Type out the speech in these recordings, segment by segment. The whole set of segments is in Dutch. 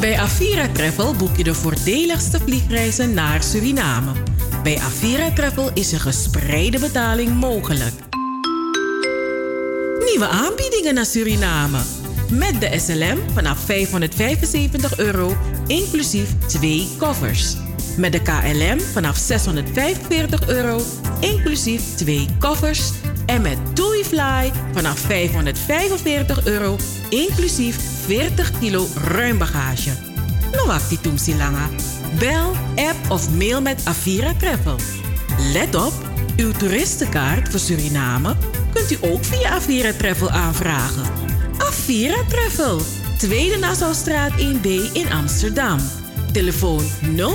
Bij Avira Travel boek je de voordeligste vliegreizen naar Suriname. Bij Avira Travel is een gespreide betaling mogelijk. Nieuwe aanbiedingen naar Suriname. Met de SLM vanaf 575 euro, inclusief twee koffers. Met de KLM vanaf 645 euro, inclusief twee koffers. En met TuiFly vanaf 545 euro, inclusief 40 kilo ruim bagage. No die langa. Bel, app of mail met Avira Travel. Let op, uw toeristenkaart voor Suriname kunt u ook via Avira Travel aanvragen. Avira Travel, Tweede Nassaustraat 1B in Amsterdam. Telefoon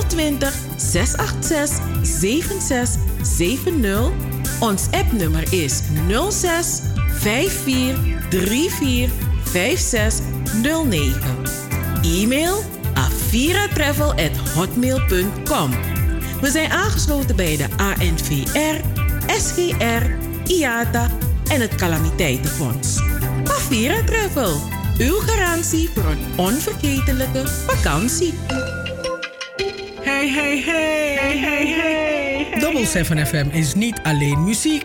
020 686 7670. Ons appnummer is 06 54 34 5609. E-mail aviratravel.hotmail.com We zijn aangesloten bij de ANVR, SGR, IATA en het Calamiteitenfonds. Avira Travel, uw garantie voor een onvergetelijke vakantie. Hey, hey, hey, hey, hey, hey. Double 7 FM is niet alleen muziek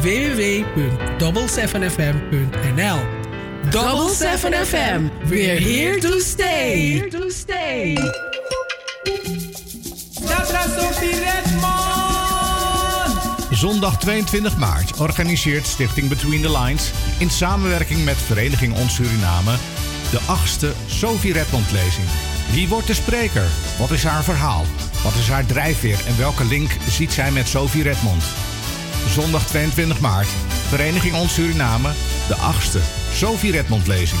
www.double7fm.nl Double 7 FM, we're here to stay. Here to stay. Zondag 22 maart organiseert Stichting Between the Lines in samenwerking met Vereniging Ons Suriname de achtste Sophie Redmond lezing. Wie wordt de spreker? Wat is haar verhaal? Wat is haar drijfveer en welke link ziet zij met Sophie Redmond? Zondag 22 maart. Vereniging Ons Suriname, de achtste Sophie Redmond lezing.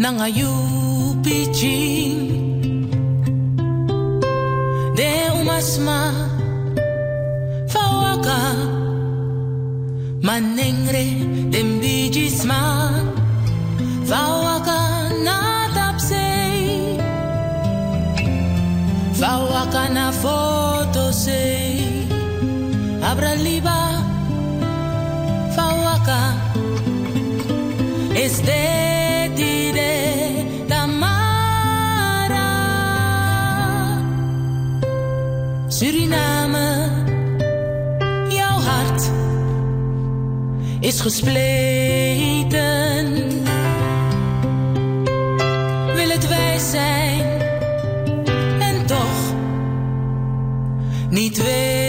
Nanga yupi ching de umasma fawaka manengre dembijisma. Fawaka na tapsei fawaka na sei abra liba fawaka este Suriname, jouw hart is gespleten. Wil het wij zijn en toch niet weten.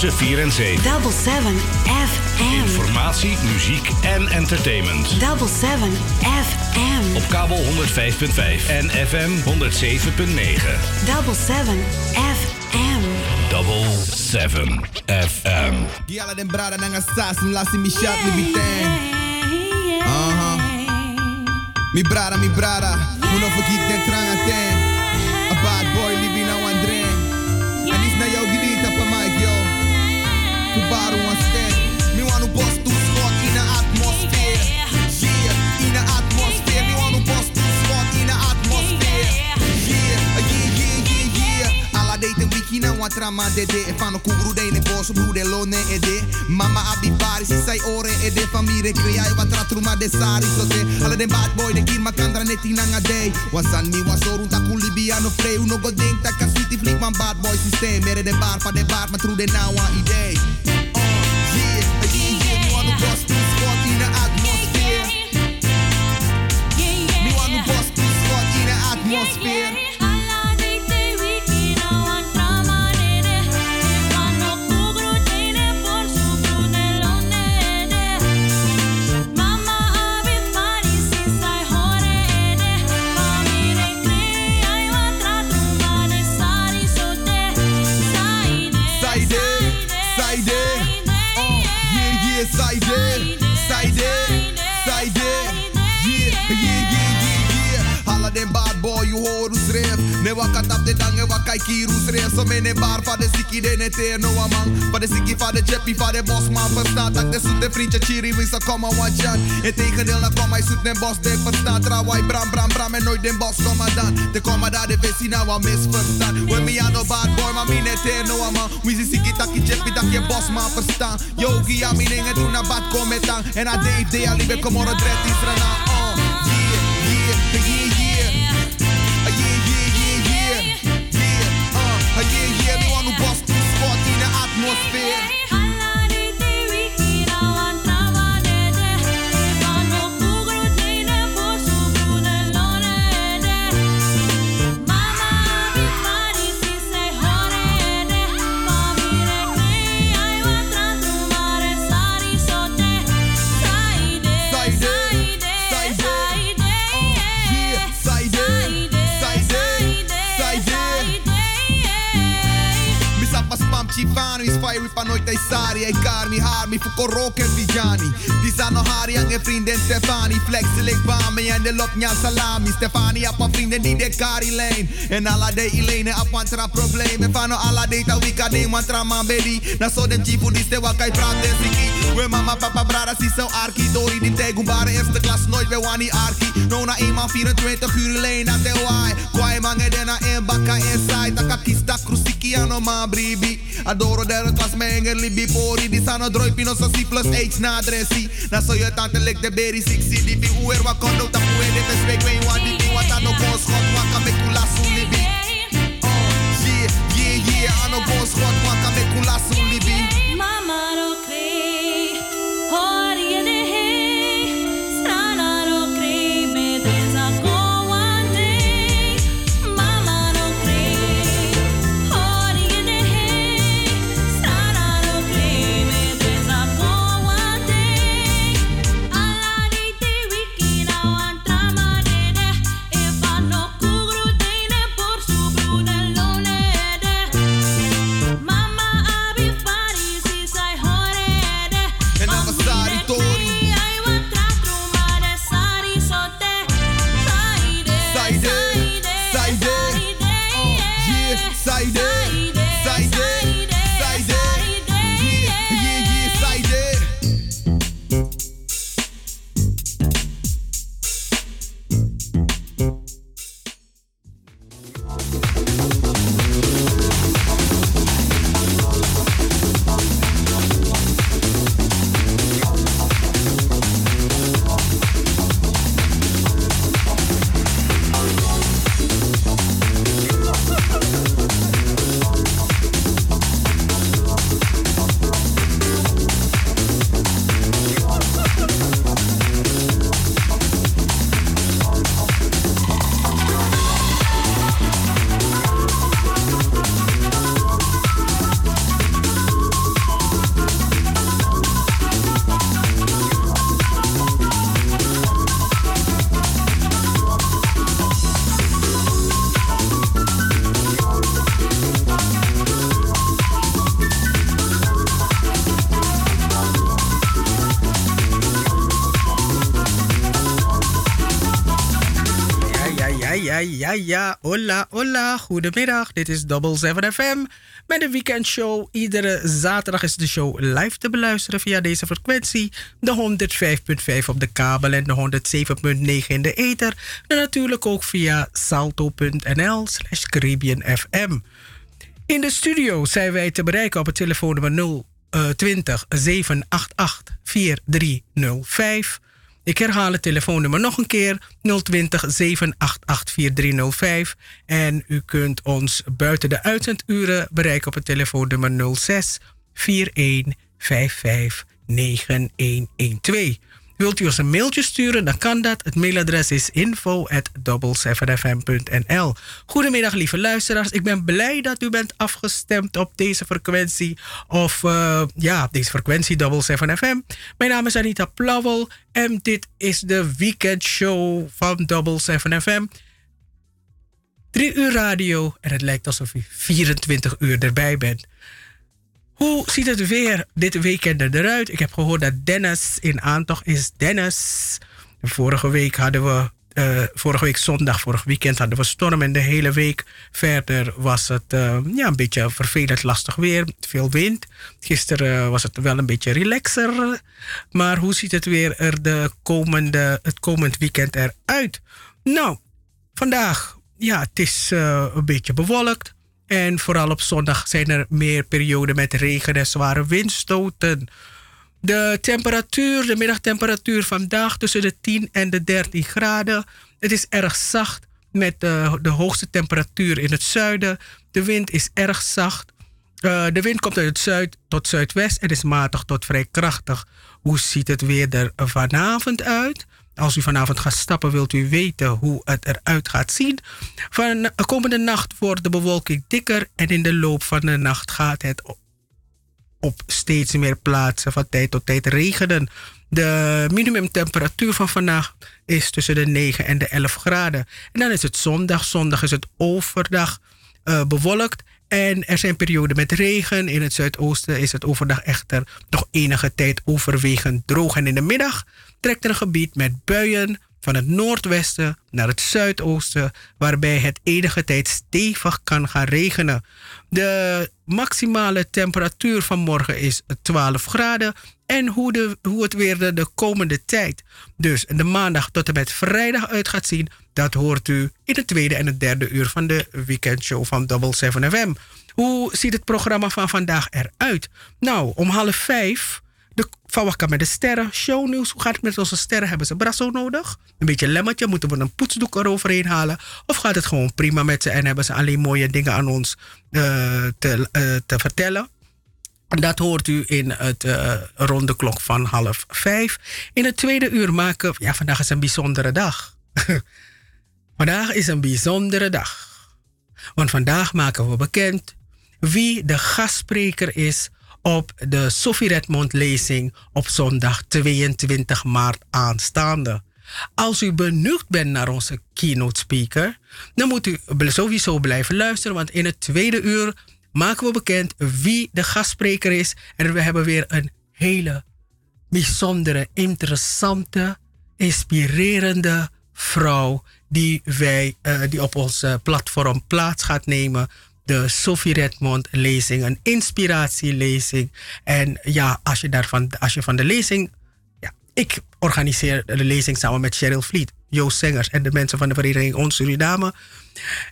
Tussen 4 en 7. Double 7 FM. Informatie, muziek en entertainment. Double 7 FM. Op kabel 105.5 en FM 107.9. Double 7 FM. Double 7 FM. Yala den brada nanga sasum lasi mi shot mi. Uh-huh. Mi brada, mi brada. Uno forget den tranga ten. A bad boy libi trama de de. Fano kugru de ne boso bru de lone e de. Mama abi pari si sai ore e de famire e wa tratruma de sari so de. Alla den bad boy de kir makandra neti nanga day. Wasan mi wasorun ta kuli biano free. Uno go denk ta kaswiti flik man bad boy systeem. Mere de bar pa de bar ma true de now one idee. Hoe schreef. Zo me ne bar van de siki de ne teer no amang. Van de siki van de jeppy van de bosman verstaat. Dat de zoete vriendje chiri wist a kom aan jan. In tegendeel na kom hij zoet den bos de verstaat. Trawai bram bram bram en nooit den bos kom dan. De kom daar de visie nou wat misverstaan. We me aan no bad boy, maar me ne teer no amang. We zie siki taki jeppy dat je bosman verstaan. Yogi ja mi dingen doen na bad kom met aan. En a de idee al lieve kom on dread is rana. Oh, yeah, yeah, yeah, Ay karmi, harmi, fuko rock en vijani. Di sano hari ang e vrienden Stefani. Flex lik bami en de lot nya salami. Stefani apa vrienden die de kari lane. En alla de ilene apantra probleem. fano alla de ta wika de mantra man bedi. Na so den chifu di ste wakai siki. We mama papa brada si zo arki. Dori die tegumbare eerste klas nooit we wani arki. No na eenmaal 24 uur lane na te wai. Kwai mange dena en baka inside. Taka kista krusiki ano ma bribi. Adoro derde klas menger libi pori. Di sano droi pino sa si plus H na adresi. Na so je tante lik de berry 60 di bi uer wa kondo ta puwe dit is week wen wan di di wat ano bon schot waka me kula su libi. Oh, yeah, yeah, ano bon schot waka me kula su libi. Mama no cree, ja. Hola, hola. Goedemiddag. Dit is Double 7 FM met de weekendshow. Iedere zaterdag is de show live te beluisteren via deze frequentie. De 105.5 op de kabel en de 107.9 in de ether. En natuurlijk ook via salto.nl slash Caribbean FM. In de studio zijn wij te bereiken op het telefoonnummer 020 788 4305. Ik herhaal het telefoonnummer nog een keer: 020 788 4305. En u kunt ons buiten de uitzenduren bereiken op het telefoonnummer 06 41 55 9112. Wilt u ons een mailtje sturen, dan kan dat. Het mailadres is info at fmnl Goedemiddag, lieve luisteraars. Ik ben blij dat u bent afgestemd op deze frequentie. Of uh, ja, deze frequentie Double 7 FM. Mijn naam is Anita Plauwel en dit is de weekendshow van Double 7 FM. Drie uur radio en het lijkt alsof u 24 uur erbij bent. Hoe ziet het weer dit weekend eruit? Ik heb gehoord dat Dennis in aantocht is. Dennis. Vorige week hadden we. Uh, vorige week zondag, vorig weekend hadden we storm en de hele week verder was het uh, ja, een beetje vervelend lastig weer, veel wind. Gisteren was het wel een beetje relaxer, maar hoe ziet het weer er de komende, het komend weekend eruit? Nou, vandaag, ja, het is een beetje bewolkt. En vooral op zondag zijn er meer perioden met regen en zware windstoten. De temperatuur, de middagtemperatuur vandaag tussen de 10 en de 13 graden. Het is erg zacht met de, de hoogste temperatuur in het zuiden. De wind is erg zacht. Uh, de wind komt uit het zuid tot zuidwest en is matig tot vrij krachtig. Hoe ziet het weer er vanavond uit? Als u vanavond gaat stappen, wilt u weten hoe het eruit gaat zien. Van de komende nacht wordt de bewolking dikker en in de loop van de nacht gaat het op steeds meer plaatsen van tijd tot tijd regenen. De minimumtemperatuur van vannacht is tussen de 9 en de 11 graden. En dan is het zondag. Zondag is het overdag uh, bewolkt. En er zijn perioden met regen. In het zuidoosten is het overdag echter nog enige tijd overwegend droog. En in de middag trekt er een gebied met buien van het noordwesten naar het zuidoosten, waarbij het enige tijd stevig kan gaan regenen. De maximale temperatuur van morgen is 12 graden. En hoe, de, hoe het weer de, de komende tijd, dus de maandag tot en met vrijdag uit gaat zien, dat hoort u in het tweede en het derde uur van de weekendshow van Double 7 FM. Hoe ziet het programma van vandaag eruit? Nou, om half vijf de Van Wakka met de sterren, shownieuws. Hoe gaat het met onze sterren? Hebben ze brasso nodig? Een beetje lemmetje? Moeten we een poetsdoek eroverheen halen? Of gaat het gewoon prima met ze en hebben ze alleen mooie dingen aan ons eh, te, eh, te vertellen? Dat hoort u in het uh, ronde klok van half vijf. In het tweede uur maken... Ja, vandaag is een bijzondere dag. vandaag is een bijzondere dag. Want vandaag maken we bekend wie de gastspreker is op de Sophie Redmond lezing op zondag 22 maart aanstaande. Als u benieuwd bent naar onze keynote speaker, dan moet u sowieso blijven luisteren, want in het tweede uur maken we bekend wie de gastspreker is. En we hebben weer een hele bijzondere, interessante, inspirerende vrouw die, wij, uh, die op ons uh, platform plaats gaat nemen de Sophie Redmond lezing, een inspiratielezing. En ja, als je, daarvan, als je van de lezing. Ja, ik organiseer de lezing samen met Cheryl Vliet, Joost Zengers en de mensen van de Vereniging Ons Suriname.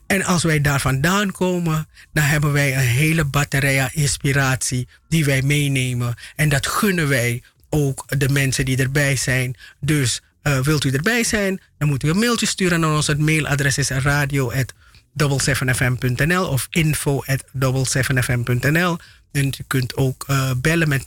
En als wij daar vandaan komen, dan hebben wij een hele batterij aan inspiratie die wij meenemen. En dat gunnen wij ook de mensen die erbij zijn. Dus uh, wilt u erbij zijn, dan moet u een mailtje sturen naar ons. Het mailadres is radio@ 7fm.nl of info at 7fm.nl. En u kunt ook uh, bellen met 0641559112.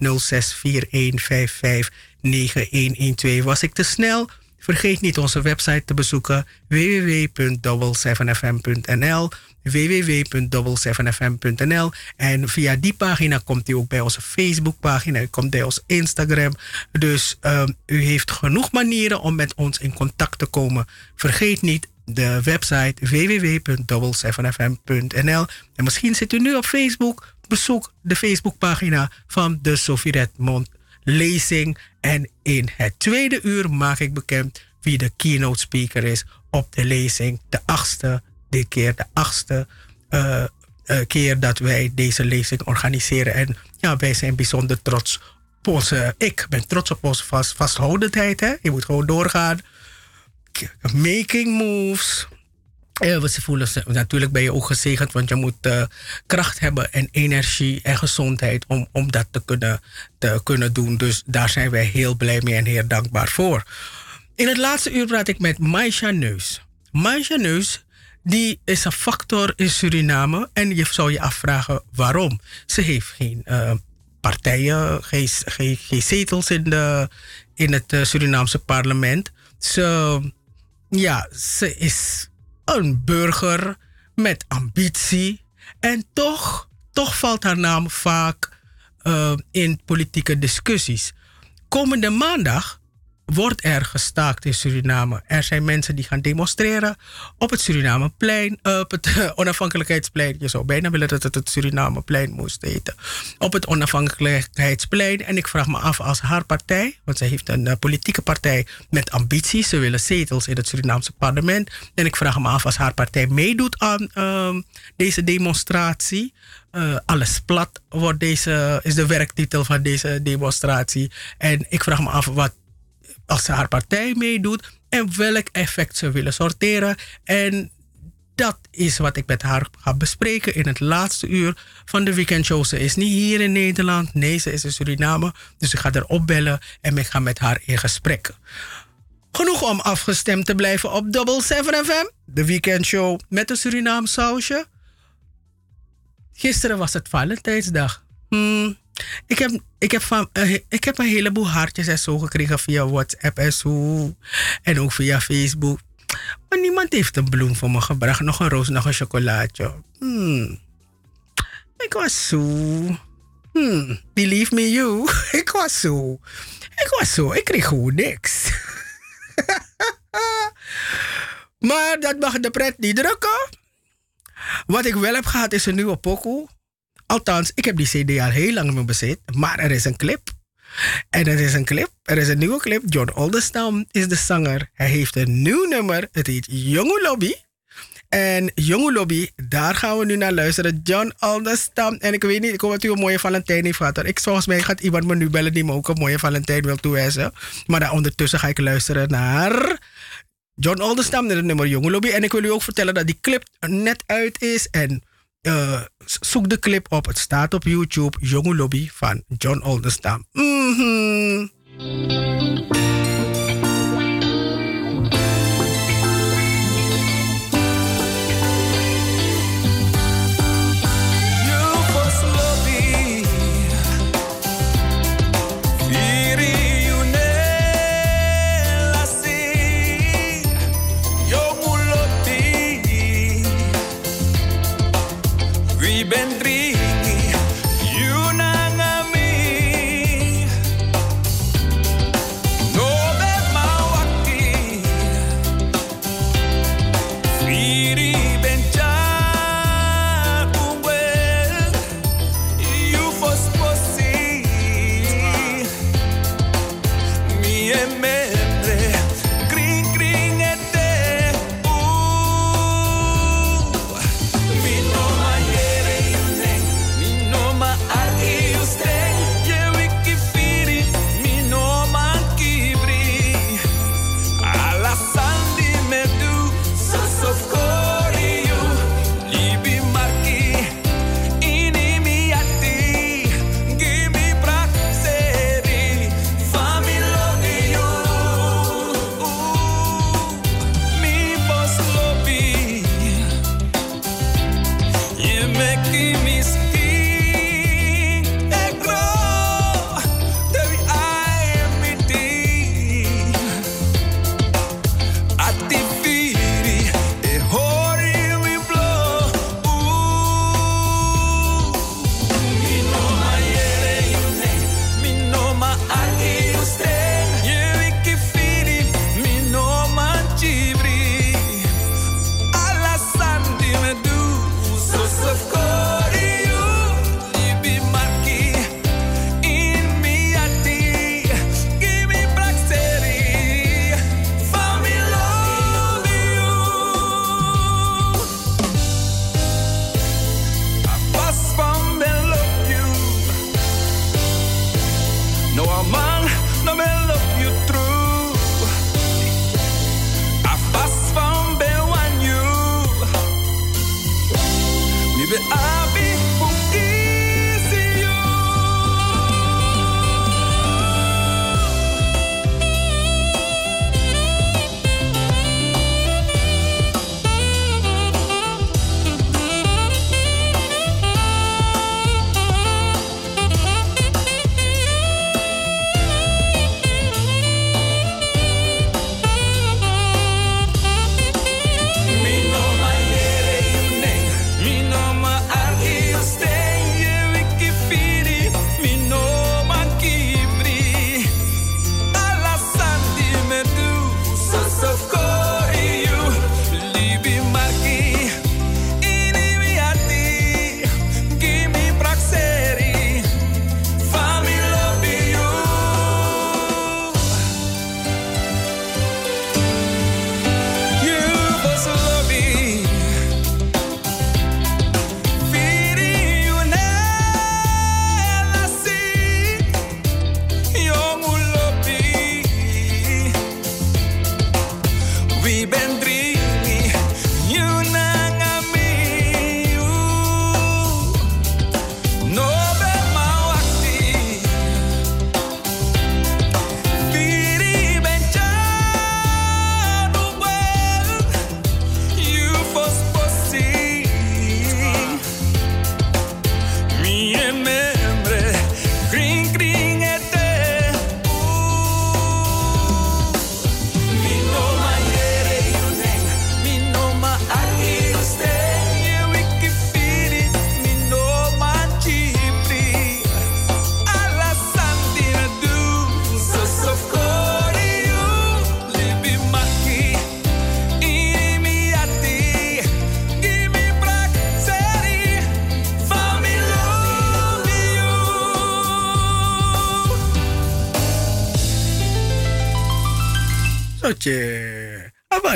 Was ik te snel? Vergeet niet onze website te bezoeken www.double7fm.nl www.double7fm.nl en via die pagina komt u ook bij onze Facebookpagina, u komt bij ons Instagram. Dus um, u heeft genoeg manieren om met ons in contact te komen. Vergeet niet de website www.double7fm.nl. En misschien zit u nu op Facebook. Bezoek de Facebookpagina van de Sophie Redmond lezing. En in het tweede uur maak ik bekend wie de keynote speaker is op de lezing. De achtste, dit keer de achtste uh, uh, keer dat wij deze lezing organiseren. En ja, wij zijn bijzonder trots op onze... Ik ben trots op onze vast, vasthoudendheid. Hè? Je moet gewoon doorgaan making moves. Uh, ze voelen ze, natuurlijk ben je ook gezegend, want je moet kracht hebben en energie en gezondheid om, om dat te kunnen, te kunnen doen. Dus daar zijn wij heel blij mee en heel dankbaar voor. In het laatste uur praat ik met Maisha Neus. Maisha Neus die is een factor in Suriname en je zou je afvragen waarom. Ze heeft geen uh, partijen, geen, geen, zetels in, de, in het Surinaamse parlement. Ze ja, ze is een burger met ambitie. En toch, toch valt haar naam vaak uh, in politieke discussies. Komende maandag wordt er gestaakt in Suriname. Er zijn mensen die gaan demonstreren op het Surinameplein, op het onafhankelijkheidsplein. Je zou bijna willen dat het het Surinameplein moest heten. Op het onafhankelijkheidsplein. En ik vraag me af als haar partij, want zij heeft een uh, politieke partij met ambities. Ze willen zetels in het Surinaamse parlement. En ik vraag me af als haar partij meedoet aan uh, deze demonstratie. Alles plat wordt deze, is de werktitel van deze demonstratie. En ik vraag me af wat als ze haar partij meedoet en welk effect ze willen sorteren. En dat is wat ik met haar ga bespreken in het laatste uur van de weekendshow. Ze is niet hier in Nederland, nee, ze is in Suriname. Dus ik ga haar opbellen en ik ga met haar in gesprek. Genoeg om afgestemd te blijven op Double 7 FM, de weekendshow met een Surinaam sausje. Gisteren was het Valentijnsdag. Hmm, ik heb, ik, heb van, uh, ik heb een heleboel hartjes en zo gekregen via WhatsApp en zo. En ook via Facebook. Maar niemand heeft een bloem voor me gebracht. Nog een roos, nog een chocolaatje. Hmm. Ik was zo. Hmm. Believe me you. ik was zo. Ik was zo. Ik kreeg gewoon niks. maar dat mag de pret niet drukken. Wat ik wel heb gehad is een nieuwe pokoe. Althans, ik heb die CD al heel lang in bezit. Maar er is een clip. En er is een clip. Er is een nieuwe clip. John Oldestam is de zanger. Hij heeft een nieuw nummer. Het heet Jonge Lobby. En Jonge Lobby, daar gaan we nu naar luisteren. John Oldestam. En ik weet niet, ik hoop dat u een mooie Valentijn heeft gehad. Ik, volgens mij gaat iemand me nu bellen die me ook een mooie Valentijn wil toewensen. Maar daar ondertussen ga ik luisteren naar John Oldestam met het nummer Jonge Lobby. En ik wil u ook vertellen dat die clip net uit is. En zoek de clip op. Het staat op YouTube. Jonge Lobby van John Oldestam. Mm -hmm.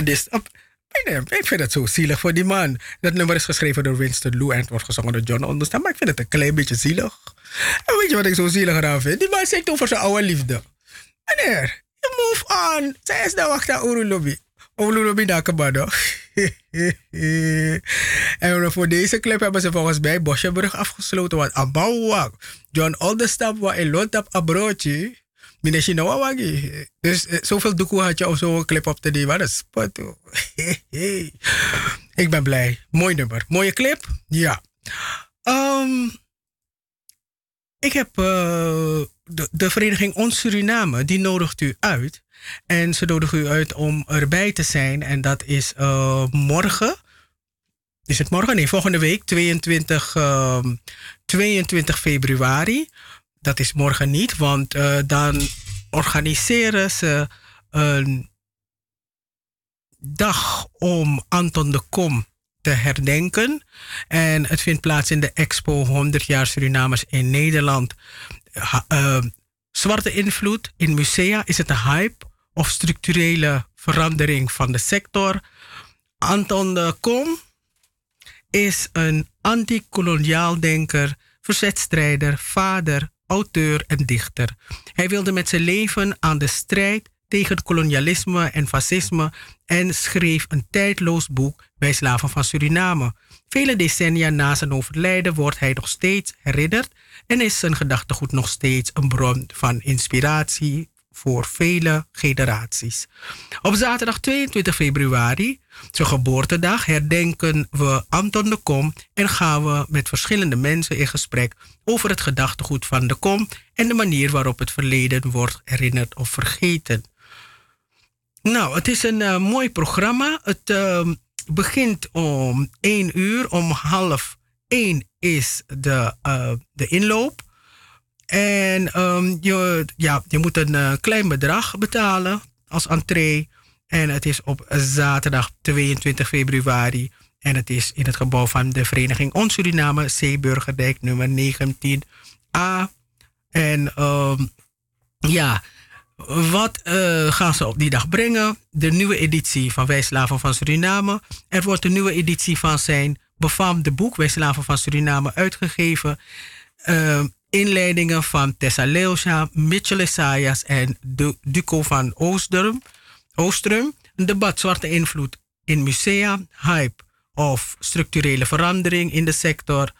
Dit, ik vind het zo zielig voor die man. Dat nummer is geschreven door Winston Lou en het wordt gezongen door John Onderstaan. Maar ik vind het een klein beetje zielig. En weet je wat ik zo zielig eraan vind? Die man zingt over zijn oude liefde. Meneer, je move on. Zij is de wacht aan Oerulobi. Oerulobi Nakabado. en voor deze clip hebben ze volgens mij Bosjebrug afgesloten. Want Abouwak, John Oldenstap, wat in Lontap Abrootje. No wagi. Dus eh, zoveel doekoe had je om zo'n clip op te nemen. Dat is spot. Ik ben blij. Mooi nummer. Mooie clip? Ja. Ehm, ik heb eh, de, de vereniging Ons Suriname, die nodigt u uit. En ze nodigen u uit om erbij te zijn. En dat is eh, morgen. Is het morgen? Nee, volgende week, 22, ehm, 22 februari. Dat is morgen niet, want eh, dan organiseren ze een dag om Anton de Kom te herdenken. En het vindt plaats in de Expo 100 jaar Surinamers in Nederland. Eh, zwarte invloed in musea. Is het een hype of structurele verandering van de sector? Anton de Kom is een anti-koloniaal denker, verzetstrijder, vader, auteur en dichter. Hij wilde met zijn leven aan de strijd tegen kolonialisme en fascisme en schreef een tijdloos boek bij slaven van Suriname. Vele decennia na zijn overlijden wordt hij nog steeds herinnerd en is zijn gedachtegoed nog steeds een bron van inspiratie voor vele generaties. Op zaterdag 22 februari, zijn geboortedag, herdenken we Anton de Kom en gaan we met verschillende mensen in gesprek over het gedachtegoed van de Kom en de manier waarop het verleden wordt herinnerd of vergeten. Nou, het is een eh, mooi programma. Het ehm, begint om 1 uur. Om half 1 is de, eh, de inloop. En ehm, je, ja, je moet een eh, klein bedrag betalen als entree. En het is op zaterdag 22 februari. En het is in het gebouw van de Vereniging On Suriname, Zeeburgerdijk nummer 19a. En ehm, ja, wat eh, gaan ze op die dag brengen? De nieuwe editie van Wij Slaven van Suriname. Er wordt een nieuwe editie van zijn befaamde boek Wij Slaven van Suriname uitgegeven. Eh, inleidingen van Tessa Leusha, Mitchell Esaias en Du- Duco van Oostrum. Oostrum. Een debat Zwarte invloed in musea, hype of structurele verandering in de sector.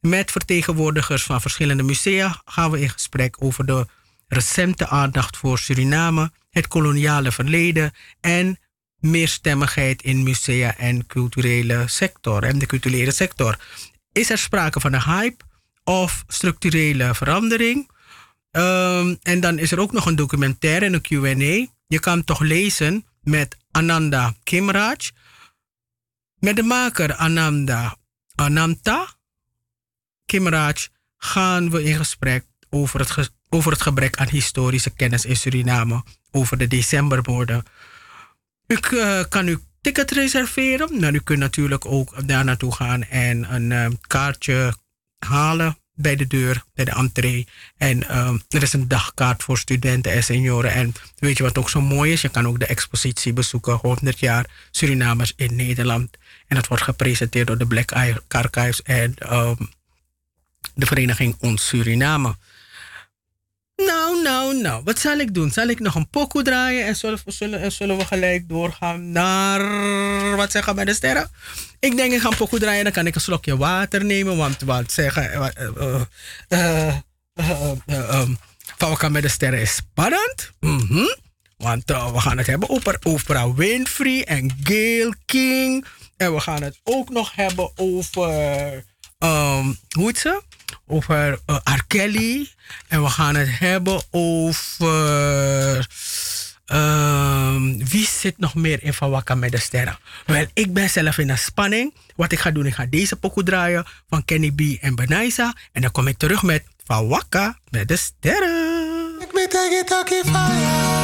Met vertegenwoordigers van verschillende musea gaan we in gesprek over de recente aandacht voor Suriname, het koloniale verleden en meerstemmigheid in musea en culturele sector en de culturele sector. Is er sprake van een hype of structurele verandering? Ehm, en dan is er ook nog een documentaire en een Q&A. Je kan toch lezen met Ananda Kimraj, met de maker Ananda Ananta Kimraj gaan we in gesprek over het, over het gebrek aan historische kennis in Suriname over de decembermoorden. U eh, kan uw ticket reserveren, maar u kunt natuurlijk ook daar naartoe gaan en een eh, kaartje halen bij de deur, bij de entree. En eh, er is een dagkaart voor studenten en senioren. En weet je wat ook zo mooi is? Je kan ook de expositie bezoeken, 100 jaar Surinamers in Nederland. En dat wordt gepresenteerd door de Black Archives en ehm, de vereniging Ons Suriname. Nou, nou, nou. Wat zal ik doen? Zal ik nog een pokoe draaien en zullen, zullen, en zullen we gelijk doorgaan naar... Wat zeggen bij de sterren? Ik denk ik ga een pokoe draaien, dan kan ik een slokje water nemen. Want wat zeggen... ehm, Van elkaar met de sterren is spannend. Mhm. Want eh, we gaan het hebben over Oprah Winfrey en Gail King. En we gaan het ook nog hebben over... ehm, hoe heet ze? Over eh, R. Kelly. En we gaan het hebben over... ehm, wie zit nog meer in Van Wakka met de sterren? Wel, ik ben zelf in een spanning. Wat ik ga doen, ik ga deze pokoe draaien van Kenny B en Benaisa. En dan kom ik terug met Van Wakka met de sterren. Can't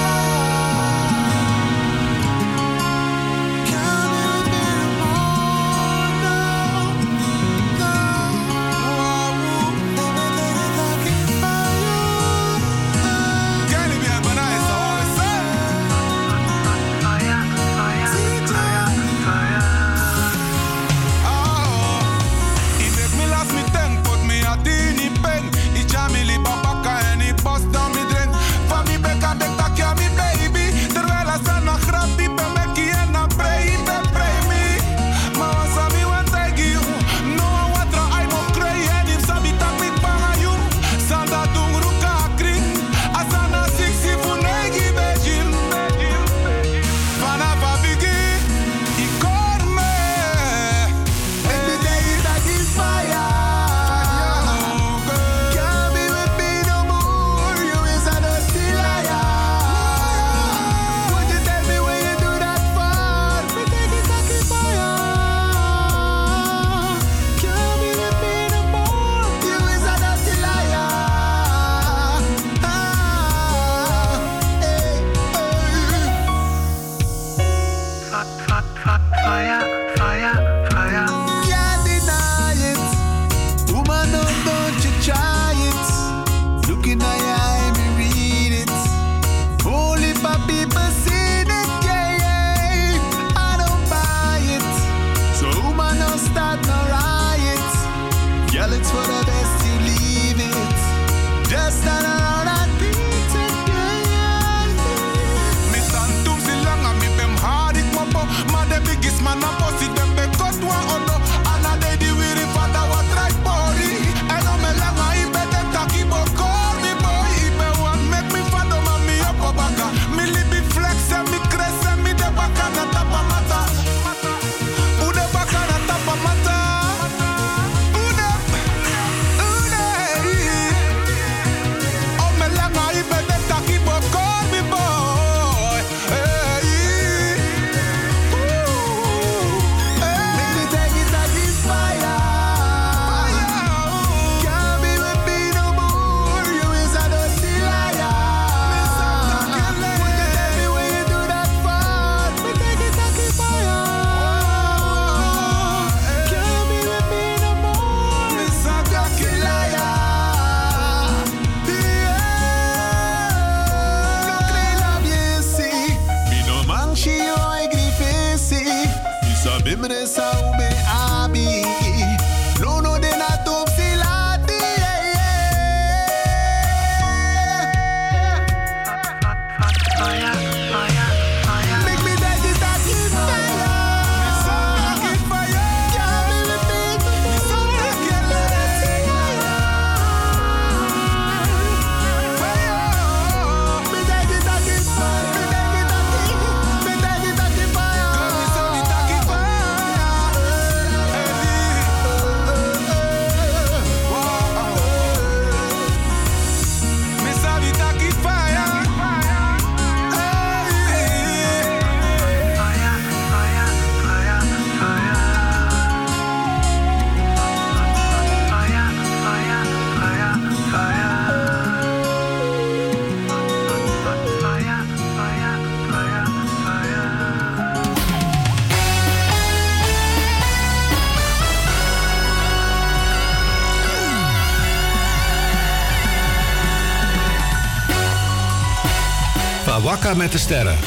Met de sterren.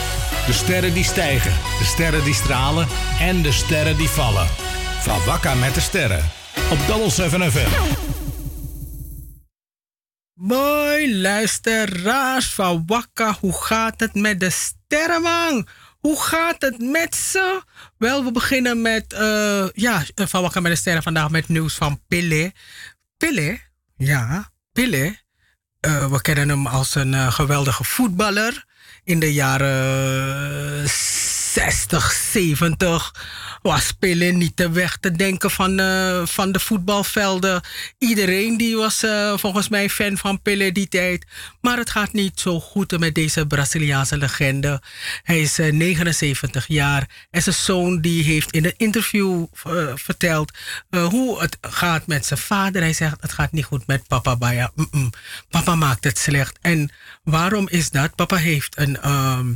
De sterren die stijgen, de sterren die stralen en de sterren die vallen. Van Wakka met de sterren. Op Double 7 FM. Mooi luisteraars van Wakka, hoe gaat het met de sterrenman? Hoe gaat het met ze? Wel, we beginnen met, eh, ja, van Wakka met de sterren vandaag met nieuws van Pille. Pille, ja, Pille. Eh, we kennen hem als een eh, geweldige voetballer. In de jaren 60, 70 was Pele niet te weg te denken van, eh, van de voetbalvelden. Iedereen die was eh, volgens mij fan van Pele die tijd. Maar het gaat niet zo goed met deze Braziliaanse legende. Hij is eh, 79 jaar. En zijn zoon die heeft in een interview eh, verteld eh, hoe het gaat met zijn vader. Hij zegt het gaat niet goed met papa Baya. Papa maakt het slecht. En waarom is dat? Papa heeft een... ehm,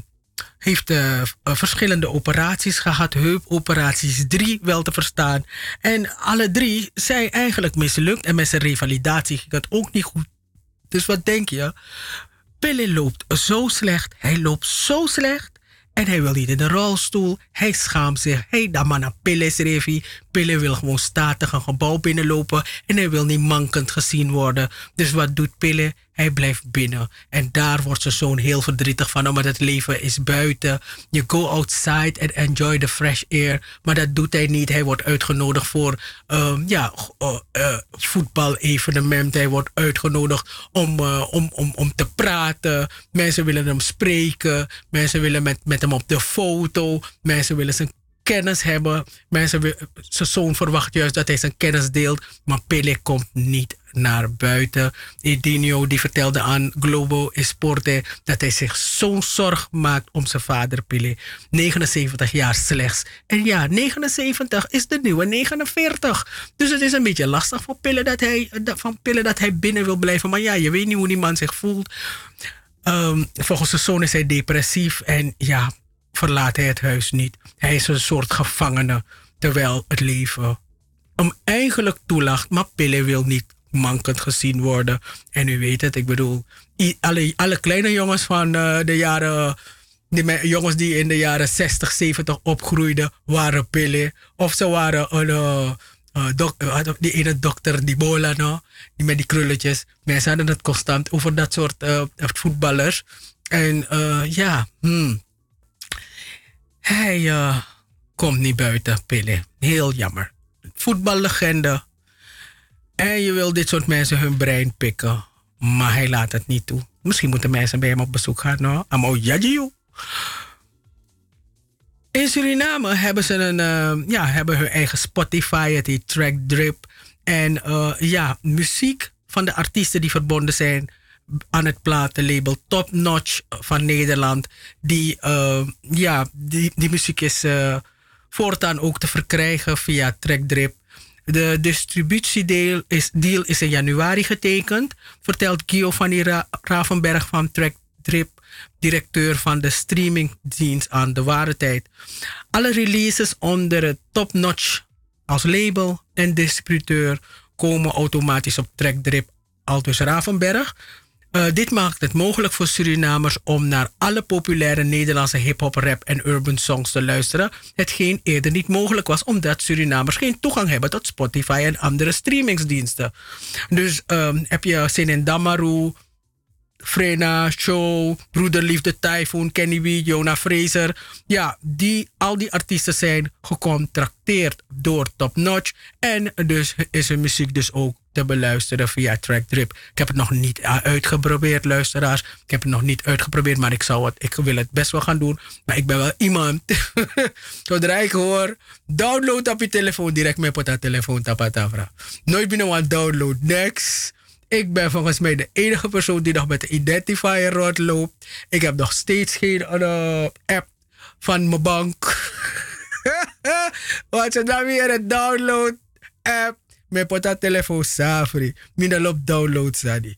heeft eh, eh, verschillende operaties gehad, heupoperaties, drie wel te verstaan. En alle drie zijn eigenlijk mislukt en met zijn revalidatie ging het ook niet goed. Dus wat denk je? Pille loopt zo slecht, hij loopt zo slecht en hij wil niet in de rolstoel. Hij schaamt zich. Hij dan maar naar Pille Revi. Pille wil gewoon statig een gebouw binnenlopen en hij wil niet mankend gezien worden. Dus wat doet Pille? Hij blijft binnen. En daar wordt zijn zoon heel verdrietig van, omdat het leven is buiten. Je go outside and enjoy the fresh air. Maar dat doet hij niet. Hij wordt uitgenodigd voor um, ja, uh, uh. Hij wordt uitgenodigd om, uh, om, om, om te praten. Mensen willen hem spreken. Mensen willen met, met hem op de foto. Mensen willen zijn kennis hebben. Mensen, zijn zoon verwacht juist dat hij zijn kennis deelt. Maar Pele komt niet naar buiten. Edinho die vertelde aan Globo Esporte dat hij zich zo'n zorg maakt om zijn vader Pele. 79 jaar slechts. En ja, 79 is de nieuwe 49. Dus het is een beetje lastig voor Pille dat hij, van Pille dat hij binnen wil blijven. Maar ja, je weet niet hoe die man zich voelt. Ehm, volgens zijn zoon is hij depressief. En ja, verlaat hij het huis niet. Hij is een soort gevangene, terwijl het leven hem eigenlijk toelacht. Maar Pille wil niet mankend gezien worden. En u weet het, ik bedoel, alle, alle kleine jongens van eh, de jaren... Jongens die in de jaren 60, 70 opgroeiden, waren Pille. Of ze waren een... eh, dok- die ene dokter, die Bola, no? die met die krulletjes. Mensen hadden het constant over dat soort voetballers. En ja, hmm. Hij eh, komt niet buiten, Pille. Heel jammer. Voetballegende. En je wil dit soort mensen hun brein pikken. Maar hij laat het niet toe. Misschien moeten mensen bij hem op bezoek gaan. No? Amo jajiu. In Suriname hebben ze een, eh, ja, hebben hun eigen Spotify, heet Track Drip. En eh, ja, muziek van de artiesten die verbonden zijn aan het platenlabel Top Notch van Nederland. Die, eh, ja, die, die muziek is eh, voortaan ook te verkrijgen via Track Drip. De distributiedeal is, deal is in januari getekend, vertelt Giovanni Ra Ravenberg van Track Drip, directeur van de streamingdienst aan de ware tijd. Alle releases onder het Top Notch als label en distributeur komen automatisch op Track Drip Aldus Ravenberg. Eh, dit maakt het mogelijk voor Surinamers om naar alle populaire Nederlandse hip-hop, rap en urban songs te luisteren. Hetgeen eerder niet mogelijk was omdat Surinamers geen toegang hebben tot Spotify en andere streamingsdiensten. Dus ehm, heb je zin in Damaru, Frena, Show, Broederliefde, Typhoon, Kenny B, Jonah Fraser. Ja, die, al die artiesten zijn gecontracteerd door Top Notch. En dus is hun muziek dus ook te beluisteren via Track Drip. Ik heb het nog niet uh, uitgeprobeerd, luisteraars. Ik heb het nog niet uitgeprobeerd, maar ik, zou het, ik wil het best wel gaan doen. Maar ik ben wel iemand. Zodra ik hoor, download op je telefoon, direct met dat telefoon tapatavra. Nooit binnen wat download, next. Ik ben volgens mij de enige persoon die nog met de identifier rondloopt. Ik heb nog steeds geen uh, app van mijn bank. Wat ze dan weer een download app op dat telefoon safri. Mina loopt download sadi.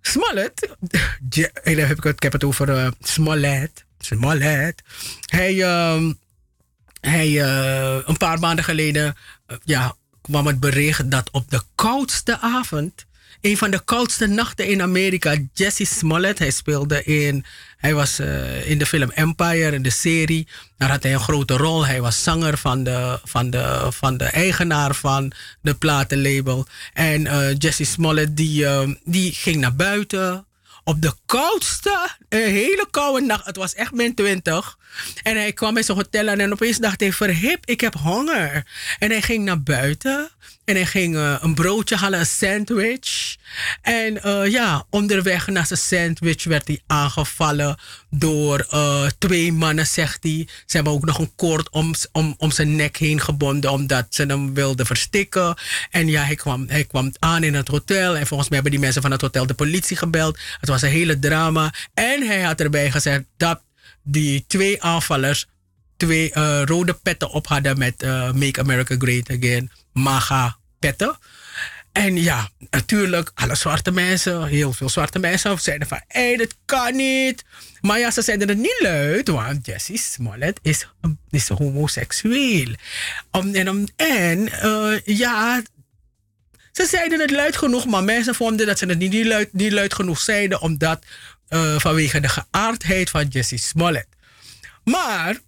Smollett, Ja, ik heb het, ik heb het over uh, Smollett. Hij, um, hij uh, een paar maanden geleden ja, kwam het bericht dat op de koudste avond een van de koudste nachten in Amerika. Jesse Smollett, hij speelde in, hij was uh, in de film Empire, in de serie. Daar had hij een grote rol. Hij was zanger van de, van de, van de eigenaar van de platenlabel. En uh, Jesse Smollett, die, uh, die ging naar buiten. Op de koudste, een hele koude nacht. Het was echt min 20. En hij kwam in zijn hotel aan en opeens dacht hij: Verhip, ik heb honger. En hij ging naar buiten. En hij ging uh, een broodje halen, een sandwich. En uh, ja, onderweg naar zijn sandwich werd hij aangevallen door uh, twee mannen, zegt hij. Ze hebben ook nog een koord om, om, om zijn nek heen gebonden, omdat ze hem wilden verstikken. En ja, hij kwam, hij kwam aan in het hotel. En volgens mij hebben die mensen van het hotel de politie gebeld. Het was een hele drama. En hij had erbij gezegd dat die twee aanvallers twee uh, rode petten op hadden met uh, Make America Great Again, MAGA petten. En ja, natuurlijk, alle zwarte mensen, heel veel zwarte mensen zeiden van, hé, hey, dit kan niet. Maar ja, ze zeiden het niet luid, want Jesse Smollett is, is homoseksueel. En en uh, ja, ze zeiden het luid genoeg, maar mensen vonden dat ze het niet luid, niet luid genoeg zeiden, omdat uh, vanwege de geaardheid van Jesse Smollett. Maar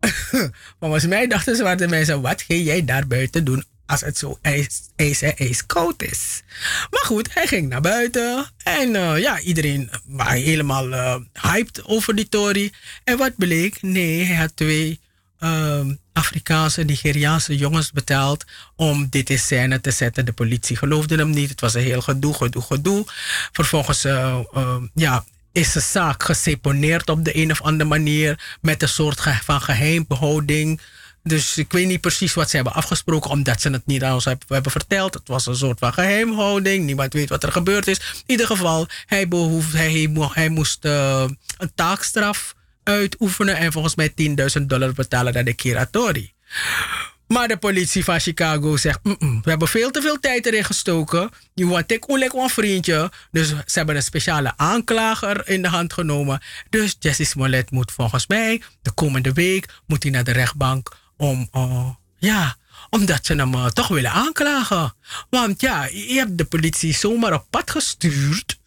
volgens mij dachten zwarte mensen: wat ga jij daar buiten doen als het zo ijs, ijs, ijskoud is? Maar goed, hij ging naar buiten en uh, ja, iedereen was helemaal uh, hyped over die Tory. En wat bleek? Nee, hij had twee uh, Afrikaanse, Nigeriaanse jongens betaald om dit in scène te zetten. De politie geloofde hem niet. Het was een heel gedoe, gedoe, gedoe. Vervolgens, uh, uh, ja, is de zaak geseponeerd op de een of andere manier met een soort van geheimbehouding. Dus ik weet niet precies wat ze hebben afgesproken, omdat ze het niet aan ons hebben verteld. Het was een soort van geheimhouding. Niemand weet wat er gebeurd is. In ieder geval, hij, hij, hij moest uh, een taakstraf uitoefenen en volgens mij 10.000 dollar betalen naar de curatori. Maar de politie van Chicago zegt: "Mm-mm, we hebben veel te veel tijd erin gestoken. Je want ik oelek een vriendje. Dus ze hebben een speciale aanklager in de hand genomen. Dus Jesse Smollett moet volgens mij de komende week moet hij naar de rechtbank om, eh, ja, omdat ze hem eh, toch willen aanklagen. Want ja, je hebt de politie zomaar op pad gestuurd.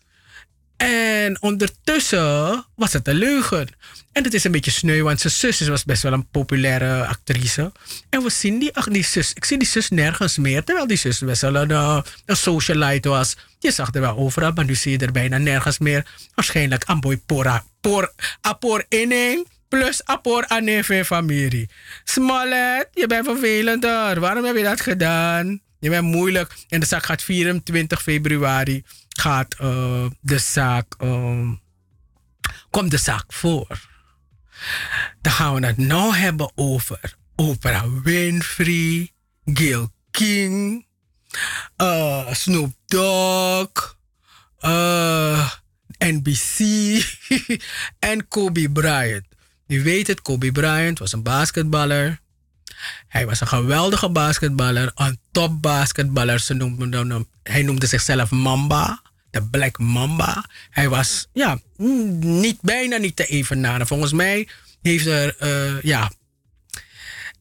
En ondertussen was het een leugen. En het is een beetje sneu, want zijn zus was best wel een populaire actrice. En we zien die, die zus, ik zie die zus nergens meer. Terwijl die zus best wel een, eh, een socialite was. Je zag er wel overal, maar nu zie je er bijna nergens meer. Waarschijnlijk Amboy Pora, por, Apor inning plus Apor Aneve familie. Smallet, je bent vervelender. Waarom heb je dat gedaan? Je bent moeilijk. En de zaak gaat 24 februari. Gaat eh, de zaak. eh, komt de zaak voor. Dan gaan we het nou hebben over Oprah Winfrey, Gil King, eh, Snoop Dogg, eh, NBC en Kobe Bryant. U weet het, Kobe Bryant was een basketballer. Hij was een geweldige basketballer, een top basketballer. Ze hij noemde zichzelf Mamba, de Black Mamba. Hij was ja, niet, bijna niet te evenaren. Volgens mij heeft er, eh, ja.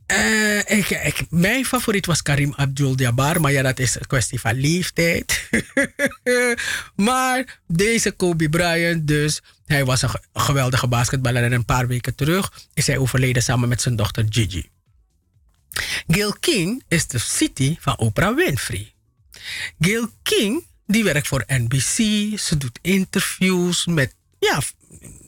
Eh, ik, ik, mijn favoriet was Karim Abdul-Jabbar, maar ja, dat is een kwestie van leeftijd. maar deze Kobe Bryant, dus, hij was een ge- geweldige basketballer en een paar weken terug is hij overleden samen met zijn dochter Gigi. Gail King is de city van Oprah Winfrey. Gail King, die werkt voor NBC. Ze doet interviews met, ja,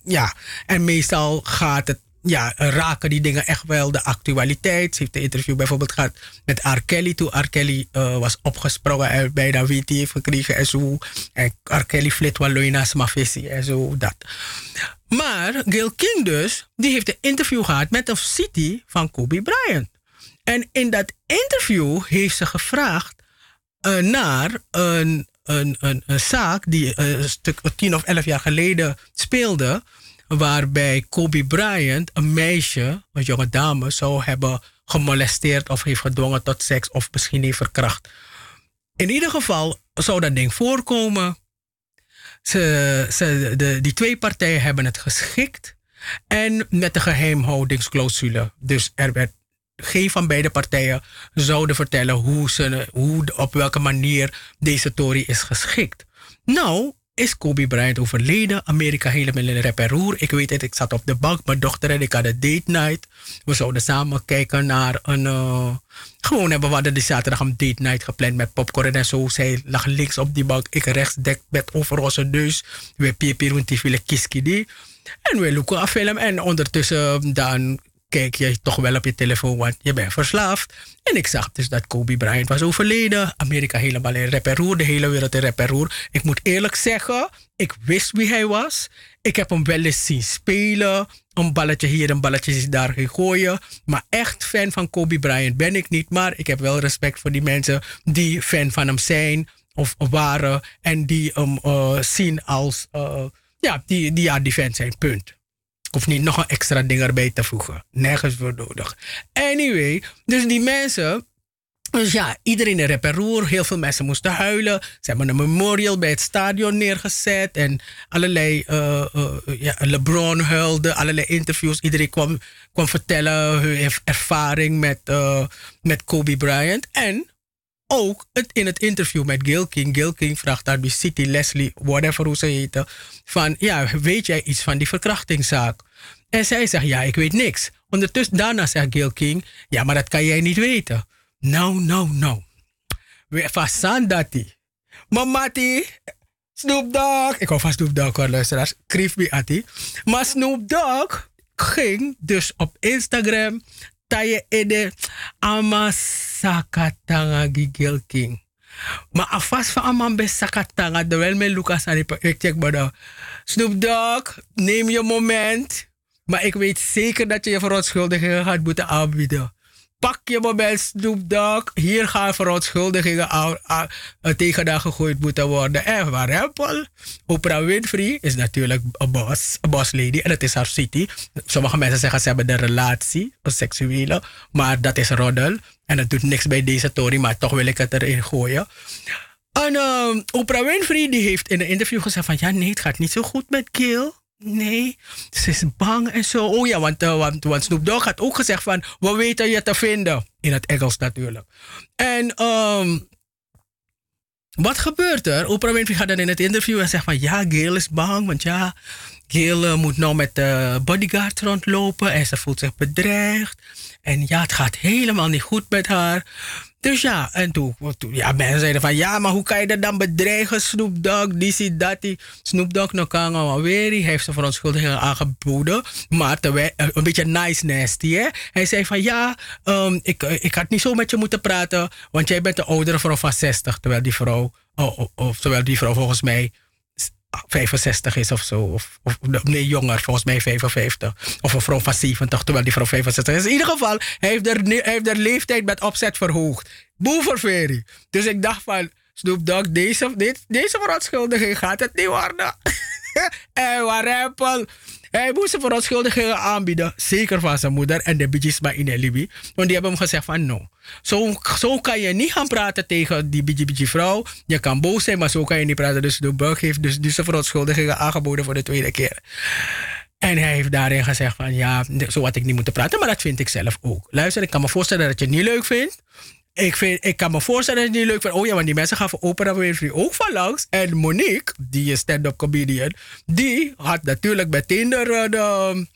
ja. En meestal gaat het, ja, raken die dingen echt wel de actualiteit. Ze heeft een interview bijvoorbeeld gehad met R. Kelly. Toen R. Kelly eh, was opgesprongen en bijna weet heeft gekregen en zo. En R. Kelly flit wel loina's mafissi en zo, dat. Maar Gail King dus, die heeft een interview gehad met een city van Kobe Bryant. En in dat interview heeft ze gevraagd eh, naar een, een, een, zaak die eh, een stuk tien of elf jaar geleden speelde. Waarbij Kobe Bryant een meisje, een jonge dame, zou hebben gemolesteerd of heeft gedwongen tot seks of misschien heeft verkracht. In ieder geval zou dat ding voorkomen. Ze, ze, de, die twee partijen hebben het geschikt. En met de geheimhoudingsclausule. Dus er werd geen van beide partijen zouden vertellen hoe ze, hoe, op welke manier deze Tory is geschikt. Nou is Kobe Bryant overleden. Amerika helemaal in rep en roer. Ik weet het, ik zat op de bank. Mijn dochter en ik hadden date night. We zouden samen kijken naar een... eh, gewoon hebben we hadden die zaterdag een date night gepland met popcorn en zo. Zij lag links op die bank, ik rechts, dekbed over onze neus. We piepen die viele kiski die. En we loeken een film. En ondertussen dan kijk je toch wel op je telefoon, want je bent verslaafd. En ik zag dus dat Kobe Bryant was overleden. Amerika helemaal in rep roer, de hele wereld in rep roer. Ik moet eerlijk zeggen, ik wist wie hij was. Ik heb hem wel eens zien spelen. Een balletje hier, een balletje daar gooien. Maar echt fan van Kobe Bryant ben ik niet. Maar ik heb wel respect voor die mensen die fan van hem zijn of waren. En die hem eh, zien als, eh, ja, die, die, ja, die fan zijn, punt. Hoef niet nog een extra ding erbij te voegen. Nergens voor nodig. Anyway, dus die mensen. Dus ja, iedereen in rep en roer. Heel veel mensen moesten huilen. Ze hebben een memorial bij het stadion neergezet. En allerlei. eh, eh, ja, LeBron huilde. Allerlei interviews. Iedereen kwam, kwam vertellen hun erv- ervaring met, eh, met Kobe Bryant. En ook in het interview met Gil King. Gil King vraagt die City Leslie, whatever hoe ze heette. Van ja, weet jij iets van die verkrachtingszaak? En zij zegt ja, ik weet niks. Ondertussen, daarna zegt Gil King, ja, maar dat kan jij niet weten. Nou, nou, nou. We fasan dati. Mamati, Snoop Dogg. Ik hou van Snoop Dogg hoor, luisteraars. Krief me ati. Maar Snoop Dogg ging dus op Instagram taye ede ama sakatanga gigel king. Maar afas van aman be sakatanga, terwijl mijn Lucas aan ik check dan. Snoop Dogg, neem je moment. Maar ik weet zeker dat je je verontschuldigingen gaat moeten aanbieden. pak je mobiel Snoop Dogg. Hier gaan verontschuldigingen aan, aan, aan- tegen haar gegooid moeten worden. En waar Apple, Oprah Winfrey is natuurlijk een boss, een boss lady. En het is haar city. Sommige mensen zeggen ze hebben een relatie, een seksuele. Maar dat is roddel. En dat doet niks bij deze Tory, maar toch wil ik het erin gooien. En ehm, Oprah Winfrey die heeft in een interview gezegd van... ja, nee, het gaat niet zo goed met Gil. Nee, ze is bang en zo. Oh ja, want, want, want Snoop Dogg had ook gezegd van... we weten je te vinden. In het Engels natuurlijk. En ehm, wat gebeurt er? Oprah Winfrey gaat dan in het interview en zegt van... ja, Gail is bang, want ja... Gail eh, moet nou met de bodyguard rondlopen en ze voelt zich bedreigd. En ja, het gaat helemaal niet goed met haar. Dus ja, en toen, toen ja, mensen zeiden van ja, maar hoe kan je dat dan bedreigen, Snoop Dogg, die, dat, die. Snoop Dogg no kan alweer, hij heeft zijn verontschuldigingen aangeboden, maar eh, een beetje nice nasty, hè. Hij zei van ja, ehm, ik, eh, ik had niet zo met je moeten praten, want jij bent de oudere vrouw van 60, terwijl die vrouw, oh, oh, of terwijl die vrouw volgens mij 65 is of zo. Of, nee, jonger, volgens mij 55. Of een vrouw van 70, terwijl die vrouw 65 is. In ieder geval, hij heeft hij heeft de leeftijd met opzet verhoogd. Boeverferie. Dus ik dacht van, Snoop Dogg, deze, dit, deze verontschuldiging gaat het niet worden. en waar Apple... Hij moest verontschuldigingen aanbieden. Zeker van zijn moeder en de Bijisma in Libi. Want die hebben hem gezegd van no. Zo, zo kan je niet gaan praten tegen die Biji vrouw. Je kan boos zijn, maar zo kan je niet praten. Dus de Bug heeft dus, dus verontschuldigingen aangeboden voor de tweede keer. En hij heeft daarin gezegd van ja, zo had ik niet moeten praten. Maar dat vind ik zelf ook. Luister, ik kan me voorstellen dat je het niet leuk vindt. Ik, vind, ik kan me voorstellen dat het niet leuk vindt. Oh ja, want die mensen gaan voor Oprah Winfrey ook van langs. En Monique, die stand-up comedian, die had natuurlijk meteen de, de,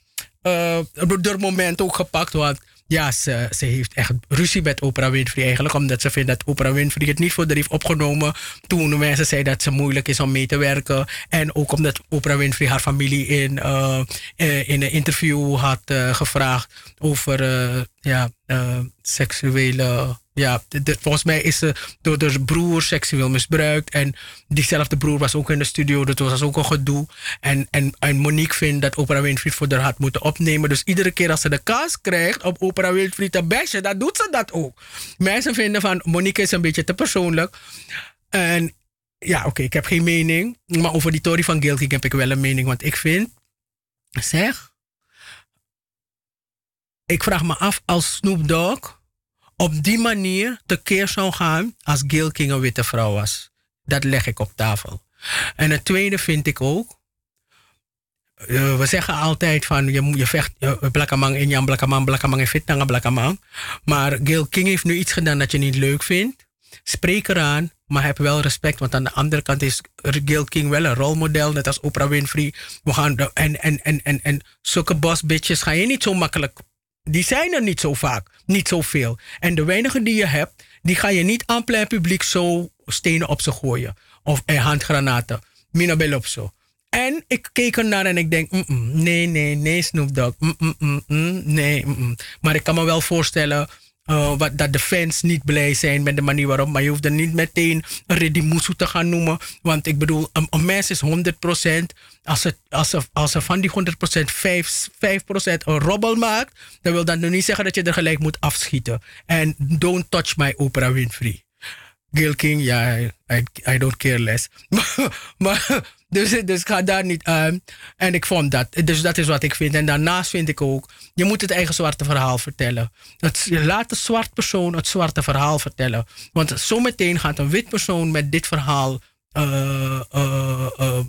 uh, de moment ook gepakt. Want ja, ze, ze heeft echt ruzie met Oprah Winfrey eigenlijk. Omdat ze vindt dat Oprah Winfrey het niet voor haar heeft opgenomen. Toen de mensen zeiden dat ze moeilijk is om mee te werken. En ook omdat Oprah Winfrey haar familie in, uh, in een interview had gevraagd over ja, seksuele ja, volgens mij is ze door de broer seksueel misbruikt. En diezelfde broer was ook in de studio. Dat was ook een gedoe. En, en, Monique vindt dat Oprah Winfrey voor haar had moeten opnemen. Dus iedere keer als ze de kans krijgt om Oprah Winfrey te bashen, dan doet ze dat ook. Mensen vinden van Monique is een beetje te persoonlijk. En ja, oké, ik heb geen mening. Maar over die Tory van Gilking heb ik wel een mening. Want ik vind, zeg, ik vraag me af als Snoop Dogg op die manier tekeer zou gaan als Gail King een witte vrouw was. Dat leg ik op tafel. En het tweede vind ik ook. Uh, we zeggen altijd van je, je vecht uh, blakkamang in Jan blakkamang, blakkamang in fit blakkamang. Maar Gail King heeft nu iets gedaan dat je niet leuk vindt. Spreek eraan, maar heb wel respect. Want aan de andere kant is Gail King wel een rolmodel, net als Oprah Winfrey. We gaan en, en, en, en, en zulke boss bitches ga je niet zo makkelijk die zijn er niet zo vaak, niet zoveel. En de weinigen die je hebt, die ga je niet aan plein publiek zo stenen op ze gooien. Of eh, handgranaten. Minabel op zo. En ik keek ernaar en ik denk, nee, nee, nee, Snoop nee, maar ik kan me wel voorstellen wat, dat de fans niet blij zijn met de manier waarop. Maar je hoeft er niet meteen een Redimusu te gaan noemen. Want ik bedoel, een, mens is 100%. Als ze, als, als ze van die 100% 5, 5% een robbel maakt, dan wil dat nu niet zeggen dat je er gelijk moet afschieten. En don't touch my Oprah Winfrey. Gil King, ja, I, I don't care less. maar, dus, dus ga daar niet aan. En ik vond dat. Dus dat is wat ik vind. En daarnaast vind ik ook, je moet het eigen zwarte verhaal vertellen. Het, laat de zwart persoon het zwarte verhaal vertellen. Want zometeen gaat een wit persoon met dit verhaal uh, uh,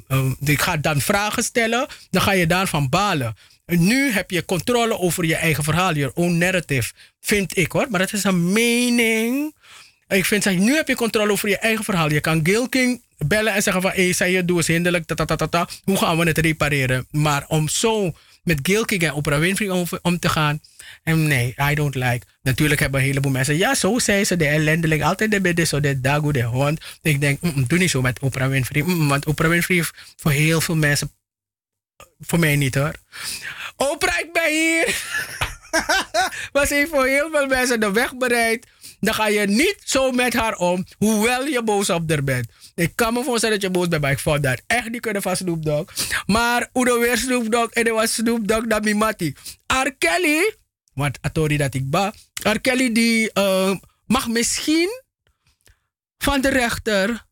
uh, die gaat dan vragen stellen, dan ga je daarvan balen. En nu heb je controle over je eigen verhaal, je own narrative, vind ik hoor. Maar dat is een mening. Ik vind, zeg, nu heb je controle over je eigen verhaal. Je kan Gil King bellen en zeggen van, hé, hey, zei je, doe eens hinderlijk, ta, ta, ta, ta. Hoe gaan we het repareren? Maar om zo met Gil King en Oprah Winfrey om, om te gaan, en nee, I don't like. Natuurlijk hebben een heleboel mensen, ja, zo zijn ze, de ellendeling, altijd de bidden, zo de dago, de hond. Ik denk, mm, doe niet zo met Oprah Winfrey. Mm, want Oprah Winfrey heeft voor heel veel mensen, voor mij niet hoor. Oprah, ik ben hier! Was heeft voor heel veel mensen de weg bereid. Dan ga je niet zo met haar om, hoewel je boos op haar bent. Ik kan me voorstellen dat je boos bent, maar ik vond dat echt niet kunnen van Snoop Dogg. Maar Udo weer Snoop Dogg en er was Snoop Dogg dat Mimati. R. Kelly Want Atori dat ik ba. R. Kelly die eh, mag misschien van de rechter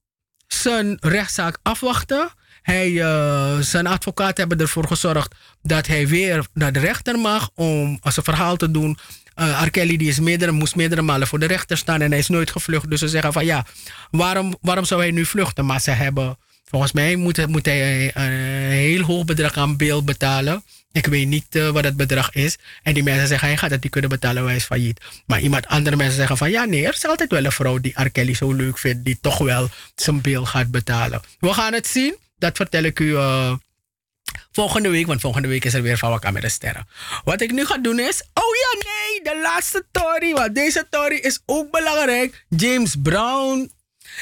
zijn rechtszaak afwachten. Hij, eh, zijn advocaat hebben ervoor gezorgd dat hij weer naar de rechter mag om als een verhaal te doen. Uh, die is meerdere, moest meerdere malen voor de rechter staan en hij is nooit gevlucht. Dus ze zeggen van ja, waarom, waarom zou hij nu vluchten? Maar ze hebben, volgens mij moet, moet hij een, een heel hoog bedrag aan beeld betalen. Ik weet niet uh, wat het bedrag is. En die mensen zeggen, hij gaat het niet kunnen betalen, hij is failliet. Maar iemand, andere mensen zeggen van, ja nee, er is altijd wel een vrouw die R. Zo leuk vindt, die toch wel zijn beeld gaat betalen. We gaan het zien. Dat vertel ik u volgende week, want volgende week is er weer van met de sterren. Wat ik nu ga doen is, oh ja nee, de laatste story, want deze story is ook belangrijk. James Brown.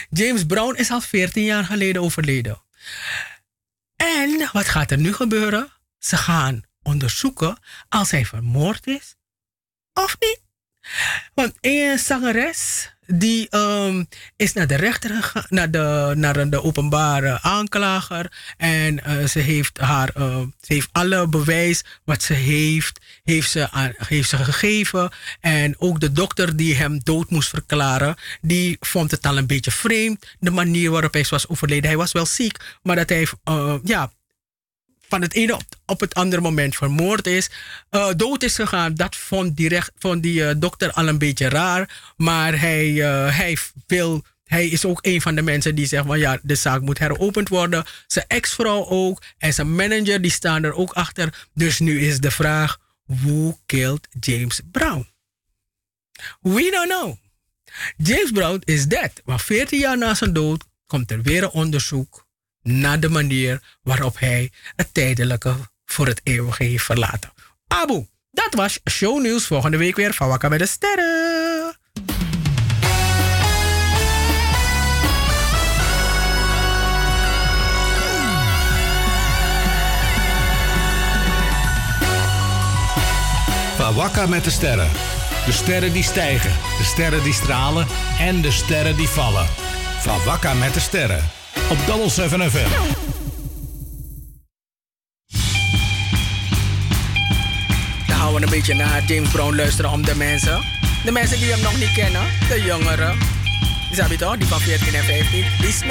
James Brown is al 14 jaar geleden overleden. En wat gaat er nu gebeuren? Ze gaan onderzoeken als hij vermoord is of niet. Want een zangeres die um, is naar de rechter gegaan, naar de, naar de openbare aanklager. En uh, ze, heeft haar, uh, ze heeft alle bewijs wat ze heeft, heeft ze, heeft ze gegeven. En ook de dokter die hem dood moest verklaren, die vond het al een beetje vreemd. De manier waarop hij was overleden. Hij was wel ziek, maar dat hij uh, ja, van het ene op, het andere moment vermoord is, uh, dood is gegaan. Dat vond die, recht, die uh, dokter al een beetje raar. Maar hij, uh, hij, wil, hij is ook een van de mensen die zegt van ja, de zaak moet heropend worden. Zijn ex-vrouw ook en zijn manager die staan er ook achter. Dus nu is de vraag, who killed James Brown? We don't know. James Brown is dead. Maar 14 jaar na zijn dood komt er weer een onderzoek naar de manier waarop hij het tijdelijke voor het eeuwige heeft verlaten. Abu, dat was shownieuws. Volgende week weer van Wakka met de Sterren. Wakka met de Sterren. De sterren die stijgen, de sterren die stralen en de sterren die vallen. Van Wakka met de Sterren op Double 7 FM. Dan gaan we een beetje naar James Brown luisteren om de mensen. De mensen die hem nog niet kennen, de jongeren. Snap je toch? Die van 14 en 15. Die is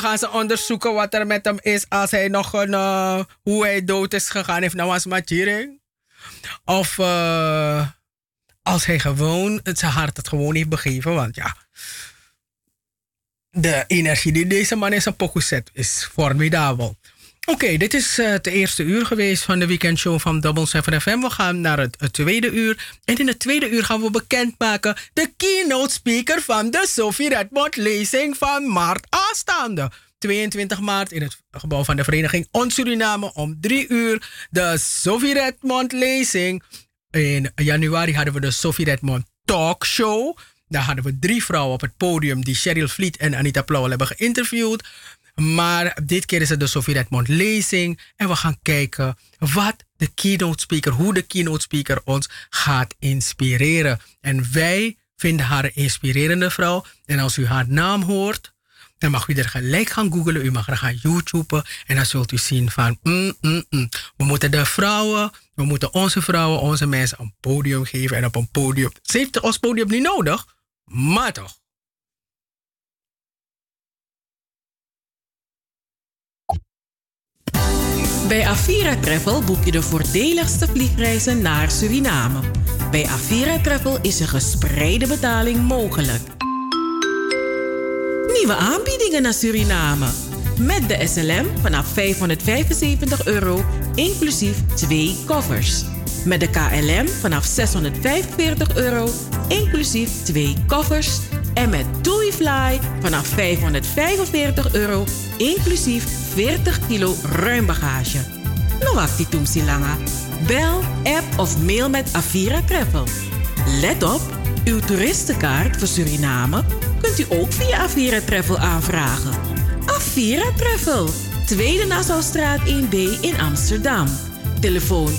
dan gaan ze onderzoeken wat er met hem is als hij nog een, uh, hoe hij dood is gegaan heeft nou. Of uh, als hij gewoon zijn hart het gewoon heeft begeven, want ja, de energie die deze man in zijn pokoe zet is formidabel. Oké, dit is uh, het eerste uur geweest van de weekendshow van Double 7 FM. We gaan naar het, tweede uur. En in het tweede uur gaan we bekendmaken de keynote speaker van de Sophie Redmond lezing van maart aanstaande. 22 maart in het gebouw van de vereniging On Suriname om 3 uur. De Sophie Redmond lezing. In januari hadden we de Sophie Redmond Talk Show. Daar hadden we drie vrouwen op het podium die Cheryl Vliet en Anita Plauwel hebben geïnterviewd. Maar dit keer is het de Sophie Redmond lezing. En we gaan kijken wat de keynote speaker, hoe de keynote speaker ons gaat inspireren. En wij vinden haar een inspirerende vrouw. En als u haar naam hoort, dan mag u er gelijk gaan googlen. U mag er gaan YouTuben. En dan zult u zien van, mm, mm, mm. we moeten de vrouwen, we moeten onze vrouwen, onze mensen een podium geven. En op een podium, ze heeft ons podium niet nodig, maar toch. Bij Avira Travel boek je de voordeligste vliegreizen naar Suriname. Bij Avira Travel is een gespreide betaling mogelijk. Nieuwe aanbiedingen naar Suriname. Met de SLM vanaf 575 euro, inclusief twee koffers. Met de KLM vanaf 645 euro, inclusief twee koffers. En met TuiFly vanaf 545 euro, inclusief 40 kilo ruim bagage. No wacht die langa. Bel, app of mail met Avira Travel. Let op, uw toeristenkaart voor Suriname kunt u ook via Avira Travel aanvragen. Avira Travel, Tweede Nassaustraat 1B in Amsterdam. Telefoon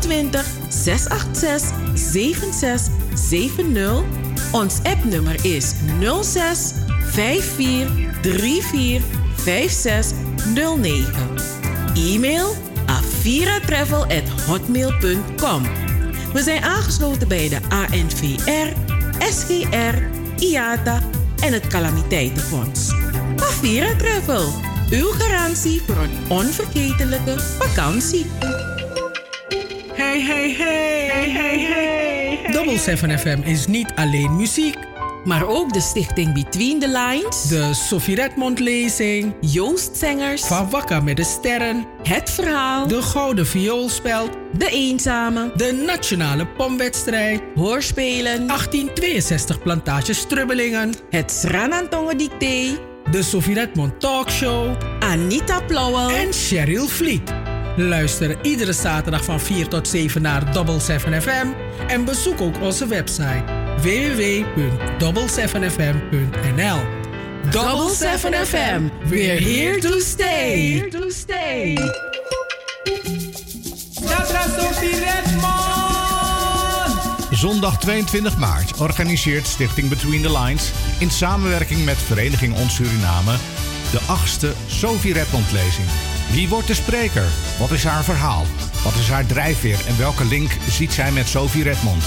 020 686 7670. Ons appnummer is 06 54 34 5609. E-mail aviratravel.hotmail.com. We zijn aangesloten bij de ANVR, SGR, IATA en het Calamiteitenfonds. Avira Travel, uw garantie voor een onvergetelijke vakantie. Hey, hey, hey, hey, hey, hey. Double 7 FM is niet alleen muziek. Maar ook de stichting Between the Lines. De Sophie Redmond lezing. Joost Zengers. Van Wakka met de Sterren. Het Verhaal. De Gouden Vioolspeld. De Eenzame. De Nationale Pomwedstrijd. Hoorspelen. 1862 Plantage Strubbelingen. Het Sranantongen Dicté. De Sophie Redmond Talkshow. Anita Plauwel. En Cheryl Vliet. Luister iedere zaterdag van 4 tot 7 naar Double 7 FM. En bezoek ook onze website www.double7fm.nl Double 7 FM, we're here to stay. Here to stay. Zondag 22 maart organiseert Stichting Between the Lines in samenwerking met Vereniging Ons Suriname de achtste Sophie Redmond lezing. Wie wordt de spreker? Wat is haar verhaal? Wat is haar drijfveer en welke link ziet zij met Sophie Redmond?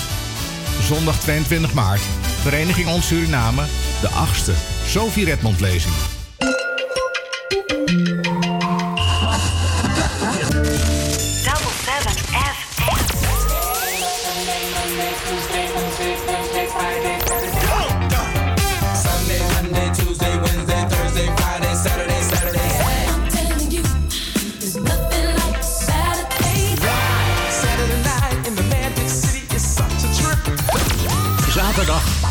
Zondag 22 maart, Vereniging Ons Suriname, de achtste Sophie Redmond lezing.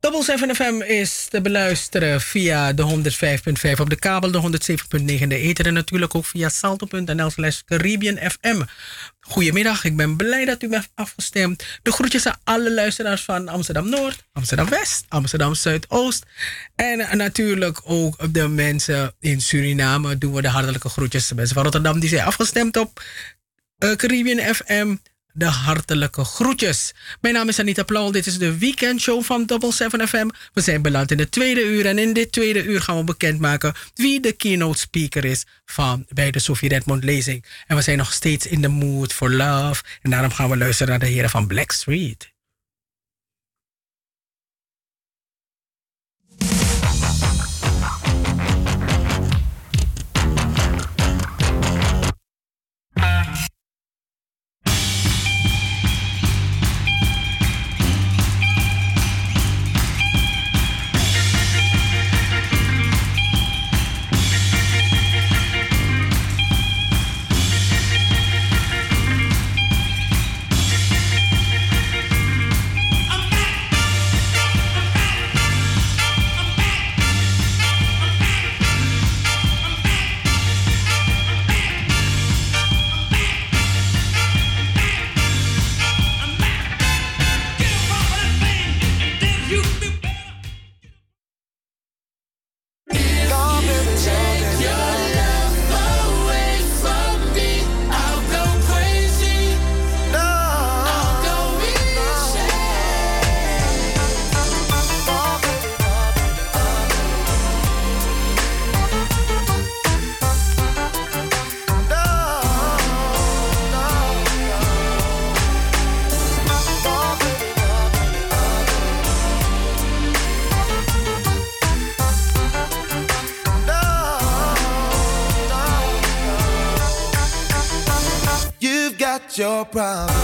Double 7 FM is te beluisteren via de 105.5 op de kabel, de 107.9 in de ether en natuurlijk ook via salto.nl slash Caribbean FM. Goedemiddag, ik ben blij dat u bent afgestemd. De groetjes aan alle luisteraars van Amsterdam Noord, Amsterdam West, Amsterdam Zuidoost. En natuurlijk ook de mensen in Suriname doen we de hartelijke groetjes. De mensen van Rotterdam die zijn afgestemd op eh, Caribbean FM. De hartelijke groetjes. Mijn naam is Anita Plauwel. Dit is de weekendshow van Double 7 FM. We zijn beland in het tweede uur. En in dit tweede uur gaan we bekendmaken wie de keynote speaker is van bij de Sophie Redmond lezing. En we zijn nog steeds in the mood for love. En daarom gaan we luisteren naar de heren van Blackstreet. Your problems,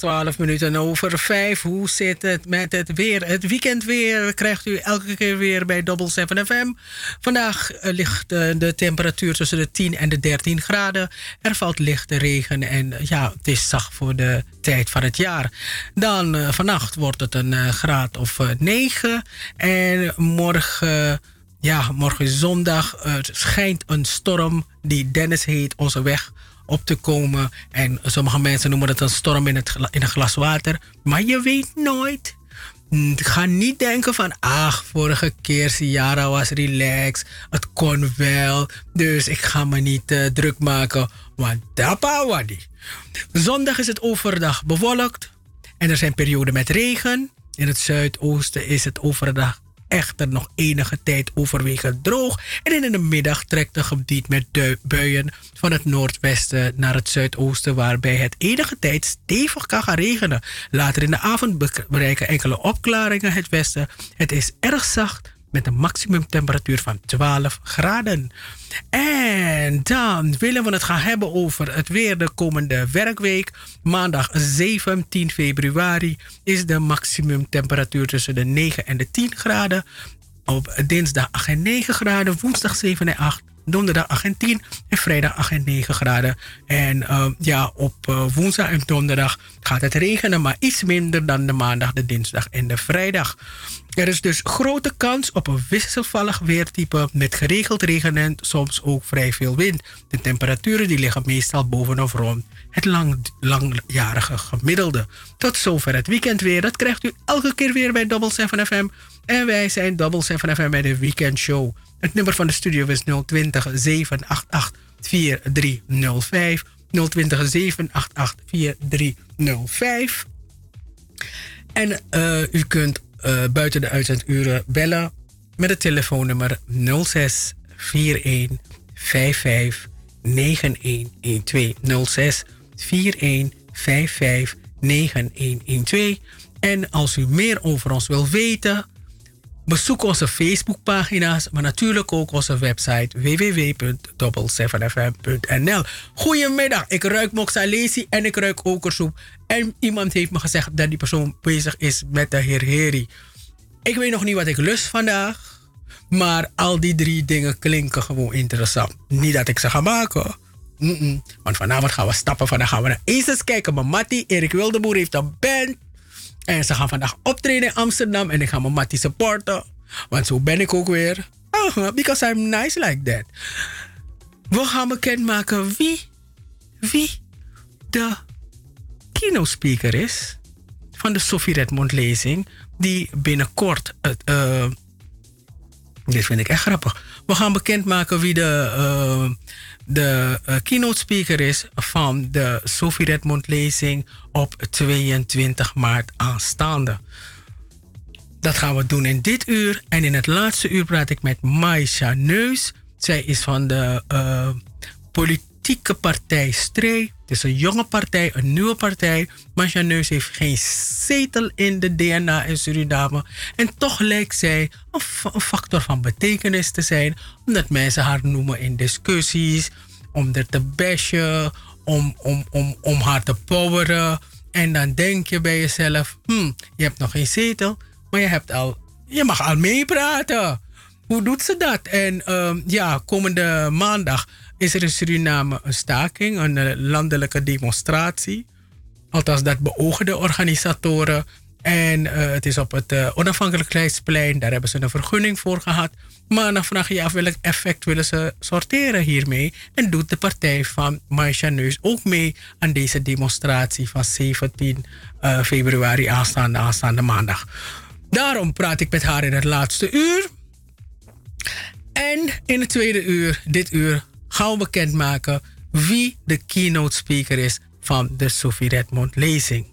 12 minuten over 5. Hoe zit het met het weer? Het weekendweer krijgt u elke keer weer bij Double 7 FM. Vandaag eh, ligt de temperatuur tussen de 10 en de 13 graden. Er valt lichte regen en eh, ja, het is zacht voor de tijd van het jaar. Dan eh, vannacht wordt het een graad of eh, 9. En morgen, ja, morgen zondag schijnt een storm die Dennis heet onze weg op te komen. En sommige mensen noemen het een storm in, het in een glas water. Maar je weet nooit. Mm, Ga niet denken van, ach, vorige keer Ciara was relaxed. Het kon wel. Dus ik ga me niet eh, druk maken. Want dapa wadi. Zondag is het overdag bewolkt. En er zijn perioden met regen. In het zuidoosten is het overdag echter nog enige tijd overwegend droog. En in de middag trekt een gebied met buien van het noordwesten naar het zuidoosten, waarbij het enige tijd stevig kan gaan regenen. Later in de avond be- bereiken enkele opklaringen het westen. Het is erg zacht met een maximumtemperatuur van 12 graden. En dan willen we het gaan hebben over het weer de komende werkweek. Maandag 17 februari is de maximumtemperatuur tussen de 9 en de 10 graden. Op dinsdag 8 en 9 graden, woensdag 7 en 8, donderdag 8 en 10 en vrijdag 8 en 9 graden. En eh, ja, op eh, woensdag en donderdag gaat het regenen, maar iets minder dan de maandag, de dinsdag en de vrijdag. Er is dus grote kans op een wisselvallig weertype met geregeld regen en soms ook vrij veel wind. De temperaturen die liggen meestal boven of rond het lang, langjarige gemiddelde. Tot zover het weekendweer. Dat krijgt u elke keer weer bij Double 7 FM. En wij zijn Double 7 FM bij de weekendshow. Het nummer van de studio is 020 788 4305. 020 788 4305. En eh, u kunt eh, buiten de uitzenduren bellen met het telefoonnummer 06 41 55 9112. 06 41 55 9112. En als u meer over ons wilt weten, bezoek onze Facebookpagina's, maar natuurlijk ook onze website www.double7fm.nl. Goedemiddag, ik ruik moxalesi en ik ruik okersoep. En iemand heeft me gezegd dat die persoon bezig is met de heer Heri. Ik weet nog niet wat ik lust vandaag, maar al die drie dingen klinken gewoon interessant. Niet dat ik ze ga maken. Mm-mm. Want vanavond gaan we stappen. Vandaag gaan we naar Aces kijken. Mijn Mattie, Erik Wildeboer heeft een band. En ze gaan vandaag optreden in Amsterdam. En ik ga mijn Mattie supporten. Want zo ben ik ook weer. Because I'm nice like that. We gaan bekendmaken wie, wie de keynote is van de Sophie Redmond lezing. Die binnenkort het. eh, dit vind ik echt grappig. We gaan bekendmaken wie de, eh, de eh, keynote speaker is van de Sophie Redmond lezing op 22 maart aanstaande. Dat gaan we doen in dit uur. En in het laatste uur praat ik met Maisha Neus. Zij is van de eh, politieke partij Stree. Het is een jonge partij, een nieuwe partij. Maisha Neus heeft geen zetel in de DNA in Suriname. En toch lijkt zij een, fa- een factor van betekenis te zijn. Omdat mensen haar noemen in discussies. Om er te bashen. Om, om, om, om haar te poweren. En dan denk je bij jezelf: hm, je hebt nog geen zetel. Maar je, hebt al, je mag al meepraten. Hoe doet ze dat? En ehm, ja, komende maandag is er in Suriname een staking, een eh, landelijke demonstratie. Althans, dat beogen de organisatoren. En eh, het is op het eh, onafhankelijkheidsplein. Daar hebben ze een vergunning voor gehad. Maar dan vraag je je af welk effect willen ze sorteren hiermee. En doet de partij van Maisha Neus ook mee aan deze demonstratie van 17 eh, februari aanstaande, aanstaande maandag. Daarom praat ik met haar in het laatste uur. En in het tweede uur, dit uur, gaan we bekendmaken wie de keynote speaker is van de Sophie Redmond lezing.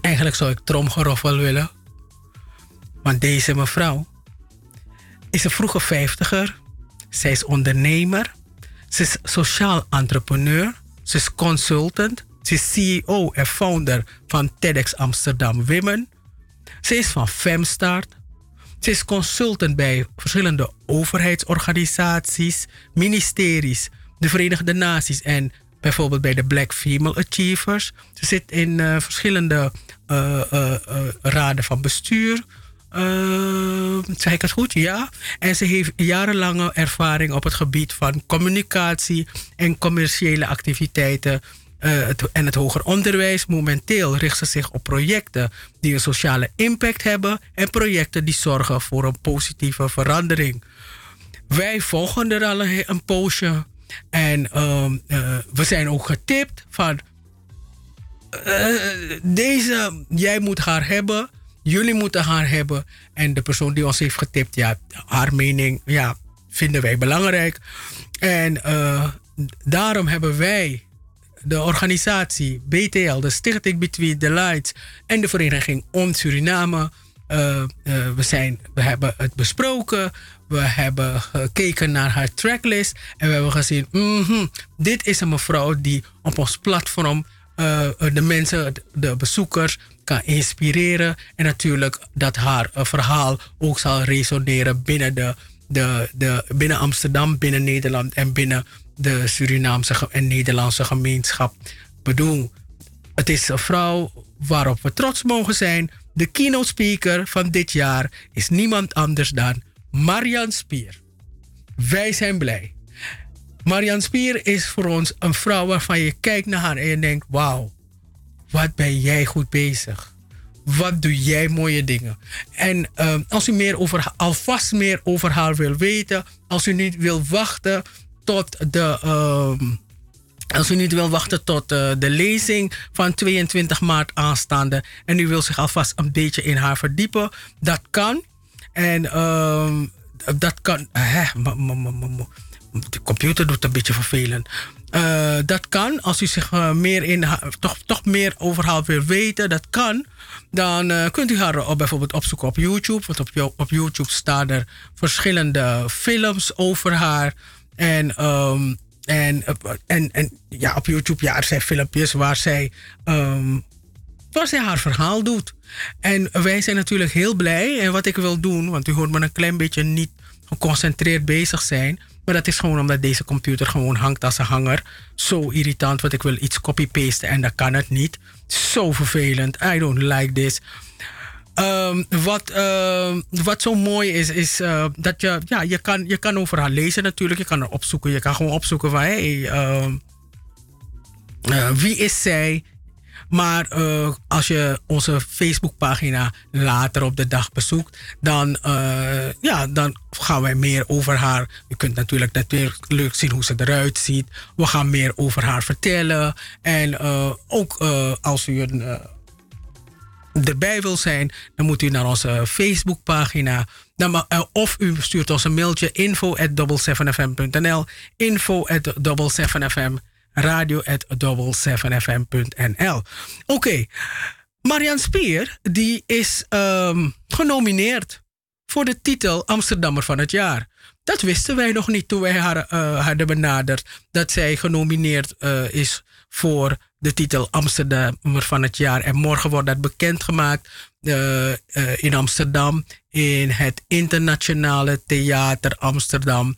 Eigenlijk zou ik tromgeroffel willen. Want deze mevrouw is een vroege vijftiger. Zij is ondernemer. Ze is sociaal entrepreneur. Ze is consultant. Ze is CEO en founder van TEDx Amsterdam Women. Ze is van Femstart. Ze is consultant bij verschillende overheidsorganisaties, ministeries, de Verenigde Naties en bijvoorbeeld bij de Black Female Achievers. Ze zit in eh, verschillende eh, eh, raden van bestuur. Zeg ik het goed? Ja. En ze heeft jarenlange ervaring op het gebied van communicatie en commerciële activiteiten eh, het, en het hoger onderwijs. Momenteel richt ze zich op projecten die een sociale impact hebben en projecten die zorgen voor een positieve verandering. Wij volgen er al een, een poosje en ehm, eh, we zijn ook getipt van eh, deze, jij moet haar hebben, jullie moeten haar hebben. En de persoon die ons heeft getipt, ja, haar mening ja, vinden wij belangrijk. En daarom hebben wij de organisatie BTL, de Stichting Between the Lights en de Vereniging Om Suriname eh, eh, we, zijn, we hebben het besproken. We hebben gekeken naar haar tracklist. En we hebben gezien, mhm, dit is een mevrouw die op ons platform eh, de mensen, de bezoekers kan inspireren. En natuurlijk dat haar verhaal ook zal resoneren binnen, de, de, de, binnen Amsterdam, binnen Nederland en binnen de Surinaamse en Nederlandse gemeenschap. Bedoel, het is een vrouw waarop we trots mogen zijn. De keynote speaker van dit jaar is niemand anders dan Marian Spier. Wij zijn blij. Marian Spier is voor ons een vrouw waarvan je kijkt naar haar en je denkt: wauw, wat ben jij goed bezig? Wat doe jij mooie dingen? En ehm, als u meer over, alvast meer over haar wil weten, als u niet wil wachten tot de. ehm, als u niet wil wachten tot eh, de lezing van 22 maart aanstaande en u wil zich alvast een beetje in haar verdiepen, dat kan. En ehm, dat kan. Hè, de computer doet een beetje vervelend. Eh, dat kan, als u zich eh, meer in toch, toch meer over haar wil weten, dat kan. Dan kunt u haar bijvoorbeeld opzoeken op YouTube. Want op, op YouTube staan er verschillende films over haar. En, ehm, en, eh, en, en ja, op YouTube ja, er zijn filmpjes waar zij, ehm, waar zij haar verhaal doet. En wij zijn natuurlijk heel blij. En wat ik wil doen, want u hoort me een klein beetje niet geconcentreerd bezig zijn. Maar dat is gewoon omdat deze computer gewoon hangt als een hanger. Zo irritant, want ik wil iets copy-pasten en dat kan het niet. Zo vervelend. I don't like this. Ehm, wat, ehm, wat zo mooi is, is eh, dat je, ja, je, kan, je kan over haar lezen natuurlijk. Je kan er opzoeken. Je kan gewoon opzoeken van, hey, eh, wie is zij? Maar eh, als je onze Facebookpagina later op de dag bezoekt, dan, ja, dan gaan wij meer over haar. Je kunt natuurlijk natuurlijk zien hoe ze eruit ziet. We gaan meer over haar vertellen. En ook als u een, erbij wil zijn, dan moet u naar onze Facebookpagina. Eh, of u stuurt ons een mailtje info at 7fm.nl info at 7fm radio at 7fm.nl Oké, Marian Spier die is ehm, genomineerd voor de titel Amsterdammer van het jaar. Dat wisten wij nog niet toen wij haar eh, hadden benaderd. Dat zij genomineerd eh, is voor de titel Amsterdammer van het jaar. En morgen wordt dat bekendgemaakt eh, in Amsterdam. In het Internationale Theater Amsterdam.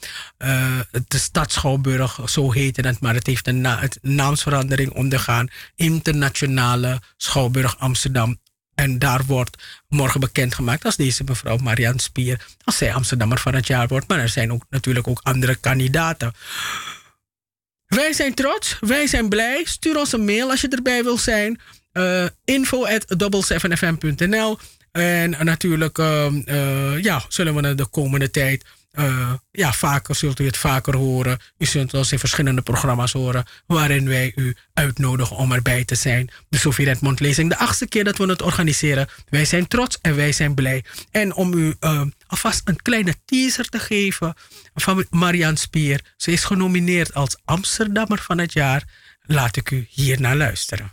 De Stad Schouwburg, zo heette het. Maar het heeft een naamsverandering ondergaan. Internationale Schouwburg Amsterdam. En daar wordt morgen bekendgemaakt als deze mevrouw Marianne Spier, als zij Amsterdammer van het jaar wordt. Maar er zijn ook natuurlijk ook andere kandidaten. Wij zijn trots, wij zijn blij. Stuur ons een mail als je erbij wil zijn. Eh info at 7fm.nl En natuurlijk ehm, eh, ja, zullen we de komende tijd eh, ja, vaker zult u het vaker horen. U zult ons in verschillende programma's horen waarin wij u uitnodigen om erbij te zijn. De Sofie Redmond lezing, de achtste keer dat we het organiseren. Wij zijn trots en wij zijn blij. En om u eh, alvast een kleine teaser te geven van Marianne Spier. Ze is genomineerd als Amsterdammer van het jaar. Laat ik u hier naar luisteren.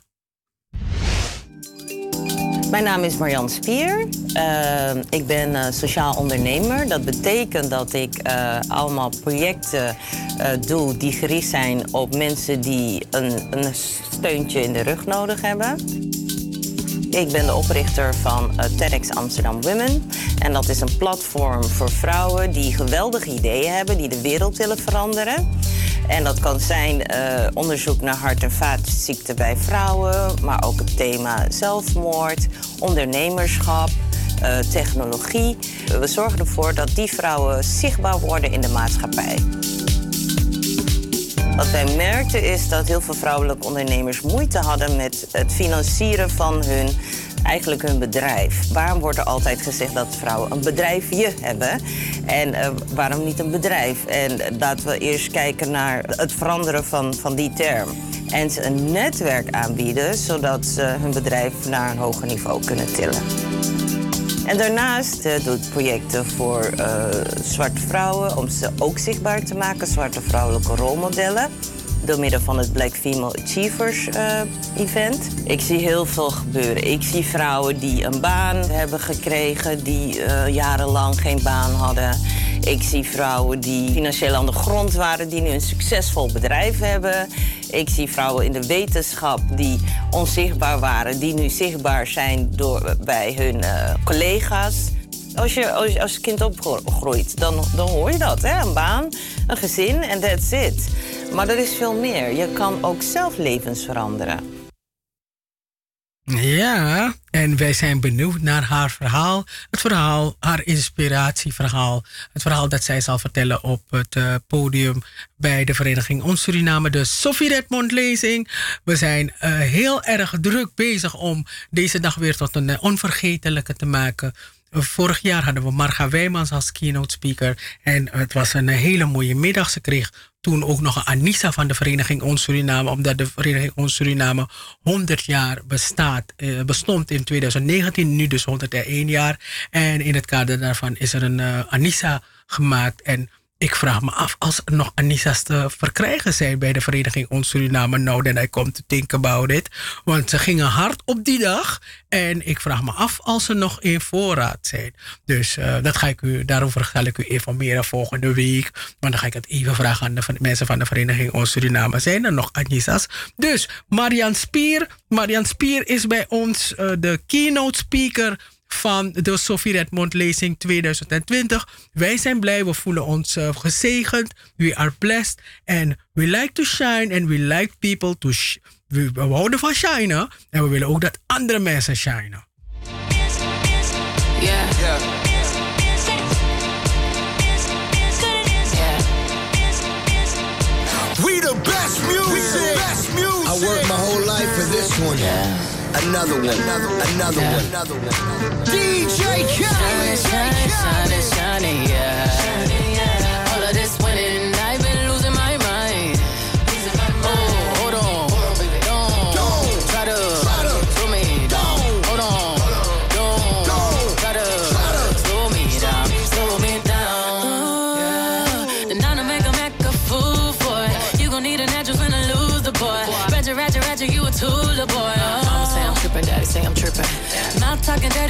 Mijn naam is Marjan Spier. Uh, ik ben uh, sociaal ondernemer. Dat betekent dat ik uh, allemaal projecten doe die gericht zijn op mensen die een, een steuntje in de rug nodig hebben. Ik ben de oprichter van uh, TEDx Amsterdam Women. En dat is een platform voor vrouwen die geweldige ideeën hebben, die de wereld willen veranderen. En dat kan zijn uh, onderzoek naar hart- en vaatziekten bij vrouwen, maar ook het thema zelfmoord, ondernemerschap, uh, technologie. We zorgen ervoor dat die vrouwen zichtbaar worden in de maatschappij. Wat wij merkten is dat heel veel vrouwelijke ondernemers moeite hadden met het financieren van hun, eigenlijk hun bedrijf. Waarom wordt er altijd gezegd dat vrouwen een bedrijfje hebben? En uh, waarom niet een bedrijf? En laten we eerst kijken naar het veranderen van, van die term. En ze een netwerk aanbieden, zodat ze hun bedrijf naar een hoger niveau kunnen tillen. En daarnaast uh, doet projecten voor uh, zwarte vrouwen om ze ook zichtbaar te maken, zwarte vrouwelijke rolmodellen. Door middel van het Black Female Achievers eh, Event. Ik zie heel veel gebeuren. Ik zie vrouwen die een baan hebben gekregen, die eh, jarenlang geen baan hadden. Ik zie vrouwen die financieel aan de grond waren, die nu een succesvol bedrijf hebben. Ik zie vrouwen in de wetenschap die onzichtbaar waren, die nu zichtbaar zijn door, bij hun eh, collega's. Als je als, als kind opgroeit, dan, dan hoor je dat. Hè? Een baan, een gezin en that's it. Maar er is veel meer. Je kan ook zelf levens veranderen. Ja, en wij zijn benieuwd naar haar verhaal. Het verhaal, haar inspiratieverhaal. Het verhaal dat zij zal vertellen op het eh, podium bij de Vereniging Ons Suriname, de Sophie Redmond lezing. We zijn eh, heel erg druk bezig om deze dag weer tot een eh, onvergetelijke te maken. Vorig jaar hadden we Marga Wijmans als keynote speaker. En het was een hele mooie middag. Ze kreeg toen ook nog een Anissa van de Vereniging Ons Suriname. Omdat de Vereniging Ons Suriname 100 jaar bestaat, eh, bestond in 2019. Nu dus 101 jaar. En in het kader daarvan is er een uh, Anissa gemaakt. En ik vraag me af als er nog Anissa's te verkrijgen zijn bij de Vereniging Ons Suriname. Nou, then I come to think about it. Want ze gingen hard op die dag. En ik vraag me af als ze nog in voorraad zijn. Dus uh, dat ga ik u, daarover zal ik u informeren volgende week. Maar dan ga ik het even vragen aan de mensen van de Vereniging Ons Suriname. Zijn er nog Anissa's? Dus Marian Spier. Marian Spier is bij ons uh, de keynote speaker van de Sophie Redmond lezing 2020. Wij zijn blij, we voelen ons uh, gezegend. We are blessed and we like to shine and we like people to we, we houden van shinen en we willen ook dat andere mensen shinen. Yeah. yeah. We the best music. Best music. I worked my whole life for this one. Yeah. Another one, another, another one, another one. DJ Shining, shining, shining, shining, yeah.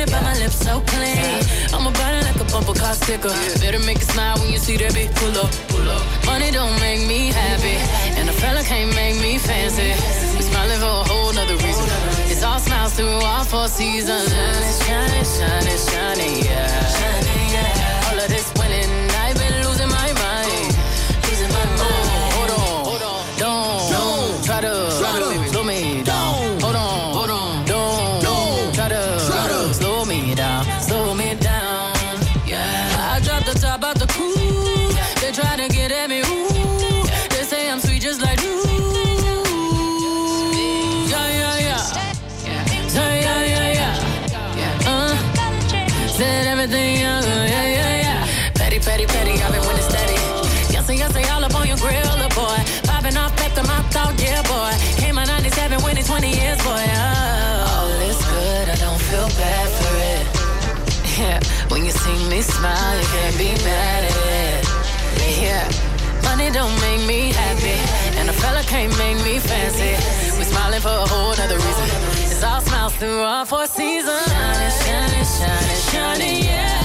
Dirty, but my lips so clean. I'm a burner like a bumper car sticker. Better make it smile when you see that big pull up, pull up. Money don't make me happy, and a fella can't make me fancy. We smiling for a whole nother reason. It's all smiles through all four seasons. Shining, shining, shining, shining, yeah. Smile, you can't be mad at it. Yeah, money don't make me happy, and a fella can't make me fancy. We smiling for a whole nother reason. It's all smiles through all four seasons. Shining, shining, shining, shining, yeah.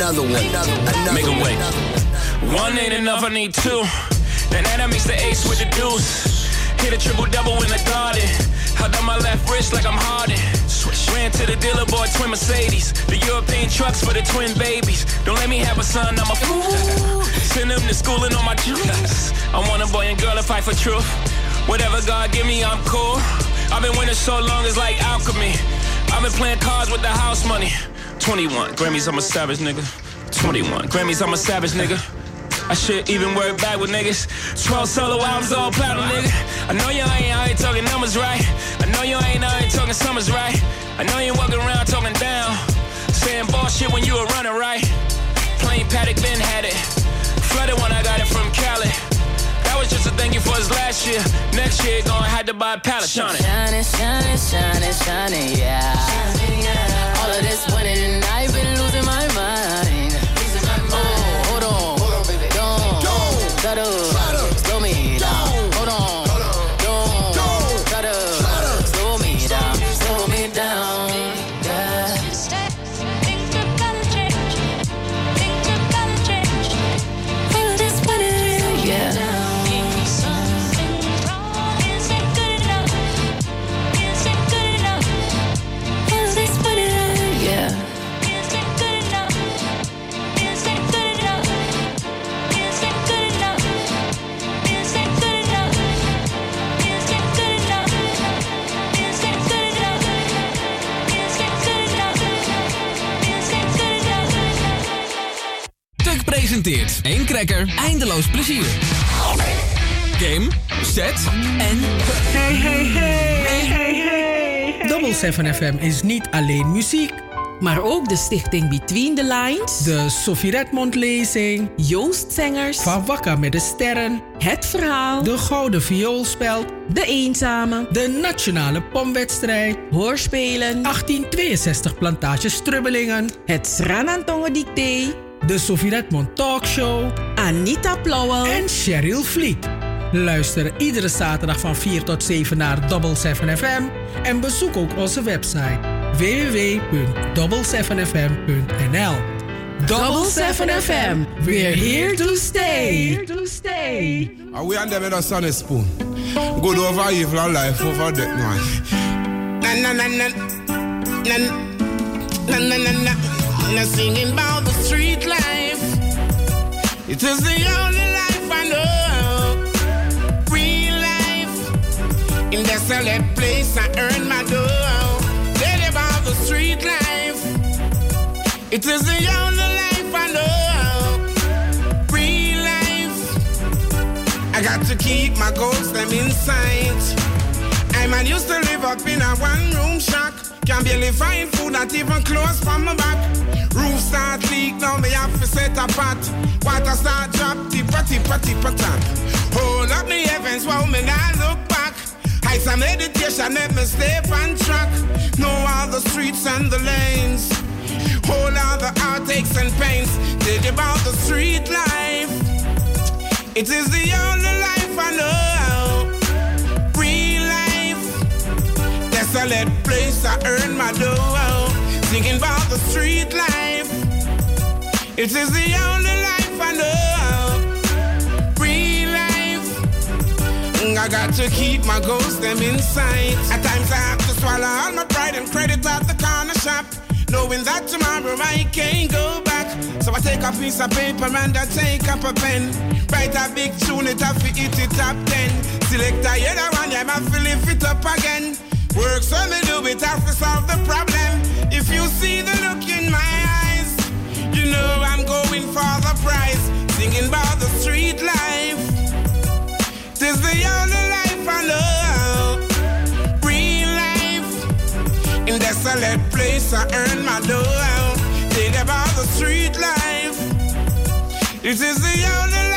Another one, another, another make 'em one. wait. One ain't enough, I need two. Then that makes the ace with the deuce. Hit a triple double in the garden. Held on my left wrist like I'm Harden. Ran to the dealer, bought twin Mercedes. The European trucks for the twin babies. Don't let me have a son, I'm a fool. Send them to school and on my juice. I want a boy and girl to fight for truth. Whatever God give me, I'm cool. I've been winning so long, it's like alchemy. I've been playing cards with the house money. 21 Grammys, I'm a savage nigga. 21 Grammys, I'm a savage nigga. I should even work back with niggas. 12 solo albums, all platinum, nigga. I know you ain't out here talking numbers right. I know you ain't out here talking summers right. I know you ain't walking around talking down. Saying bullshit when you were running right. Plain paddock, Ben had it. Flooded when I got it from Cali. That was just a thank you for his last year. Next year, gonna have to buy a pallet. Shining. Shining, shining, shining, shining, yeah. All winning and been losing my mind. Oh, hold on. To presenteert één cracker, eindeloos plezier. Game, set en... Hey, hey, hey, hey, hey, hey. Double 7 FM is niet alleen muziek. Maar ook de stichting Between the Lines. De Sophie Redmond lezing. Joost Zengers. Van Wakka met de Sterren. Het Verhaal. De Gouden Vioolspeld. De Eenzame. De Nationale Pomwedstrijd. Hoorspelen. 1862 Plantage Strubbelingen. Het Sranantongen Dicté. De Sophie Redmond Talkshow. Anita Plauwel. En Cheryl Vliet. Luister iedere zaterdag van 4 tot 7 naar Double 7 FM. En bezoek ook onze website www.double7fm.nl Double 7 FM. We're here to stay. Here to stay. Are we in a sunny spoon? Good over evil life over death, man. na na na na na na na na na na singing about the street life. It is the only life I know. Real life. In desolate place I earn my dough. Tell about the street life. It is the only life I know. Real life. I got to keep my goals them inside. I man used to live up in a one room shack. Can barely find food, not even clothes from my back. Roof start leak, now me have to set a pot. Water start drop, tippa tippa tippa tap. Hold up me heavens, wow me now look back. I some meditation, let me stay on track. Know all the streets and the lanes. Hold all the heartaches and pains. Think about the street life. It is the only life I know. Desolate place I earn my dough. Thinking about the street life. It is the only life I know. Real life. Mm, I got to keep my goals them inside. At times I have to swallow all my pride and credit at the corner shop. Knowing that tomorrow I can't go back. So I take a piece of paper and I take up a pen. Write a big tune, it have to hit it top ten. Select a yellow one, yeah, I fill lift it up again. Work so me do it, have to solve the problem. If you see the look in my eyes, you know I'm going for the prize. Singing about the street life. Tis the only life I know. Real life. In desolate place I earn my dough. Think about the street life. It is the only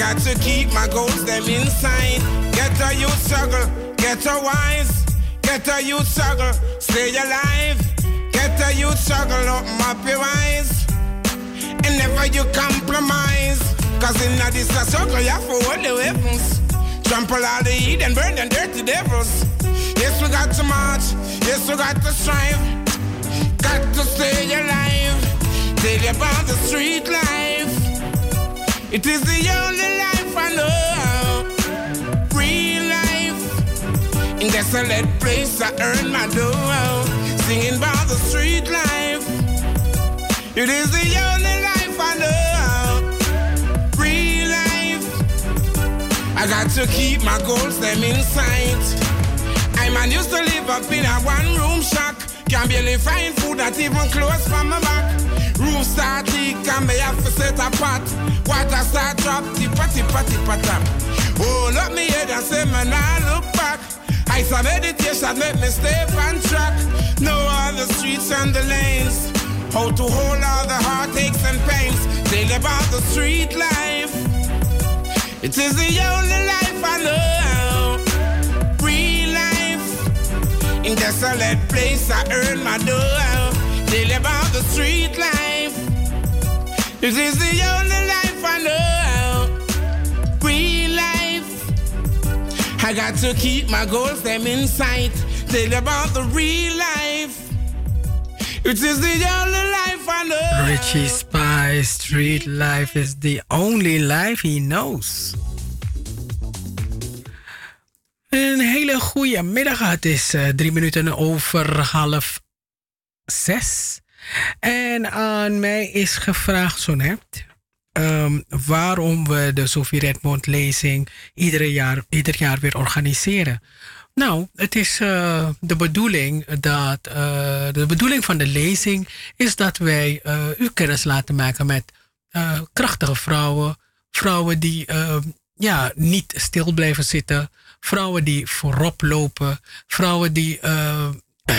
got to keep my goals them inside. Get a youth struggle, get a wise. Get a youth struggle, stay alive. Get a youth struggle, open up your eyes. And never you compromise. Cause in a this struggle, you have to hold the weapons. Trample all the heat and burn them dirty devils. Yes, we got to march. Yes, we got to strive. Got to stay alive. Tell you about the street life. It is the only life I know. Real life. In desolate place I earn my dough. Singing about the street life. It is the only life I know. Real life. I got to keep my goals them in sight. I man used to live up in a one room shack. Can barely find food that even close from my back. Roof start leak and me have to set a pot. Water start drop, tippa tippa tippa tap. Hold up me head and say man I look back. I saw meditation make me stay on track. Know all the streets and the lanes. How to hold all the heartaches and pains. Tell about the street life. It is the only life I know. Real life. In desolate place I earn my dough. Tell about the street life. It is the only life I know. Real life. I got to keep my goals them in sight. Tell about the real life. It is the only life I know. Richie Spice, street life is the only life he knows. Een hele goede middag. Het is eh, drie minuten over half zes. En aan mij is gevraagd zo net. ehm, waarom we de Sophie Redmond lezing iedere jaar, ieder jaar weer organiseren. Nou, het is eh, de bedoeling dat eh, de bedoeling van de lezing is dat wij eh, u kennis laten maken met krachtige vrouwen, vrouwen die eh, ja, niet stil blijven zitten, vrouwen die voorop lopen, vrouwen die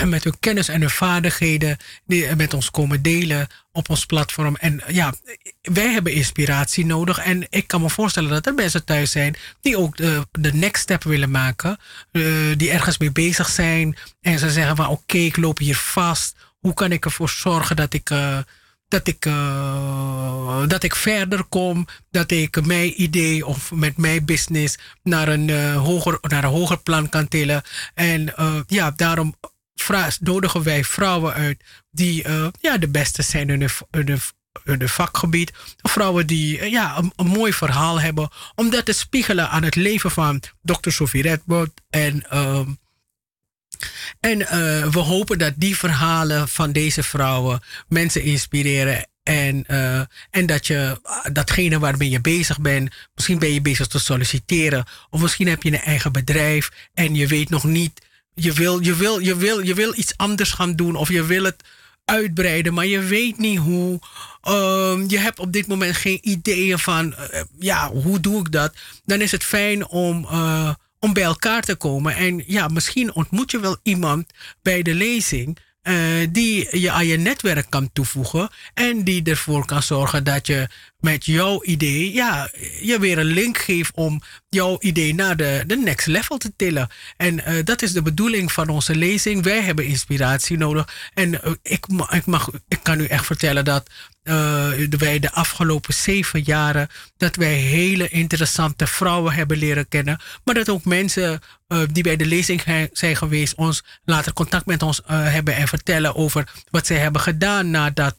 met hun kennis en hun vaardigheden die met ons komen delen op ons platform. En ja, wij hebben inspiratie nodig. En ik kan me voorstellen dat er mensen thuis zijn die ook de, de next step willen maken. eh, die ergens mee bezig zijn. En ze zeggen van oké, ik loop hier vast. Hoe kan ik ervoor zorgen dat ik... eh, dat ik, eh, dat ik verder kom, dat ik mijn idee of met mijn business naar een, eh, hoger, naar een hoger plan kan tillen. En eh, ja, daarom nodigen wij vrouwen uit die eh, ja, de beste zijn in hun, hun, hun vakgebied. Vrouwen die eh, ja, een, mooi verhaal hebben om dat te spiegelen aan het leven van Dr. Sophie Redwood. En ehm, en eh, we hopen dat die verhalen van deze vrouwen mensen inspireren. En, en dat je datgene waarmee je bezig bent, misschien ben je bezig te solliciteren. Of misschien heb je een eigen bedrijf en je weet nog niet. Je wil, je wil, je wil, je wil iets anders gaan doen of je wil het uitbreiden, maar je weet niet hoe. Ehm, je hebt op dit moment geen ideeën van, eh, ja, hoe doe ik dat? Dan is het fijn om, eh, om bij elkaar te komen. En ja, misschien ontmoet je wel iemand bij de lezing. eh, die je aan je netwerk kan toevoegen. En die ervoor kan zorgen dat je met jouw idee, ja, je weer een link geeft om jouw idee naar de, de next level te tillen. En eh, dat is de bedoeling van onze lezing. Wij hebben inspiratie nodig. En eh, ik, ik, mag, ik kan u echt vertellen dat eh, wij de afgelopen zeven jaren dat wij hele interessante vrouwen hebben leren kennen. Maar dat ook mensen die bij de lezing zijn geweest ons later contact met ons hebben en vertellen over wat zij hebben gedaan nadat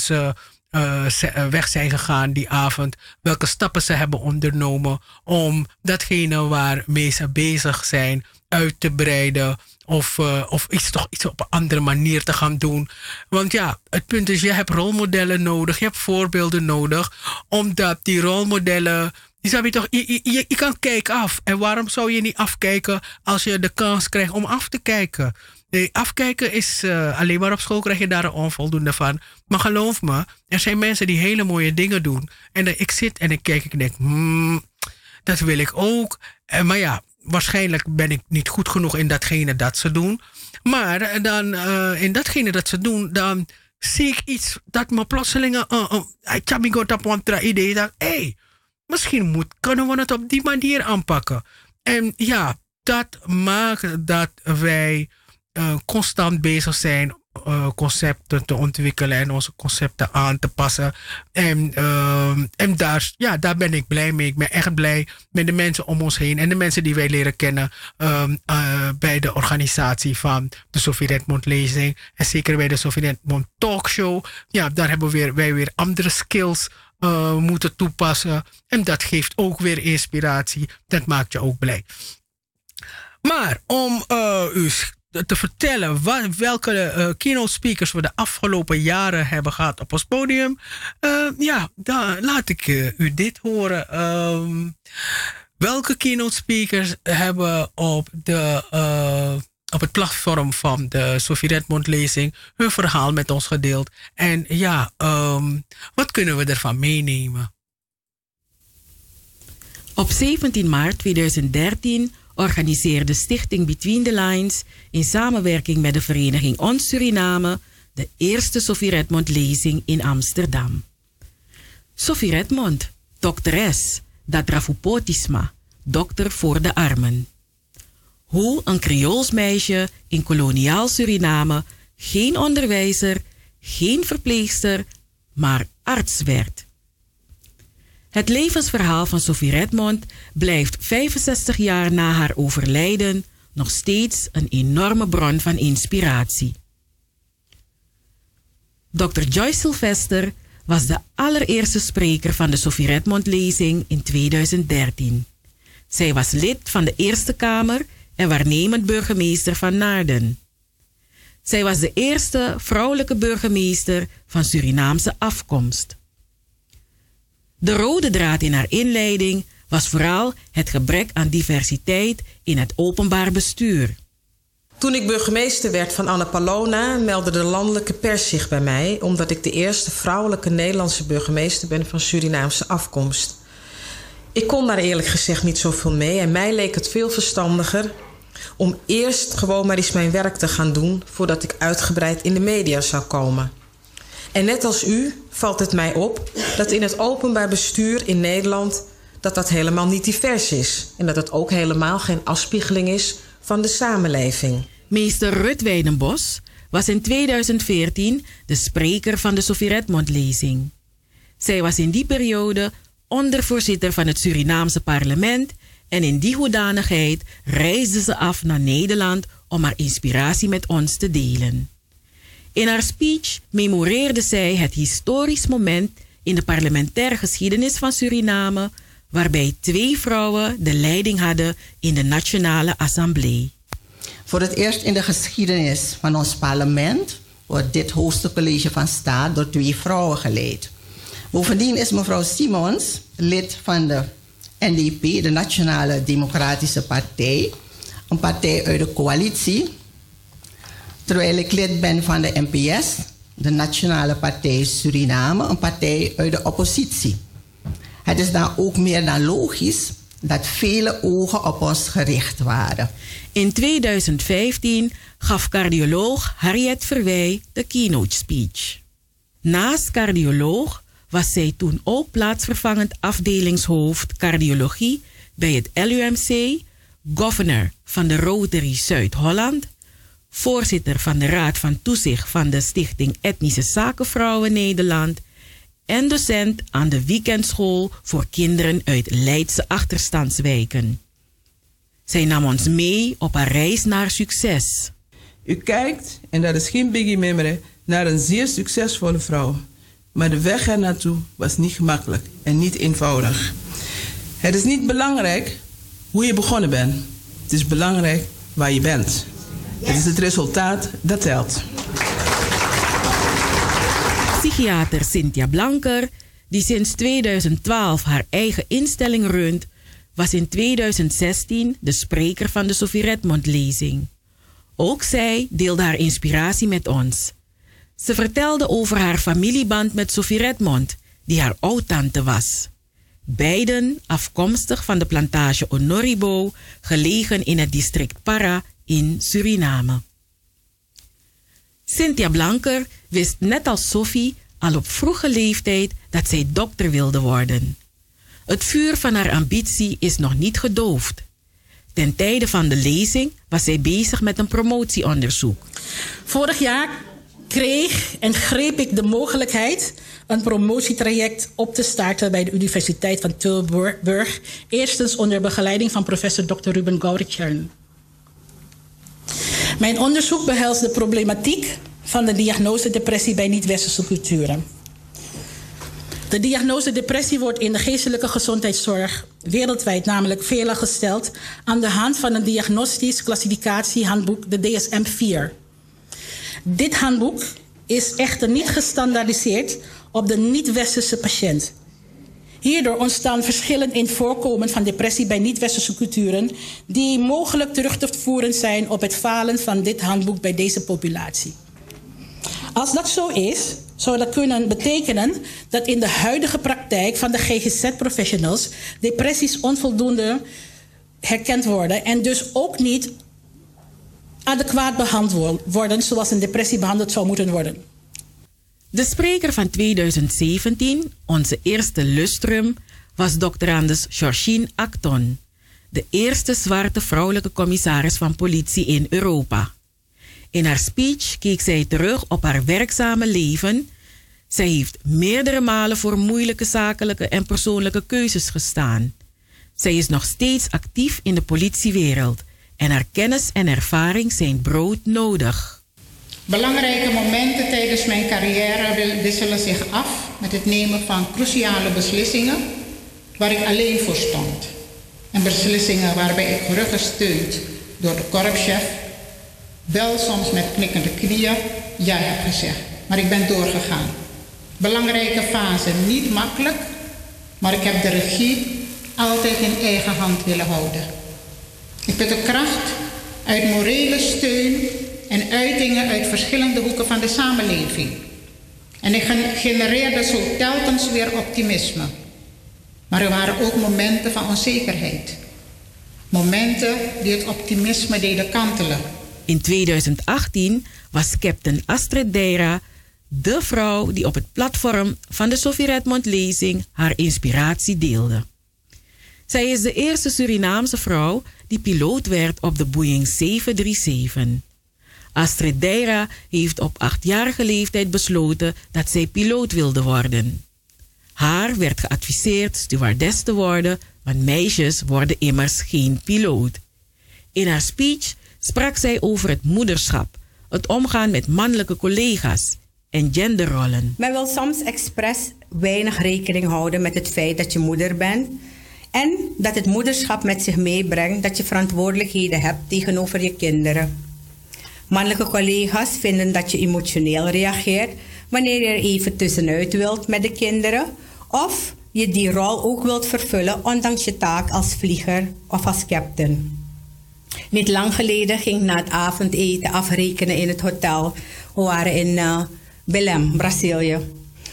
ze eh, eh, weg zijn gegaan die avond. Welke stappen ze hebben ondernomen om datgene waarmee ze bezig zijn uit te breiden. Of, eh, of iets, toch iets op een andere manier te gaan doen. Want ja, het punt is, je hebt rolmodellen nodig. Je hebt voorbeelden nodig. Omdat die rolmodellen. Je, toch, je, je- je kan kijken af. En waarom zou je niet afkijken als je de kans krijgt om af te kijken? Nee, afkijken is eh, alleen maar op school krijg je daar een onvoldoende van. Maar geloof me, er zijn mensen die hele mooie dingen doen. En ik zit en ik kijk en ik denk, hmm, dat wil ik ook. En, maar ja, waarschijnlijk ben ik niet goed genoeg in datgene dat ze doen. Maar eh, dan eh, in datgene dat ze doen, dan zie ik iets dat me plotseling uh, op een idee dat, hé, hey, misschien moet, kunnen we het op die manier aanpakken. En ja, dat maakt dat wij eh, constant bezig zijn eh, concepten te ontwikkelen en onze concepten aan te passen. En, ehm, en daar, ja, daar ben ik blij mee. Ik ben echt blij met de mensen om ons heen en de mensen die wij leren kennen eh, bij de organisatie van de Sofie Redmond lezing. En zeker bij de Sofie Redmond talkshow. Ja, daar hebben we weer, wij weer andere skills eh, moeten toepassen. En dat geeft ook weer inspiratie. Dat maakt je ook blij. Maar om eh, u te vertellen welke eh, keynote speakers we de afgelopen jaren hebben gehad op ons podium, eh, ja, dan laat ik eh, u dit horen. Ehm, welke keynote speakers hebben op, de, op het platform van de Sophie Redmond lezing hun verhaal met ons gedeeld? En ja, ehm, wat kunnen we ervan meenemen? Op 17 maart 2013 organiseerde Stichting Between the Lines in samenwerking met de vereniging Ons Suriname de eerste Sophie Redmond lezing in Amsterdam. Sophie Redmond, dokteres, Datrafupotisma, dokter voor de armen. Hoe een Creools meisje in koloniaal Suriname geen onderwijzer, geen verpleegster, maar arts werd. Het levensverhaal van Sophie Redmond blijft 65 jaar na haar overlijden nog steeds een enorme bron van inspiratie. Dr. Joyce Sylvester was de allereerste spreker van de Sophie Redmond lezing in 2013. Zij was lid van de Eerste Kamer en waarnemend burgemeester van Naarden. Zij was de eerste vrouwelijke burgemeester van Surinaamse afkomst. De rode draad in haar inleiding was vooral het gebrek aan diversiteit in het openbaar bestuur. Toen ik burgemeester werd van Annapolona meldde de landelijke pers zich bij mij, omdat ik de eerste vrouwelijke Nederlandse burgemeester ben van Surinaamse afkomst. Ik kon daar eerlijk gezegd niet zoveel mee en mij leek het veel verstandiger om eerst gewoon maar eens mijn werk te gaan doen voordat ik uitgebreid in de media zou komen. En net als u valt het mij op dat in het openbaar bestuur in Nederland dat dat helemaal niet divers is en dat het ook helemaal geen afspiegeling is van de samenleving. Meester Rut Weidenbos was in 2014 de spreker van de Sophie Redmond lezing. Zij was in die periode ondervoorzitter van het Surinaamse parlement en in die hoedanigheid reisde ze af naar Nederland om haar inspiratie met ons te delen. In haar speech memoreerde zij het historisch moment in de parlementaire geschiedenis van Suriname, waarbij twee vrouwen de leiding hadden in de Nationale Assemblée. Voor het eerst in de geschiedenis van ons parlement wordt dit hoogste college van staat door twee vrouwen geleid. Bovendien is mevrouw Simons lid van de NDP, de Nationale Democratische Partij, een partij uit de coalitie. Terwijl ik lid ben van de NPS, de Nationale Partij Suriname, een partij uit de oppositie. Het is dan ook meer dan logisch dat vele ogen op ons gericht waren. In 2015 gaf cardioloog Harriet Verwij de keynote speech. Naast cardioloog was zij toen ook plaatsvervangend afdelingshoofd cardiologie bij het LUMC, governor van de Rotary Zuid-Holland, voorzitter van de Raad van Toezicht van de Stichting Etnische Zakenvrouwen Nederland en docent aan de weekendschool voor kinderen uit Leidse achterstandswijken. Zij nam ons mee op haar reis naar succes. U kijkt, en dat is geen biggie memory, naar een zeer succesvolle vrouw. Maar de weg er naartoe was niet gemakkelijk en niet eenvoudig. Het is niet belangrijk hoe je begonnen bent. Het is belangrijk waar je bent. Het is het resultaat dat telt. Psychiater Cynthia Blanker, die sinds 2012 haar eigen instelling runt, was in 2016 de spreker van de Sophie Redmond lezing. Ook zij deelde haar inspiratie met ons. Ze vertelde over haar familieband met Sophie Redmond, die haar oudtante was. Beiden afkomstig van de plantage Honoribo, gelegen in het district Para in Suriname. Cynthia Blanker wist net als Sophie al op vroege leeftijd dat zij dokter wilde worden. Het vuur van haar ambitie is nog niet gedoofd. Ten tijde van de lezing was zij bezig met een promotieonderzoek. Vorig jaar kreeg en greep ik de mogelijkheid een promotietraject op te starten bij de Universiteit van Tilburg. Eerstens onder begeleiding van professor Dr. Ruben Gauricern. Mijn onderzoek behelst de problematiek van de diagnose depressie bij niet-westerse culturen. De diagnose depressie wordt in de geestelijke gezondheidszorg wereldwijd namelijk veelal gesteld aan de hand van een diagnostisch klassificatiehandboek, de DSM-4. Dit handboek is echter niet gestandaardiseerd op de niet-westerse patiënt. Hierdoor ontstaan verschillen in voorkomen van depressie bij niet-westerse culturen, die mogelijk terug te voeren zijn op het falen van dit handboek bij deze populatie. Als dat zo is, zou dat kunnen betekenen dat in de huidige praktijk van de GGZ-professionals depressies onvoldoende herkend worden en dus ook niet adequaat behandeld worden zoals een depressie behandeld zou moeten worden. De spreker van 2017, onze eerste lustrum, was Dr. Anders Georgine Acton, de eerste zwarte vrouwelijke commissaris van politie in Europa. In haar speech keek zij terug op haar werkzame leven. Zij heeft meerdere malen voor moeilijke zakelijke en persoonlijke keuzes gestaan. Zij is nog steeds actief in de politiewereld en haar kennis en ervaring zijn broodnodig. Belangrijke momenten tijdens mijn carrière wisselen zich af met het nemen van cruciale beslissingen waar ik alleen voor stond. En beslissingen waarbij ik gerugsteund door de korpschef, wel soms met knikkende knieën, ja heb gezegd. Maar ik ben doorgegaan. Belangrijke fase, niet makkelijk, maar ik heb de regie altijd in eigen hand willen houden. Ik put de kracht uit morele steun en uitingen uit verschillende hoeken van de samenleving. En ik gen- genereerde zo telkens weer optimisme. Maar er waren ook momenten van onzekerheid. Momenten die het optimisme deden kantelen. In 2018 was Captain Astrid Deira de vrouw die op het platform van de Sophie Redmond lezing haar inspiratie deelde. Zij is de eerste Surinaamse vrouw die piloot werd op de Boeing 737. Astrid Deira heeft op achtjarige leeftijd besloten dat zij piloot wilde worden. Haar werd geadviseerd stewardess te worden, want meisjes worden immers geen piloot. In haar speech sprak zij over het moederschap, het omgaan met mannelijke collega's en genderrollen. Men wil soms expres weinig rekening houden met het feit dat je moeder bent. En dat het moederschap met zich meebrengt dat je verantwoordelijkheden hebt tegenover je kinderen. Mannelijke collega's vinden dat je emotioneel reageert wanneer je er even tussenuit wilt met de kinderen. Of je die rol ook wilt vervullen ondanks je taak als vlieger of als captain. Niet lang geleden ging ik na het avondeten afrekenen in het hotel. We waren in eh, Belém, Brazilië.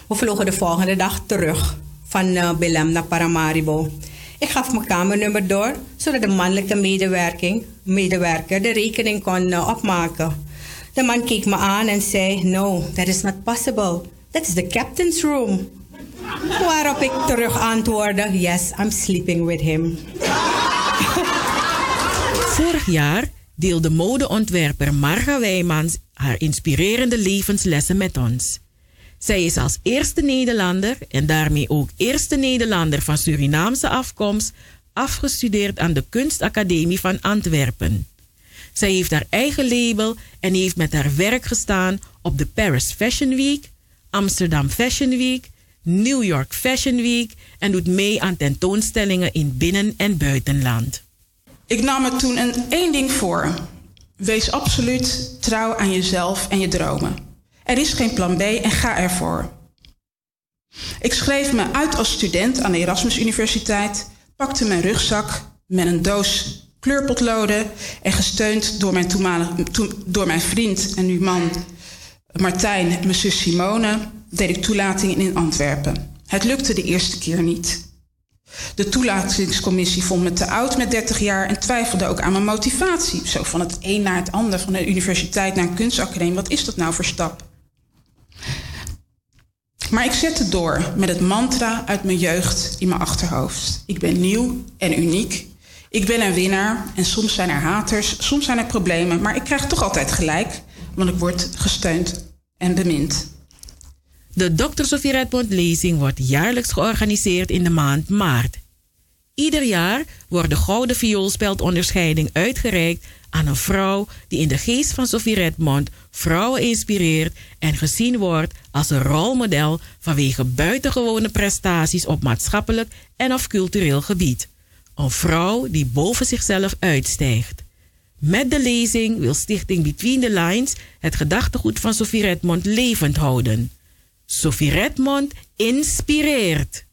We vlogen de volgende dag terug van eh, Belém naar Paramaribo. Ik gaf mijn kamernummer door, zodat de mannelijke medewerking, medewerker de rekening kon eh, opmaken. De man keek me aan en zei: No, that is not possible. That is the captain's room. Waarop ik terug antwoordde: Yes, I'm sleeping with him. Vorig jaar deelde modeontwerper Marga Wijmans haar inspirerende levenslessen met ons. Zij is als eerste Nederlander en daarmee ook eerste Nederlander van Surinaamse afkomst afgestudeerd aan de Kunstacademie van Antwerpen. Zij heeft haar eigen label en heeft met haar werk gestaan op de Paris Fashion Week, Amsterdam Fashion Week, New York Fashion Week en doet mee aan tentoonstellingen in binnen- en buitenland. Ik nam me toen een één ding voor. Wees absoluut trouw aan jezelf en je dromen. Er is geen plan B en ga ervoor. Ik schreef me uit als student aan de Erasmus Universiteit, pakte mijn rugzak met een doos kleurpotloden en gesteund door mijn, toenmalige, toen- door mijn vriend en nu man Martijn en mijn zus Simone deed ik toelating in Antwerpen. Het lukte de eerste keer niet. De toelatingscommissie vond me te oud met 30 jaar en twijfelde ook aan mijn motivatie. Zo van het een naar het ander, van de universiteit naar een kunstacademie. Wat is dat nou voor stap? Maar ik zette door met het mantra uit mijn jeugd in mijn achterhoofd. Ik ben nieuw en uniek. Ik ben een winnaar en soms zijn er haters, soms zijn er problemen, maar ik krijg toch altijd gelijk, want ik word gesteund en bemind. De Dr. Sofie Redmond lezing wordt jaarlijks georganiseerd in de maand maart. Ieder jaar wordt de Gouden Vioolspeldonderscheiding uitgereikt aan een vrouw die in de geest van Sophie Redmond vrouwen inspireert en gezien wordt als een rolmodel vanwege buitengewone prestaties op maatschappelijk en of cultureel gebied. Een vrouw die boven zichzelf uitstijgt. Met de lezing wil Stichting Between the Lines het gedachtegoed van Sophie Redmond levend houden. Sophie Redmond inspireert.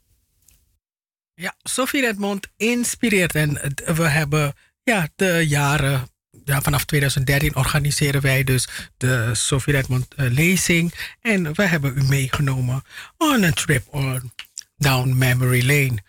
Ja, Sophie Redmond inspireert. En we hebben ja, de jaren, ja, vanaf 2013 organiseren wij dus de Sophie Redmond eh, lezing. En we hebben u meegenomen on een trip on down memory lane.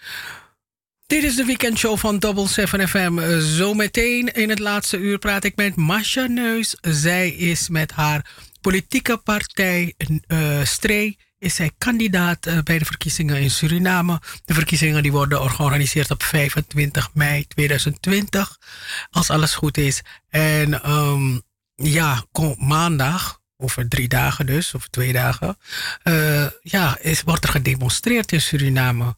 Dit is de weekendshow van Double 7 FM. Zometeen in het laatste uur praat ik met Masha Neus. Zij is met haar politieke partij eh Stree is zij kandidaat eh, bij de verkiezingen in Suriname. De verkiezingen die worden georganiseerd op 25 mei 2020, als alles goed is. En ehm, ja, maandag, over drie dagen dus, of twee dagen, eh, ja, is, wordt er gedemonstreerd in Suriname.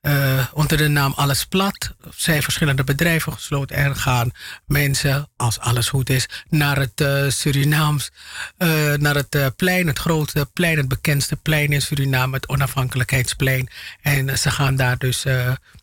Eh, onder de naam Alles Plat zijn verschillende bedrijven gesloten en gaan mensen, als alles goed is, naar het eh, Surinaams, eh, naar het plein, het grote plein, het bekendste plein in Suriname, het Onafhankelijkheidsplein. En ze gaan daar dus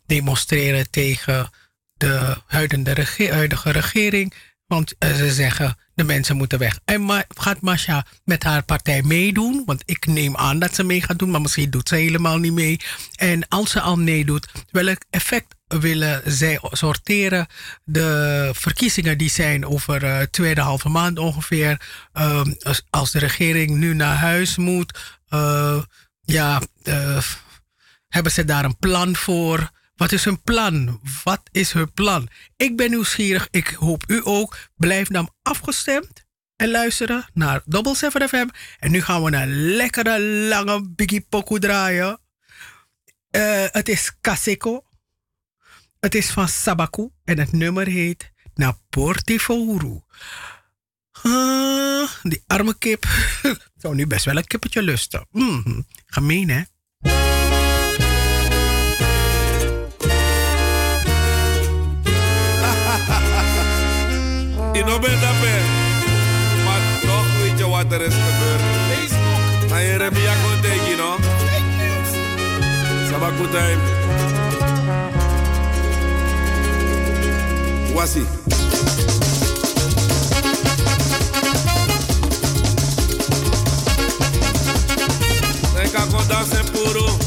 demonstreren tegen de huidige regering. Want eh, ze zeggen, de mensen moeten weg. En gaat Masha met haar partij meedoen? Want ik neem aan dat ze mee gaat doen, maar misschien doet ze helemaal niet mee. En als ze al meedoet, welk effect willen zij sorteren? De verkiezingen die zijn over eh tweeënhalve maand ongeveer. Ehm, als, de regering nu naar huis moet, eh, ja, hebben ze daar een plan voor? Wat is hun plan? Wat is hun plan? Ik ben nieuwsgierig. Ik hoop u ook. Blijf dan afgestemd en luisteren naar Double 7 FM. En nu gaan we een lekkere lange Biggie Poku draaien. Eh, het is Kaseko. Het is van Sabaku en het nummer heet Naportifouru. Ah, die arme kip. Zou nu best wel een kippetje lusten. Mm, gemeen, hè? Je nog bent daarbij. Maar toch weet je wat er is gebeurd. Facebook. Maar je hebt je gewoon tegen, you know. Sabaku time. Wasi. Tenka con danse puro.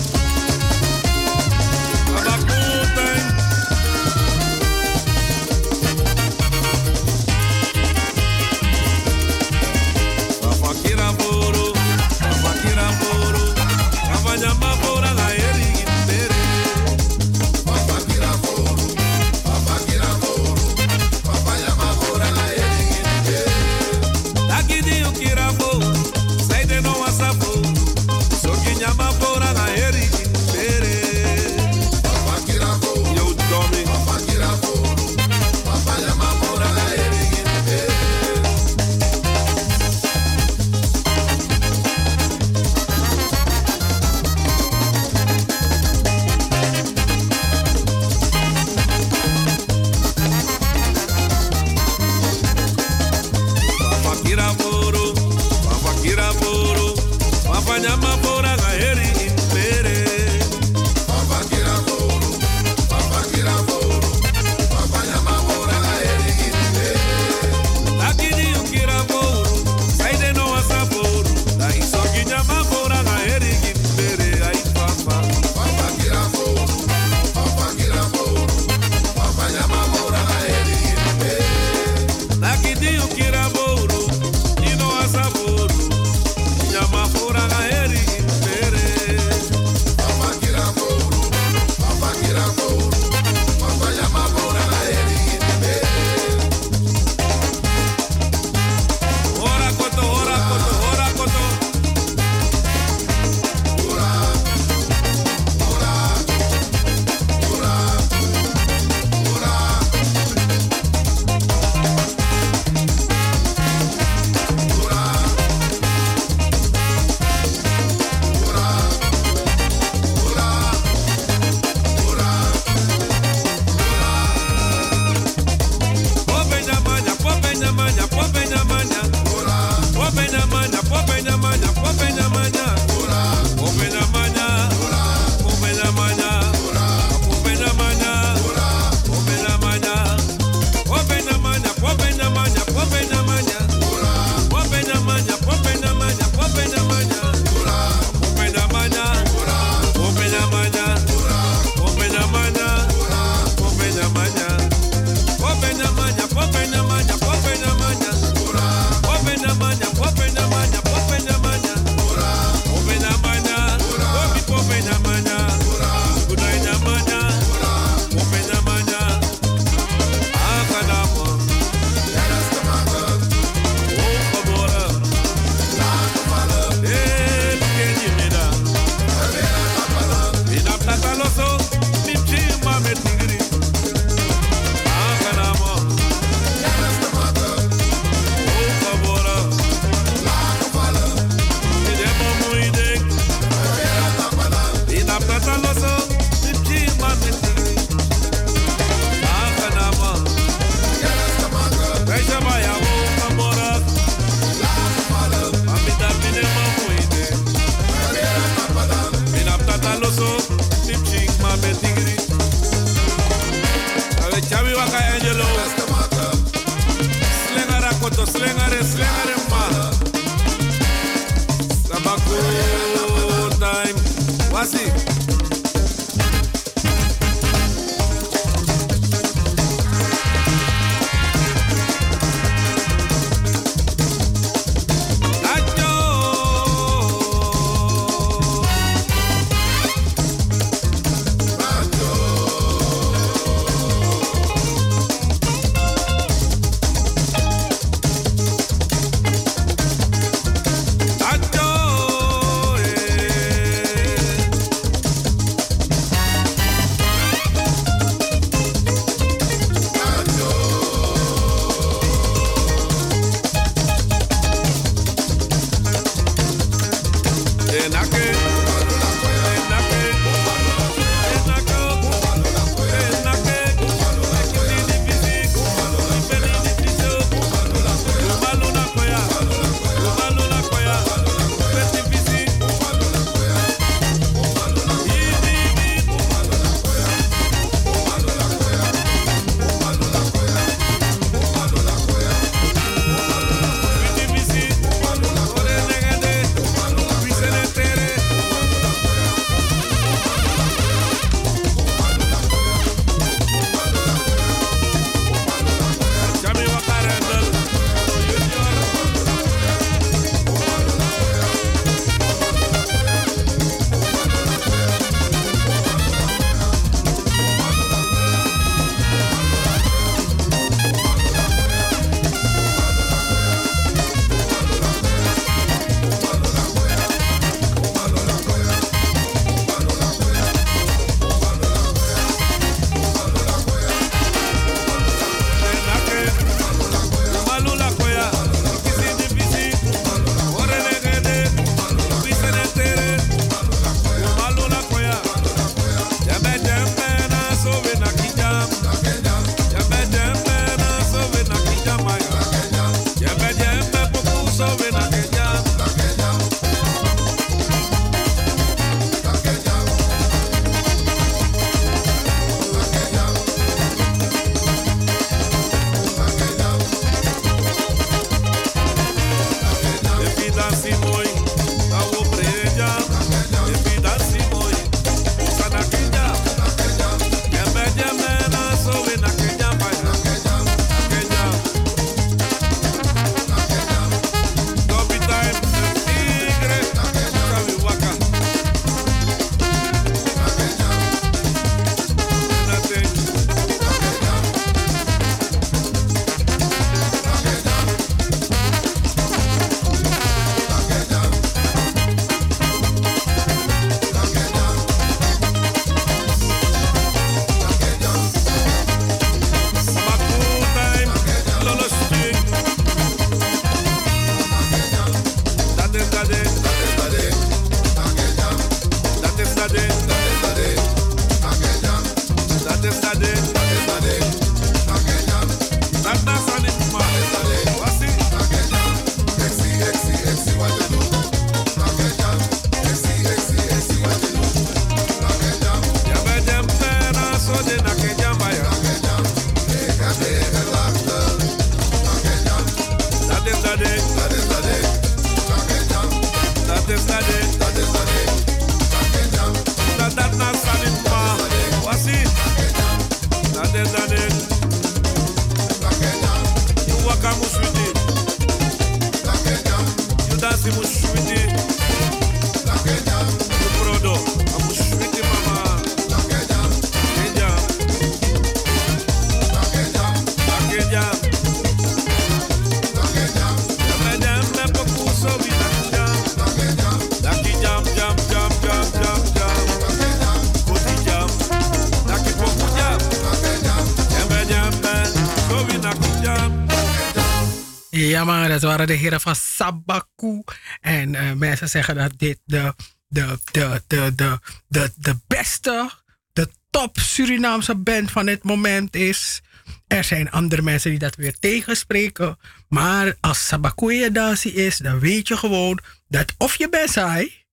Waren de heren van Sabaku. En eh, mensen zeggen dat dit de, de, de, de, de, de, de beste, de top Surinaamse band van dit moment is. Er zijn andere mensen die dat weer tegenspreken. Maar als Sabaku je dansie is, dan weet je gewoon dat of je bent saai.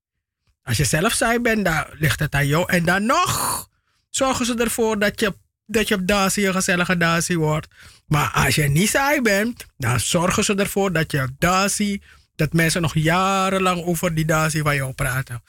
Als je zelf saai bent, dan ligt het aan jou. En dan nog zorgen ze ervoor dat je dat je op Dacie een gezellige Dacie wordt. Maar als je niet saai bent, dan zorgen ze ervoor dat je Dacie, dat mensen nog jarenlang over die Dacie van jou praten.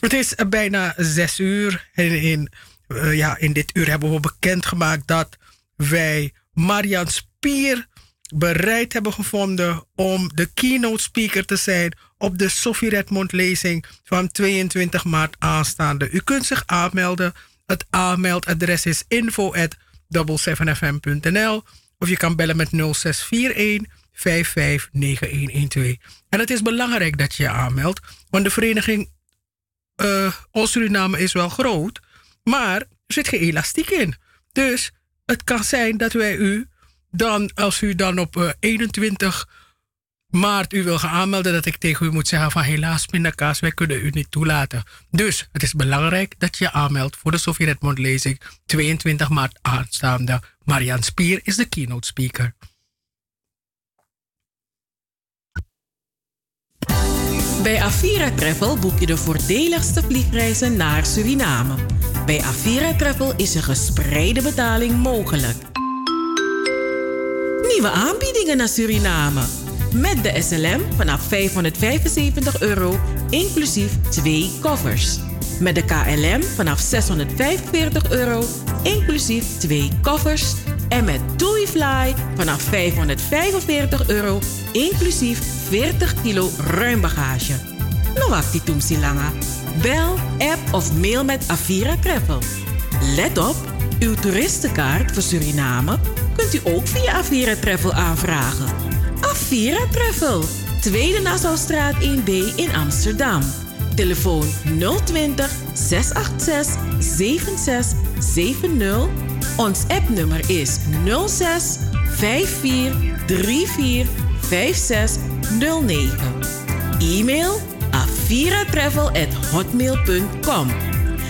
Het is eh, bijna zes uur en in, eh, ja, in dit uur hebben we bekendgemaakt dat wij Marian Spier bereid hebben gevonden om de keynote speaker te zijn op de Sophie Redmond lezing van 22 maart aanstaande. U kunt zich aanmelden. Het aanmeldadres is info at 77fm.nl of je kan bellen met 0641 559112. En het is belangrijk dat je je aanmeldt, want de vereniging uh, Ons Suriname is wel groot, maar er zit geen elastiek in. Dus het kan zijn dat wij u dan, als u dan op uh, 21 maart u wil gaan aanmelden, dat ik tegen u moet zeggen van helaas pindakaas, wij kunnen u niet toelaten. Dus het is belangrijk dat je je aanmeldt voor de Sofie Redmond lezing 22 maart aanstaande. Marian Spier is de keynote speaker. Bij Avira Travel boek je de voordeligste vliegreizen naar Suriname. Bij Avira Travel is een gespreide betaling mogelijk. Nieuwe aanbiedingen naar Suriname. Met de SLM vanaf 575 euro, inclusief twee koffers. Met de KLM vanaf 645 euro, inclusief twee koffers. En met TuiFly vanaf 545 euro, inclusief 40 kilo ruim bagage. No wakti langa. Bel, app of mail met Avira Travel. Let op, uw toeristenkaart voor Suriname kunt u ook via Avira Travel aanvragen. Avira Travel, Tweede Nassaustraat 1B in Amsterdam. Telefoon 020 686 7670. Ons appnummer is 06 54 34 5609. E-mail aviratravel.hotmail.com.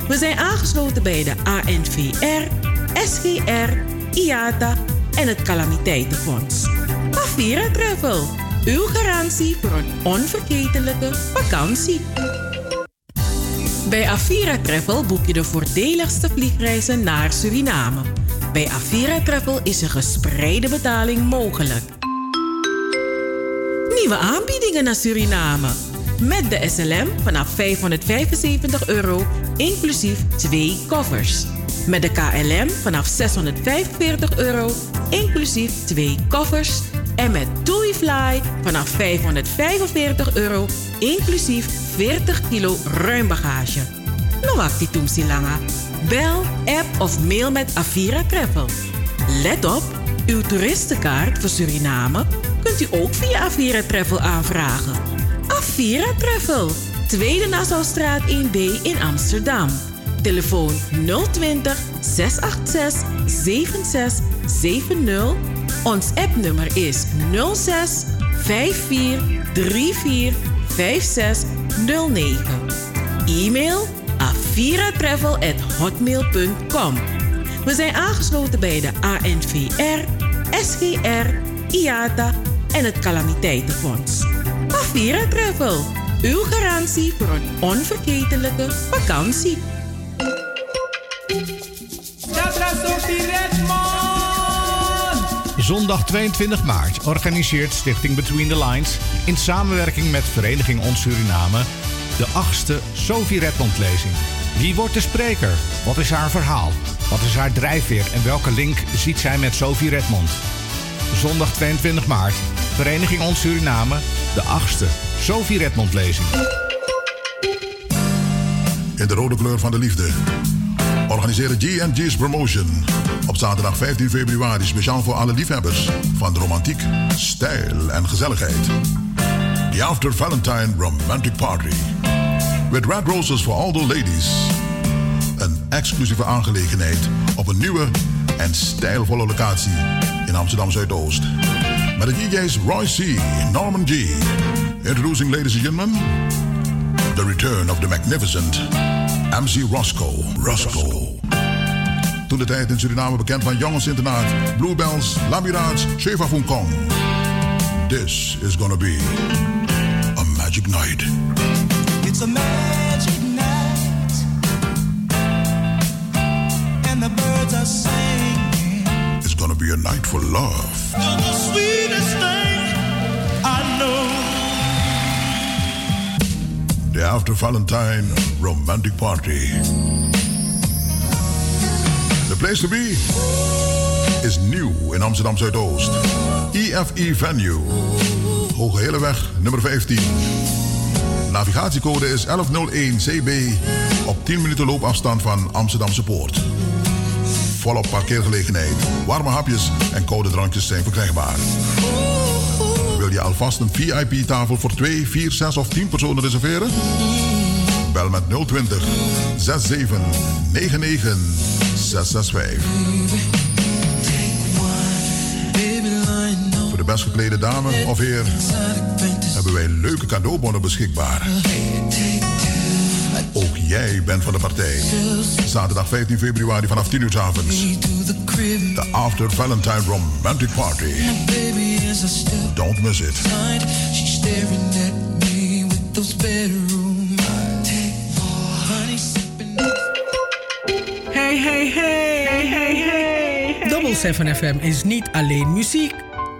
We zijn aangesloten bij de ANVR, SGR, IATA en het Calamiteitenfonds. Avira Travel, uw garantie voor een onvergetelijke vakantie. Bij Avira Travel boek je de voordeligste vliegreizen naar Suriname. Bij Avira Travel is een gespreide betaling mogelijk. Nieuwe aanbiedingen naar Suriname. Met de SLM vanaf 575 euro, inclusief twee koffers. Met de KLM vanaf 645 euro, inclusief twee koffers. En met TuiFly vanaf 545 euro, inclusief 40 kilo ruim bagage. No wakti langa. Bel, app of mail met Avira Travel. Let op, uw toeristenkaart voor Suriname kunt u ook via Avira Travel aanvragen. Avira Travel, Tweede Nassaustraat 1B in Amsterdam. Telefoon 020 686 7670. Ons appnummer is 06 54 34 5609. E-mail aviratravel.hotmail.com. We zijn aangesloten bij de ANVR, SGR, IATA en het Calamiteitenfonds. Avira Travel, uw garantie voor een onvergetelijke vakantie. Zondag 22 maart organiseert Stichting Between the Lines in samenwerking met Vereniging Ons Suriname de achtste Sophie Redmond lezing. Wie wordt de spreker? Wat is haar verhaal? Wat is haar drijfveer en welke link ziet zij met Sophie Redmond? Zondag 22 maart, Vereniging Ons Suriname, de achtste Sophie Redmond lezing. In de rode kleur van de liefde organiseren G&G's Promotion op zaterdag 15 februari speciaal voor alle liefhebbers van romantiek, stijl en gezelligheid. The After Valentine Romantic Party. With red roses for all the ladies. Een exclusieve aangelegenheid op een nieuwe en stijlvolle locatie in Amsterdam Zuidoost. Met de DJ's Roy C. Norman G. Introducing, ladies and gentlemen, the return of the magnificent MC Roscoe. Roscoe. Toen de tijd in Suriname bekend van jongensinternaat, Bluebells, La Mirage, Sheva Kong. This is gonna be a magic night. It's a magic night, and the birds are singing. It's gonna be a night for love. You're the sweetest thing I know. The After Valentine Romantic Party. The place to be is nieuw in Amsterdam Zuidoost. EFE Venue. Hoge Heleweg, nummer 15. Navigatiecode is 1101 CB op 10 minuten loopafstand van Amsterdamse Poort. Volop parkeergelegenheid, warme hapjes en koude drankjes zijn verkrijgbaar. Wil je alvast een VIP-tafel voor 2, 4, 6 of 10 personen reserveren? Bel met 020 67 99 665. Voor de best geklede dame of heer hebben wij leuke cadeaubonnen beschikbaar. Ook jij bent van de partij. Zaterdag 15 februari vanaf 10 uur avonds. De After Valentine Romantic Party. Don't miss it. She's staring at me with those bedroom eyes. Hey, hey, hey, hey, hey, hey. Double 7 FM is niet alleen muziek.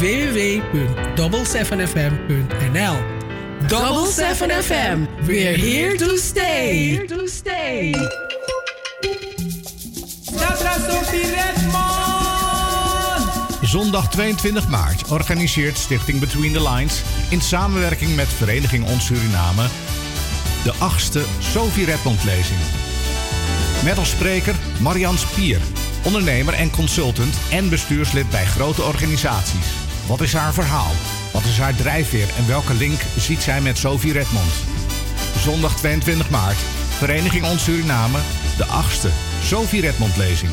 www.double7fm.nl Double 7 FM. We're here to stay. Here to stay. Sophie Redmond! Zondag 22 maart organiseert Stichting Between the Lines in samenwerking met Vereniging Ons Suriname de achtste Sophie Redmond lezing. Met als spreker Marian Spier, ondernemer en consultant en bestuurslid bij grote organisaties. Wat is haar verhaal? Wat is haar drijfveer en welke link ziet zij met Sophie Redmond? Zondag 22 maart, Vereniging Ons Suriname, de achtste Sophie Redmond lezing.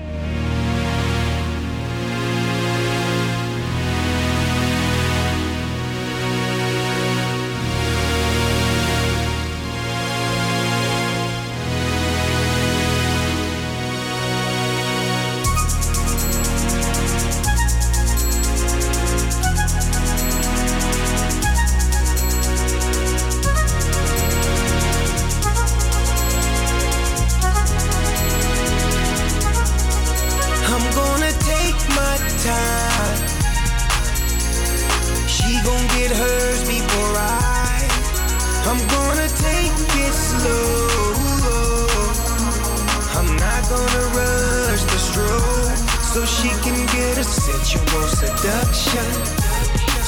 So she can get a sensual seduction.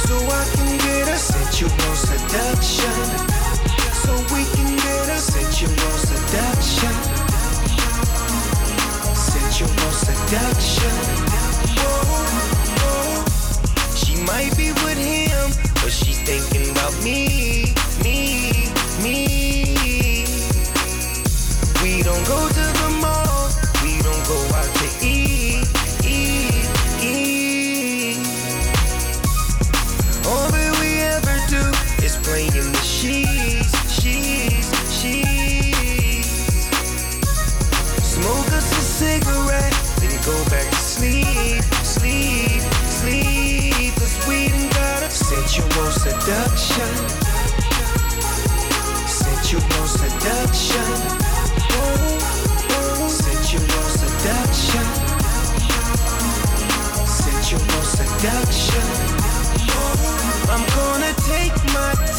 So I can get a sensual seduction. So we can get a sensual seduction sensual seduction. Whoa, whoa. She might be with him, but she's thinking about me, me,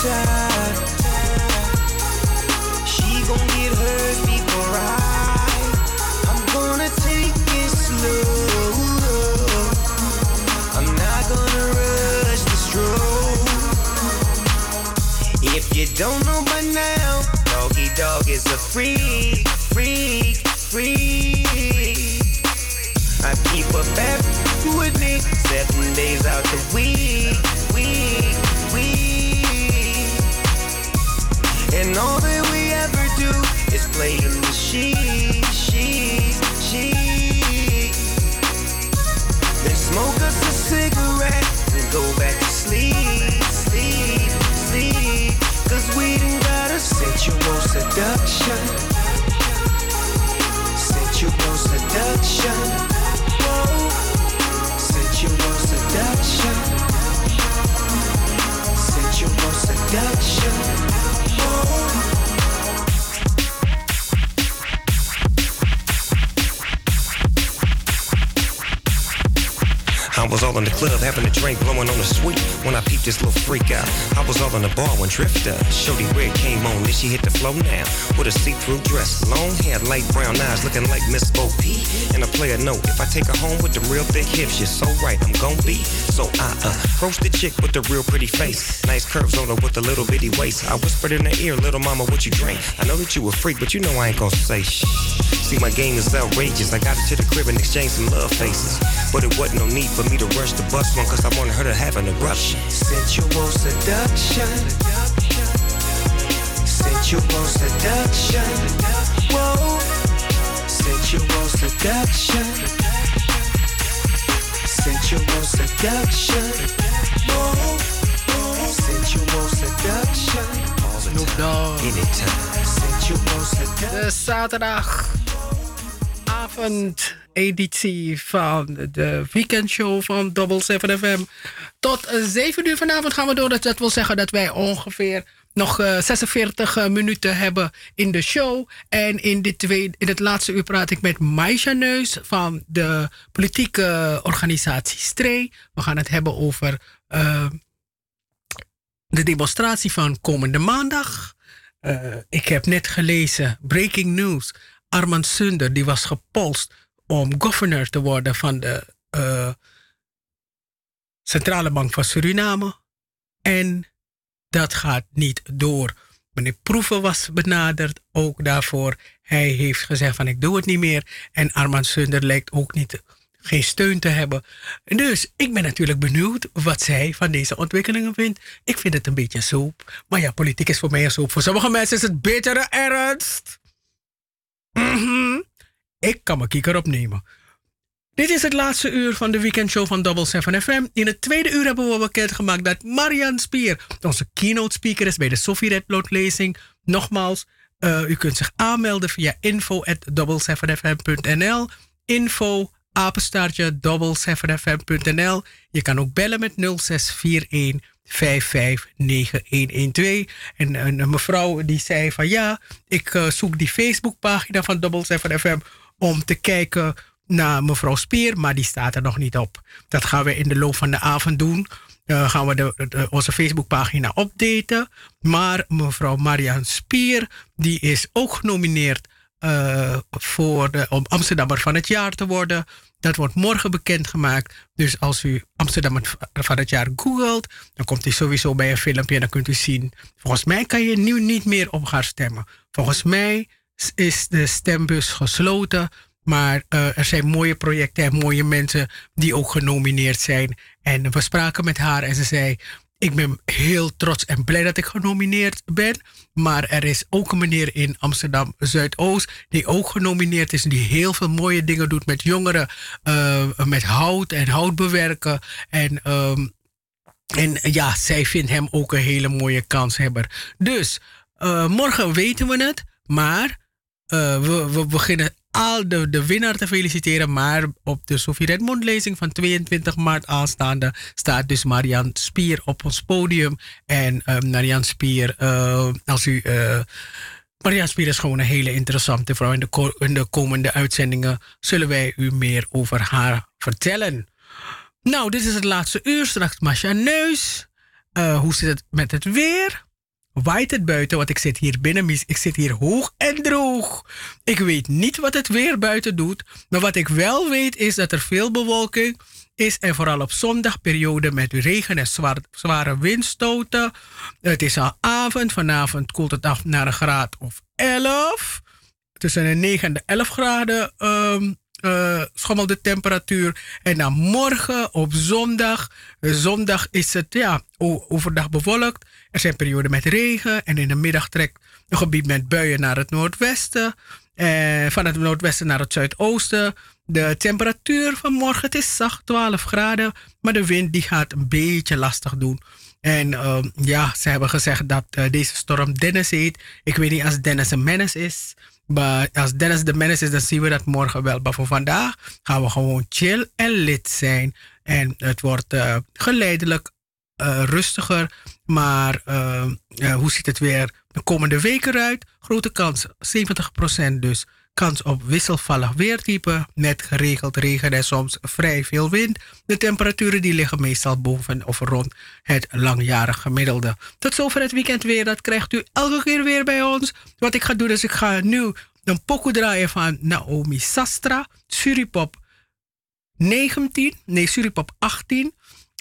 She gon' get. I'm gonna take it slow. I'm not gonna rush. If you don't know by now, doggy dog is a freak, freak, freak. I keep a bad with me seven days out the week. Was all in the club having a drink, blowing on the sweet. When I peeped this little freak out, I was all in the bar when Drifter, Shorty Red came on. Then she hit the flow now with a see-through dress, long hair, light brown eyes, looking like Miss Bo P. And a player note, if I take her home with the real thick hips, you're so right, I'm gon' be. So I uh, approach the chick with the real pretty face, nice curves on her with a little bitty waist. I whispered in her ear, little mama, what you drink? I know that you a freak, but you know I ain't gon' say shh. See, my game is outrageous. I got her to the crib and exchanged some love faces, but it wasn't no need for me to the bus one, cause I wanted her to have an eruption. Sensual seduction. Sensual seduction. Whoa. Sensual seduction. Sensual seduction. Whoa. Sensual seduction. Snoop Dogg. Anytime. Sensual seduction. De zaterdagavond-editie van de weekendshow van Double 7 FM. Tot 7 uur vanavond gaan we door. Dat wil zeggen dat wij ongeveer nog eh, 46 eh, minuten hebben in de show. En in, dit tweede, in het laatste uur praat ik met Maisha Neus van de politieke organisatie Stree. We gaan het hebben over eh, de demonstratie van komende maandag. Eh, ik heb net gelezen, breaking news. Armand Sunder die was gepolst om governor te worden van de eh, Centrale Bank van Suriname. En dat gaat niet door. Meneer Proeven was benaderd, ook daarvoor. Hij heeft gezegd van ik doe het niet meer. En Armand Sunder lijkt ook niet geen steun te hebben. Dus ik ben natuurlijk benieuwd wat zij van deze ontwikkelingen vindt. Ik vind het een beetje soep. Maar ja, politiek is voor mij een soep. Voor sommige mensen is het bittere ernst. Mhm. Ik kan mijn kieker opnemen. Dit is het laatste uur van de weekendshow van Double 7 FM. In het tweede uur hebben we bekendgemaakt dat Marian Spier onze keynote speaker is bij de Sophie Redload lezing. Nogmaals, eh, u kunt zich aanmelden via info at 7fm.nl. Info apenstaartje 7fm.nl. Je kan ook bellen met 0641 559112. En een mevrouw die zei van ja, ik eh, zoek die Facebookpagina van Double 7 FM om te kijken naar mevrouw Spier, maar die staat er nog niet op. Dat gaan we in de loop van de avond doen. Uh, gaan we de, de- onze Facebookpagina updaten. Maar mevrouw Marian Spier, die is ook genomineerd eh, voor de, om Amsterdammer van het jaar te worden. Dat wordt morgen bekendgemaakt. Dus als u Amsterdammer van het jaar googelt, dan komt hij sowieso bij een filmpje en dan kunt u zien. Volgens mij kan je nu niet meer op haar stemmen. Volgens mij is de stembus gesloten. Maar eh, er zijn mooie projecten en mooie mensen die ook genomineerd zijn. En we spraken met haar en ze zei: Ik ben heel trots en blij dat ik genomineerd ben. Maar er is ook een meneer in Amsterdam Zuidoost die ook genomineerd is. Die heel veel mooie dingen doet met jongeren, eh, met hout en hout bewerken. En. ehm, en ja, zij vindt hem ook een hele mooie kanshebber. Dus eh, morgen weten we het. Maar eh, we, beginnen al de, de winnaar te feliciteren. Maar op de Sophie Redmond lezing van 22 maart aanstaande staat dus Marian Spier op ons podium. En eh, Marian Spier, eh, als u. eh Marian Spier is gewoon een hele interessante vrouw. In de, in de komende uitzendingen zullen wij u meer over haar vertellen. Nou, dit is het laatste uur. Straks Masha Neus. Hoe zit het met het weer? Waait het buiten, want ik zit hier binnen, ik zit hier hoog en droog. Ik weet niet wat het weer buiten doet, maar wat ik wel weet is dat er veel bewolking is en vooral op zondag periode met regen en zware windstoten. Het is al avond, vanavond koelt het af naar een graad of 11 tussen de 9 en de 11 graden eh, schommelt de temperatuur. En dan morgen op zondag. Zondag is het ja, overdag bewolkt. Er zijn perioden met regen. En in de middag trekt een gebied met buien naar het noordwesten. En van het noordwesten naar het zuidoosten. De temperatuur van morgen het is zacht 12 graden. Maar de wind die gaat een beetje lastig doen. En ehm, ja, ze hebben gezegd dat eh, deze storm Dennis heet. Ik weet niet als Dennis een menace is. Maar als Dennis de menace is, dan zien we dat morgen wel. Maar voor vandaag gaan we gewoon chill en lid zijn. En het wordt eh, geleidelijk eh, rustiger. Maar eh, hoe ziet het weer de komende weken eruit? Grote kans, 70% dus. Kans op wisselvallig weertype met geregeld regen en soms vrij veel wind. De temperaturen die liggen meestal boven of rond het langjarig gemiddelde. Tot zover het weekend weer. Dat krijgt u elke keer weer bij ons. Wat ik ga doen is ik ga nu een pokoe draaien van Naomi Sastra. Suripop 19. Nee, Suripop 18.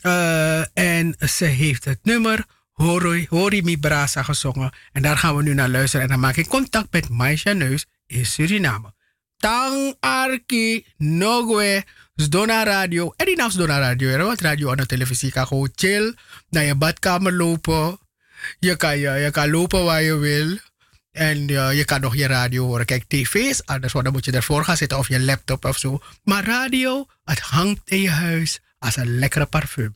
Eh, en ze heeft het nummer Hori, Hori Mi Brasa gezongen. En daar gaan we nu naar luisteren. En dan maak ik contact met Maisha Neus in Suriname. Tang Arki Nogwe. Dona Radio. En die naam is Dona Radio. Want radio en de televisie kan gewoon chill. Naar je badkamer lopen. Je kan, je, je kan lopen waar je wil. En je kan nog je radio horen. Kijk, tv is anders, want dan moet je ervoor gaan zitten of je laptop of zo. Maar radio, het hangt in je huis als een lekkere parfum.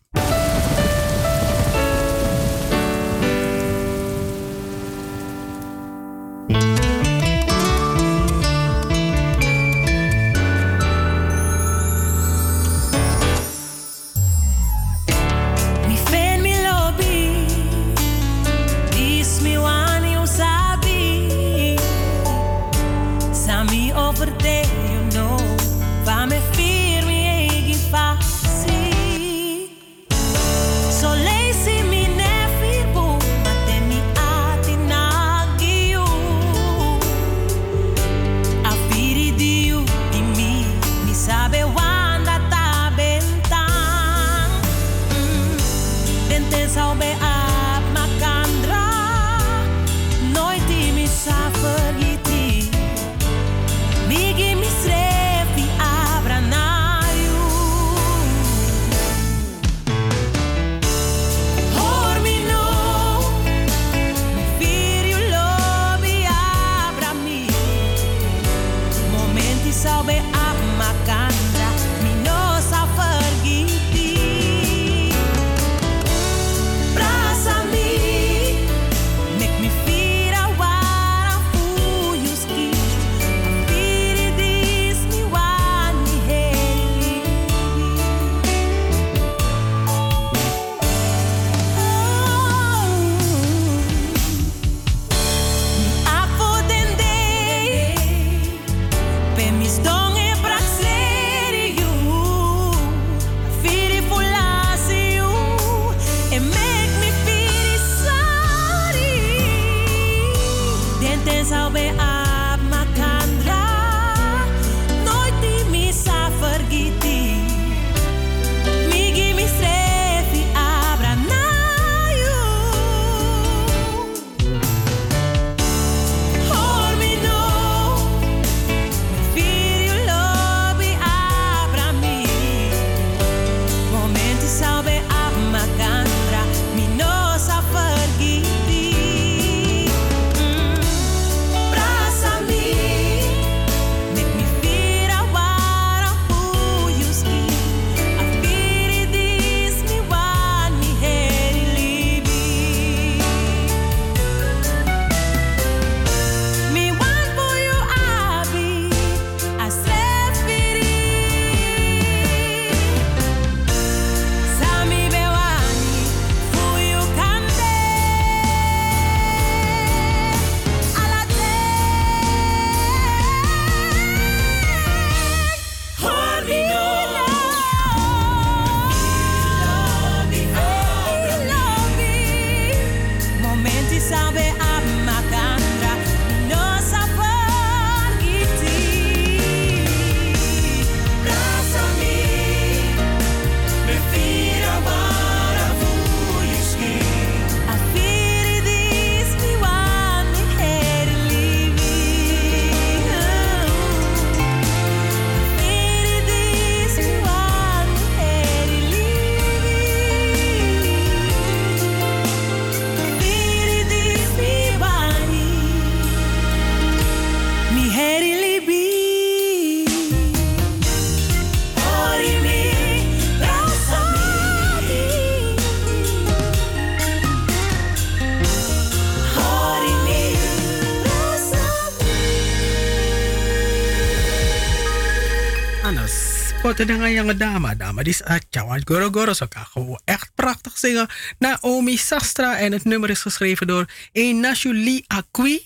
Kotte de jonge dame. Dame die is uit Chawan Goro Goro. Ze kan gewoon echt prachtig zingen. Naomi Sastra. En het nummer is geschreven door Enashu Lee Akwi.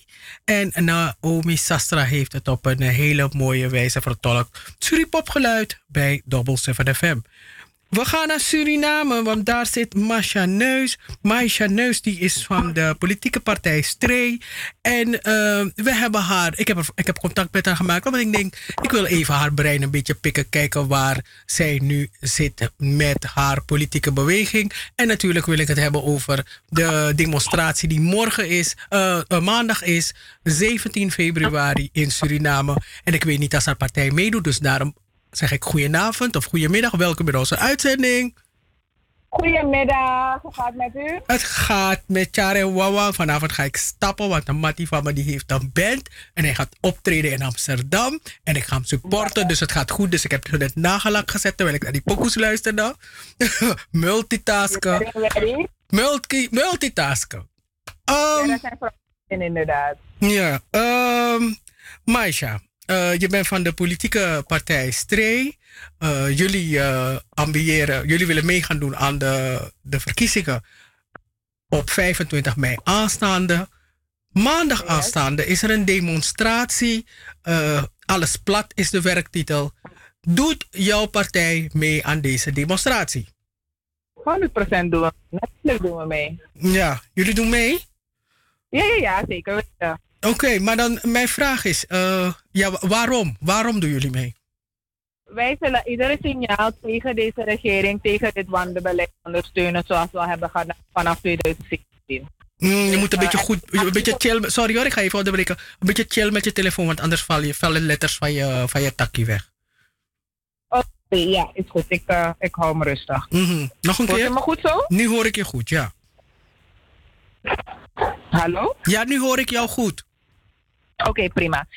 En Naomi Sastra heeft het op een hele mooie wijze vertolkt. Suripop geluid bij Double 7 FM. We gaan naar Suriname, want daar zit Masha Neus. Masha Neus die is van de politieke partij Stree. En eh, we hebben haar, ik heb, ik heb contact met haar gemaakt, want ik denk, ik wil even haar brein een beetje pikken, kijken waar zij nu zit met haar politieke beweging. En natuurlijk wil ik het hebben over de demonstratie die morgen is, eh, maandag is, 17 februari in Suriname. En ik weet niet als haar partij meedoet, dus daarom zeg ik goedenavond of goedemiddag. Welkom bij onze uitzending. Goedemiddag, hoe gaat het met u? Het gaat met Chare Wawa. Vanavond ga ik stappen, want een mattie van me die heeft een band. En hij gaat optreden in Amsterdam. En ik ga hem supporten, dus het gaat goed. Dus ik heb het net nagelak gezet terwijl ik naar die pokoes luisterde. Multitasken. Multi multitasken. ja, dat zijn vooral in, inderdaad. Ja, ehm Maisha, eh, je bent van de politieke partij Stree. Eh, jullie eh, ambiëren, jullie willen mee gaan doen aan de, de verkiezingen op 25 mei aanstaande. Maandag aanstaande is er een demonstratie. Alles plat is de werktitel. Doet jouw partij mee aan deze demonstratie? 100% doen we. Natuurlijk doen we mee. Ja, jullie doen mee? Ja, ja, ja, zeker weten. Oké, maar dan mijn vraag is, eh, ja, wa- waarom? Waarom doen jullie mee? Wij zullen iedere signaal tegen deze regering, tegen dit wandelbeleid ondersteunen zoals we hebben gedaan vanaf 2017. Mm, je moet een Eh, beetje goed, een beetje chill. Sorry hoor, ik ga even onderbreken. Een beetje chill met je telefoon, want anders val je, vallen letters van je, van je takkie weg. Oké, ja, is goed. Ik, eh, ik hou me rustig. Mhm. Nog een Hoort keer? u me goed zo? Nu hoor ik je goed, ja. Hallo? Ja, nu hoor ik jou goed. Oké, prima.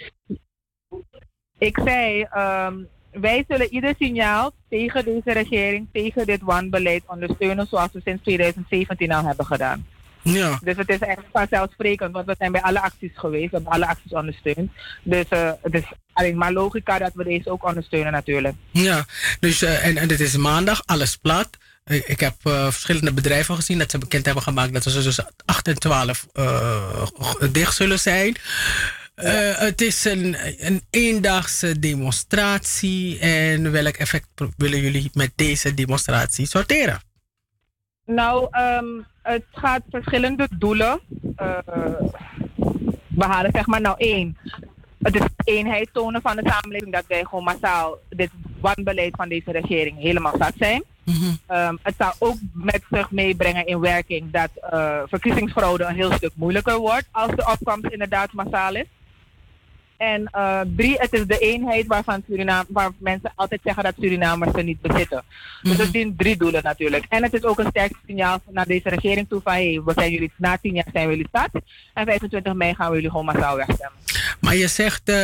Ik zei, ehm, wij zullen ieder signaal tegen deze regering, tegen dit wanbeleid ondersteunen zoals we sinds 2017 al hebben gedaan. Ja. Dus het is echt vanzelfsprekend, want we zijn bij alle acties geweest, we hebben alle acties ondersteund. Dus eh, het is alleen maar logica dat we deze ook ondersteunen natuurlijk. Ja, dus, eh, en, en dit is maandag, alles plat. Eh, Ik heb verschillende bedrijven gezien dat ze bekend hebben gemaakt dat ze dus 8 en 12 eh, dicht zullen zijn. Eh, het is een, een eendaagse demonstratie. En welk effect willen jullie met deze demonstratie sorteren? Nou, ehm, het gaat verschillende doelen eh, behalen. Zeg maar nou één. Het is eenheid tonen van de samenleving dat wij gewoon massaal dit wanbeleid van deze regering helemaal zat zijn. Ehm, het zal ook met zich meebrengen in werking dat eh, verkiezingsfraude een heel stuk moeilijker wordt als de opkomst inderdaad massaal is. En eh, drie, het is de eenheid waarvan Suriname, waar mensen altijd zeggen dat Surinamers ze niet bezitten. Dus het dient drie doelen natuurlijk. En het is ook een sterk signaal naar deze regering toe van hey, we zijn jullie, na tien jaar zijn jullie stad. En 25 mei gaan we jullie gewoon massaal wegstemmen. Maar je zegt, eh,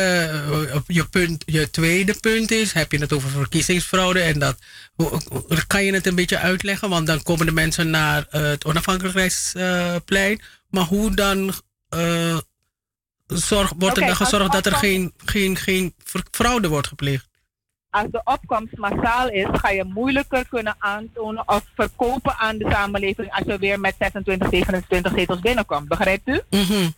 je, punt, je tweede punt is, heb je het over verkiezingsfraude en dat, kan je het een beetje uitleggen? Want dan komen de mensen naar eh, het onafhankelijkheidsplein. maar hoe dan zorg, wordt er dan gezorgd dat er geen, geen, geen fraude wordt gepleegd? Als de opkomst massaal is, ga je moeilijker kunnen aantonen of verkopen aan de samenleving als je weer met 26, 27 zetels binnenkomt. Begrijpt u? Mhm.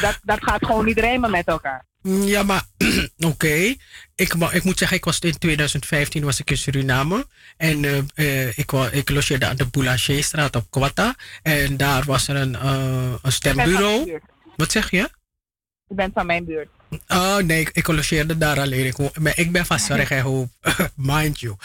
Dat, dat gaat gewoon niet rijmen met elkaar. Ja, maar oké. Ik, ma- ik moet zeggen, ik was in 2015 was ik in Suriname. En eh, ik, ik logeerde aan de Boulanger-straat op Kwata. En daar was er een, eh, een Ik stembureau. Wat zeg je? Je bent van mijn buurt. Oh nee, ik, ik logeerde daar alleen. Ik, ik ben van Zorg mind you.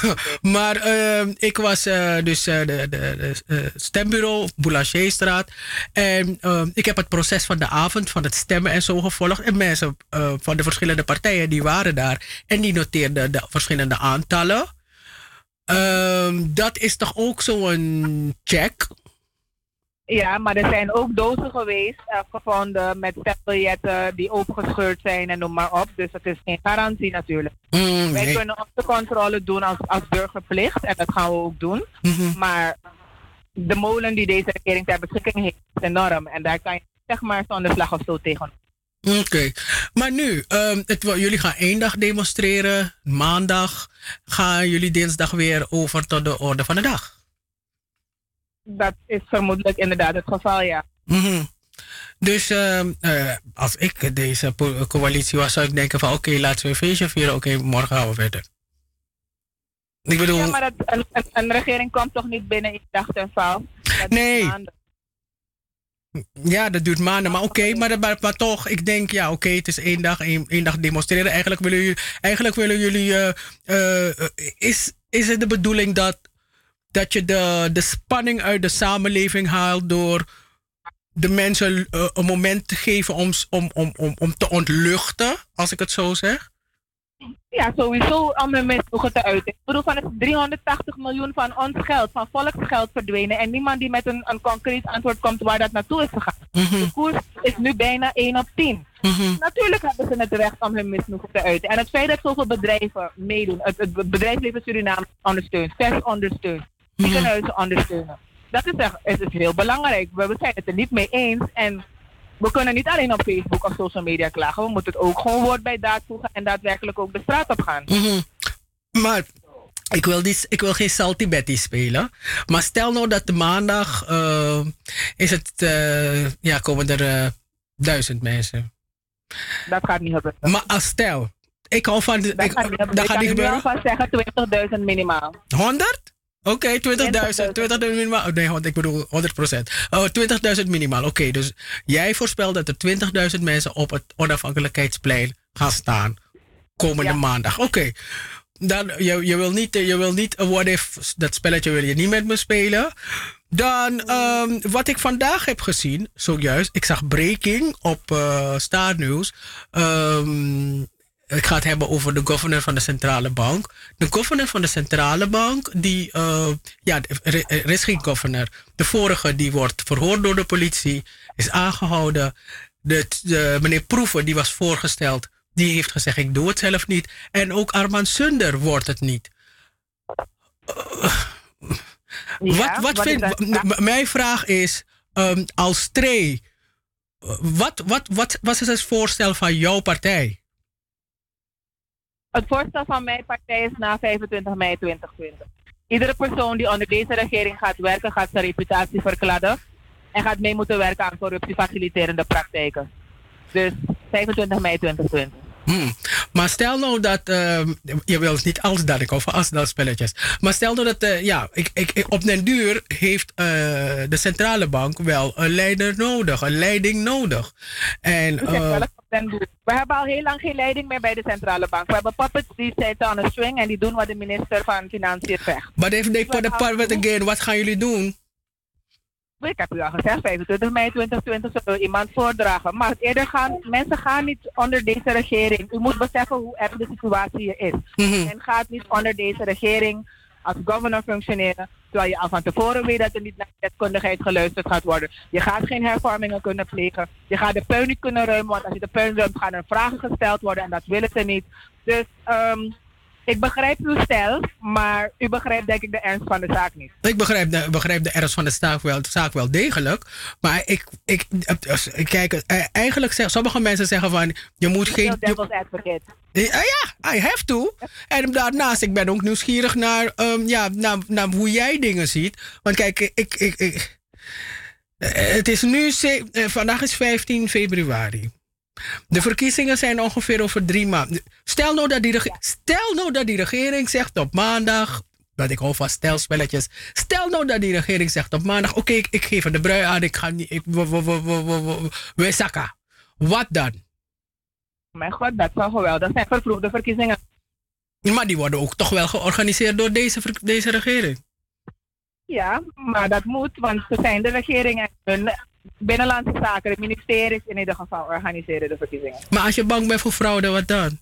maar ehm, ik was eh, dus eh, de, de, eh, stembureau Boulanger-straat. En ehm, ik heb het proces van de avond van het stemmen en zo gevolgd. En mensen van de verschillende partijen die waren daar. En die noteerden de verschillende aantallen. Ehm, dat is toch ook zo'n check? Ja, maar er zijn ook dozen geweest eh, gevonden met stembiljetten die opengescheurd zijn en noem maar op. Dus het is geen garantie natuurlijk. Mm, Wij nee. kunnen onze controle doen als, als burgerplicht en dat gaan we ook doen. Mhm. Maar de molen die deze regering ter beschikking heeft is enorm. En daar kan je zeg maar zonder slag of stoot tegen. Oké, maar nu, ehm, het, jullie gaan één dag demonstreren. Maandag gaan jullie dinsdag weer over tot de orde van de dag. Dat is vermoedelijk inderdaad het geval, ja. Mhm. Dus ehm, eh, als ik deze coalitie was, zou ik denken van oké, laten we een feestje vieren. Oké, morgen gaan we verder. Ik bedoel, Ja, maar dat, een, een, een regering komt toch niet binnen in dag ten val? Nee. ja, dat duurt maanden. Maar oké, maar, maar, maar toch, ik denk ja, oké, het is één dag, één, één dag demonstreren. Eigenlijk willen jullie, eigenlijk willen jullie eh, eh, is, is het de bedoeling dat, dat je de, de spanning uit de samenleving haalt door de mensen eh, een moment te geven om, om, om, om, om te ontluchten, als ik het zo zeg? Ja, sowieso om hun misnoegen te uiten. Ik bedoel, van het 380 miljoen van ons geld, van volksgeld verdwenen. En niemand die met een, een concreet antwoord komt waar dat naartoe is gegaan. De koers is nu bijna 1 op 10. Natuurlijk hebben ze het recht om hun misnoegen te uiten. En het feit dat zoveel bedrijven meedoen, het, het bedrijfsleven Suriname ondersteunt, vers ondersteunt, ziekenhuizen ondersteunen. Dat is, echt, het is heel belangrijk. We we zijn het er niet mee eens. En we kunnen niet alleen op Facebook of social media klagen. We moeten het ook gewoon woord bij daad voegen en daadwerkelijk ook de straat op gaan. Mhm. Maar ik wil, die, ik wil geen Salty Betty spelen. Maar stel nou dat de maandag eh, is het, eh, ja, komen er eh, duizend mensen. Dat gaat niet gebeuren. Maar als stel, ik hou van. de- Dat ik, gaat niet gebeuren. Ik kan nu gebeuren. alvast zeggen 20.000 minimaal. 100? Oké, 20.000. 20.000 minimaal. Oh, nee, want ik bedoel 100 Oh, 20.000 minimaal. Oké, dus jij voorspelt dat er 20.000 mensen op het onafhankelijkheidsplein gaan staan. Komende maandag. Oké. Dan, je, je wil niet, je wil niet, what if, dat spelletje wil je niet met me spelen. Dan, ehm, wat ik vandaag heb gezien, zojuist, ik zag breaking op eh Star News. Ehm, ik ga het hebben over de governor van de centrale bank. De governor van de centrale bank, die, eh, ja, er, is geen governor. De vorige, die wordt verhoord door de politie, is aangehouden. De, de, meneer Proeven, die was voorgesteld, die heeft gezegd, ik doe het zelf niet. En ook Armand Sunder wordt het niet. Ja, wat, wat vind, mijn vraag is, ehm, als Tree, eh, wat, wat, wat, wat is het voorstel van jouw partij? Het voorstel van mijn partij is na 25 mei 2020. Iedere persoon die onder deze regering gaat werken, gaat zijn reputatie verkladden. En gaat mee moeten werken aan corruptiefaciliterende praktijken. Dus 25 mei 2020. Hmm. Maar stel nou dat, ehm, je wil niet als dat ik over als dat spelletjes. Maar stel nou dat, eh, ja, ik, ik, ik- op den duur heeft eh, de centrale bank wel een leider nodig, een leiding nodig. En, We hebben al heel lang geen leiding meer bij de centrale bank. We hebben puppets die zitten on a string en die doen wat de minister van Financiën zegt. if they put the part again, wat gaan jullie doen? Ik heb u al gezegd, 25 mei 2020 zullen we iemand voordragen. Maar eerder gaan, mensen gaan niet onder deze regering. U moet beseffen hoe erg de situatie hier is. Mhm. Men gaat niet onder deze regering als governor functioneren. Terwijl je al van tevoren weet dat er niet naar deskundigheid geluisterd gaat worden. Je gaat geen hervormingen kunnen plegen. Je gaat de puin niet kunnen ruimen. Want als je de puin ruimt, gaan er vragen gesteld worden. En dat willen ze niet. Dus ehm, ik begrijp uw stijl. Maar u begrijpt denk ik de ernst van de zaak niet. Ik begrijp de, begrijp de ernst van de zaak wel, de zaak wel degelijk. Maar ik, ik, kijk, eh, eigenlijk zeggen sommige mensen zeggen van je moet geen. Heel devil's advocate. Eh, ja, I have to. En daarnaast, ik ben ook nieuwsgierig naar, ehm, ja, naar, naar hoe jij dingen ziet. Want kijk, ik. ik, ik eh, het is nu, vandaag is 15 februari. De verkiezingen zijn ongeveer over drie maanden. Stel nou dat die, rege- stel nou dat die regering zegt op maandag. Dat ik hou van stelspelletjes. Stel nou dat die regering zegt op maandag: Oké, ik, ik geef er de brui aan. Ik ga niet. Ik, we, we, we, we, we, we- we zakken. Wat dan? Mijn god, dat zou geweldig zijn. Vervroegde verkiezingen. Maar die worden ook toch wel georganiseerd door deze, deze regering. Ja, maar dat moet, want ze zijn de regering en hun binnenlandse zaken, de ministeries in ieder geval, organiseren de verkiezingen. Maar als je bang bent voor fraude, wat dan?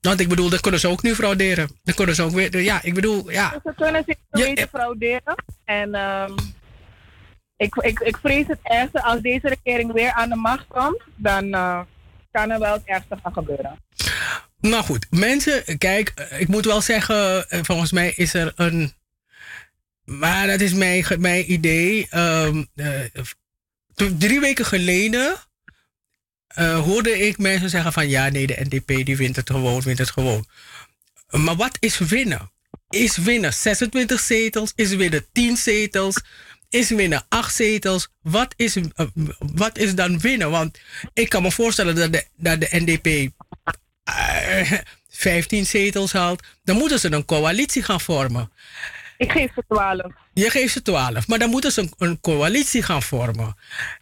Want ik bedoel, dat kunnen ze ook nu frauderen. Dan kunnen ze ook weer. Ja, ik bedoel, ja. Dus ze kunnen zich weten frauderen. En ehm, ik, ik, ik vrees het ergste, als deze regering weer aan de macht komt, dan eh, kan er wel het ergste gaan gebeuren. Nou goed, mensen, kijk, ik moet wel zeggen, eh, volgens mij is er een. Maar dat is mijn, mijn idee. ehm, eh, drie weken geleden eh, hoorde ik mensen zeggen van ja, nee, de NDP die wint het gewoon, wint het gewoon. Maar wat is winnen? Is winnen 26 zetels? Is winnen 10 zetels? Is winnen 8 zetels? Wat is, eh, wat is dan winnen? Want ik kan me voorstellen dat de, dat de NDP eh, 15 zetels haalt. Dan moeten ze een coalitie gaan vormen. Ik geef ze 12. Je geeft ze 12, maar dan moeten ze een, een coalitie gaan vormen.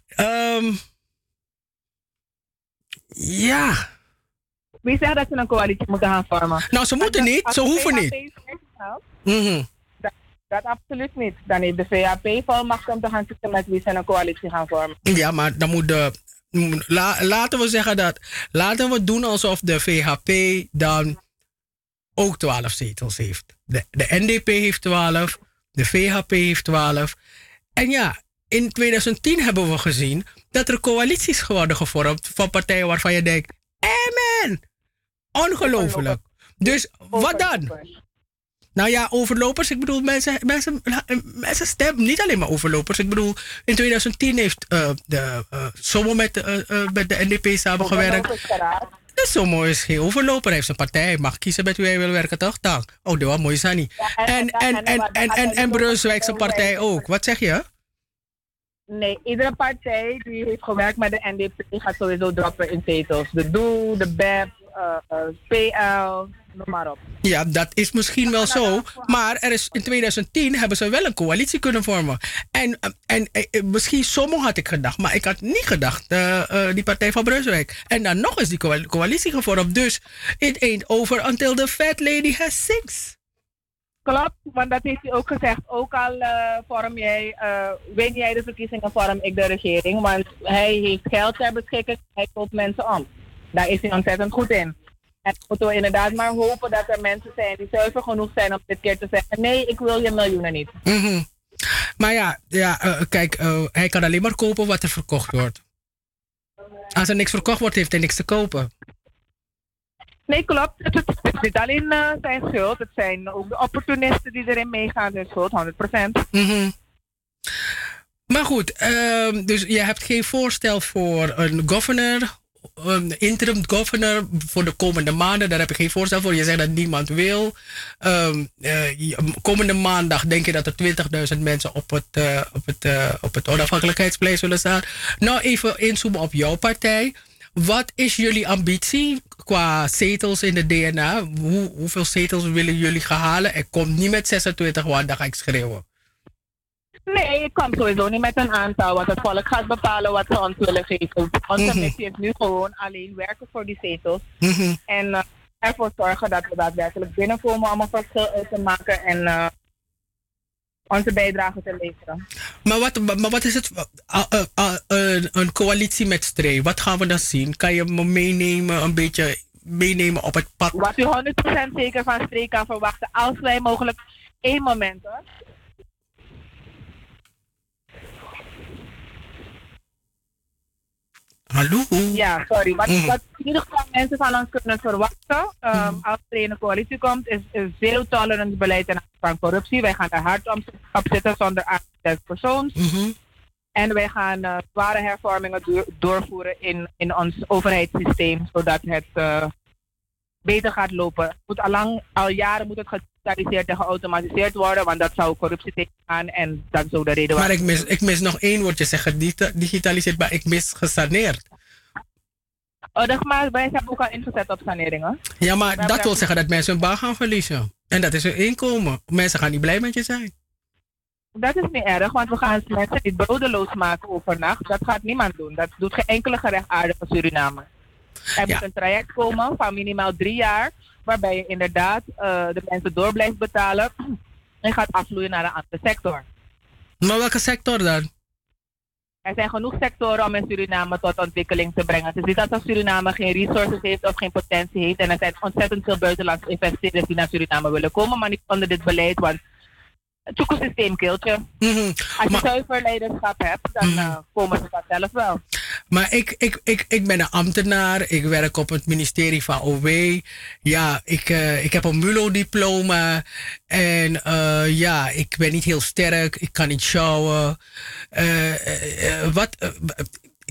Ehm, ja. Wie zegt dat ze een coalitie moeten gaan vormen? Nou, ze moeten niet, ze hoeven niet. weggehaald, Mhm. Dat, dat absoluut niet. Dan heeft de VHP volmacht om te gaan zitten met wie ze een coalitie gaan vormen. Ja, maar dan moet de. la- laten we zeggen dat. Laten we doen alsof de VHP dan ook 12 zetels heeft. De, NDP heeft 12, de VHP heeft 12. En ja, in 2010 hebben we gezien dat er coalities worden gevormd van partijen waarvan je denkt: Amen! Ongelooflijk. Dus wat dan? Nou ja, overlopers. Ik bedoel, mensen, mensen, mensen stemmen niet alleen maar overlopers. Ik bedoel, in 2010 heeft eh, de Somo met, eh, met de NDP samengewerkt. De Somo is geen overloper. Hij heeft zijn partij. Hij mag kiezen met wie hij wil werken, toch? Dank. Oh, dat was mooi, Sani. En, en, en, en, en, en partij ook. Wat zeg je? Nee, iedere partij die heeft gewerkt met de NDP gaat sowieso droppen in zetels. De DOE, de BEP, PL, noem maar op. Ja, dat is misschien wel zo. Maar er is, in 2010 hebben ze wel een coalitie kunnen vormen. En, eh, en eh, misschien sommigen had ik gedacht, maar ik had niet gedacht, eh, eh, die partij van Brunswijk. En dan nog is die coal- coalitie gevormd. Dus it ain't over until the fat lady has six. Klopt, want dat heeft hij ook gezegd. Ook al eh, vorm jij, eh win jij de verkiezingen, vorm ik de regering. Want hij heeft geld ter beschikking, hij koopt mensen om. Daar is hij ontzettend goed in. En moeten we inderdaad maar hopen dat er mensen zijn die zuiver genoeg zijn om dit keer te zeggen: nee, ik wil je miljoenen niet. Mhm. Maar ja, ja eh, kijk, eh, hij kan alleen maar kopen wat er verkocht wordt. Als er niks verkocht wordt, heeft hij niks te kopen. Nee, klopt. Het, het, het is niet alleen eh, zijn schuld, het zijn ook de opportunisten die erin meegaan, zijn schuld, 100%. Mhm. Maar goed, ehm, dus je hebt geen voorstel voor een governor, een interim governor voor de komende maanden. Daar heb je geen voorstel voor. Je zegt dat niemand wil. Ehm, eh, komende maandag denk je dat er 20.000 mensen op het, eh, op, het, eh, op het onafhankelijkheidsplein zullen staan. Nou, even inzoomen op jouw partij. Wat is jullie ambitie qua zetels in de DNA? Hoe, hoeveel zetels willen jullie gaan halen? Ik kom niet met 26, want dan ga ik schreeuwen. Nee, ik kom sowieso niet met een aantal, want het volk gaat bepalen wat ze ons willen geven. Onze Mhm. missie is nu gewoon alleen werken voor die zetels. Mhm. En eh, ervoor zorgen dat we daadwerkelijk binnenkomen om een verschil uit te maken en eh, onze bijdrage te leveren. Maar wat, maar wat is het? uh, uh, uh, een- coalitie met Stray. Wat gaan we dan zien? Kan je me meenemen, een beetje meenemen op het pad? Wat u 100% zeker van streek kan verwachten, als wij mogelijk één moment hoor. Hallo? Ja, sorry. Wat, Mhm. wat in ieder geval mensen van ons kunnen verwachten ehm, als er in een coalitie komt, is, is zero tolerance beleid ten aanzien van corruptie. Wij gaan er hard om, op zitten zonder aanzet persoons. En wij gaan eh, zware hervormingen door- doorvoeren in, in ons overheidssysteem, zodat het eh, beter gaat lopen. Het moet al, lang, al jaren moet het gedigitaliseerd en geautomatiseerd worden, want dat zou corruptie tegengaan en dat zou de reden Maar ik mis, ik mis nog één woordje zeggen. Digitaliseerd, maar ik mis gesaneerd. Oh, dat, maar wij hebben ook al ingezet op saneringen. Ja, maar dat wil zeggen dat mensen hun baan gaan verliezen. En dat is hun inkomen. Mensen gaan niet blij met je zijn. Dat is niet erg, want we gaan mensen niet brodeloos maken overnacht. Dat gaat niemand doen. Dat doet geen enkele gerechtvaardige Suriname. Er moet een traject komen van minimaal drie jaar, waarbij je inderdaad eh, de mensen door blijft betalen en gaat afvloeien naar een andere sector. Maar welke sector dan? Er zijn genoeg sectoren om in Suriname tot ontwikkeling te brengen. Het is niet alsof Suriname geen resources heeft of geen potentie heeft. En er zijn ontzettend veel buitenlandse investeerders die naar Suriname willen komen, maar niet onder dit beleid, want het toekomstsysteem kilt je. Als je zuiver leiderschap hebt, dan eh, komen ze vanzelf wel. Maar ik, ik, ik, ik ben een ambtenaar. Ik werk op het ministerie van OW. Ja, ik, eh, ik heb een MULO-diploma. En eh, ja, ik ben niet heel sterk. Ik kan niet eh, wat,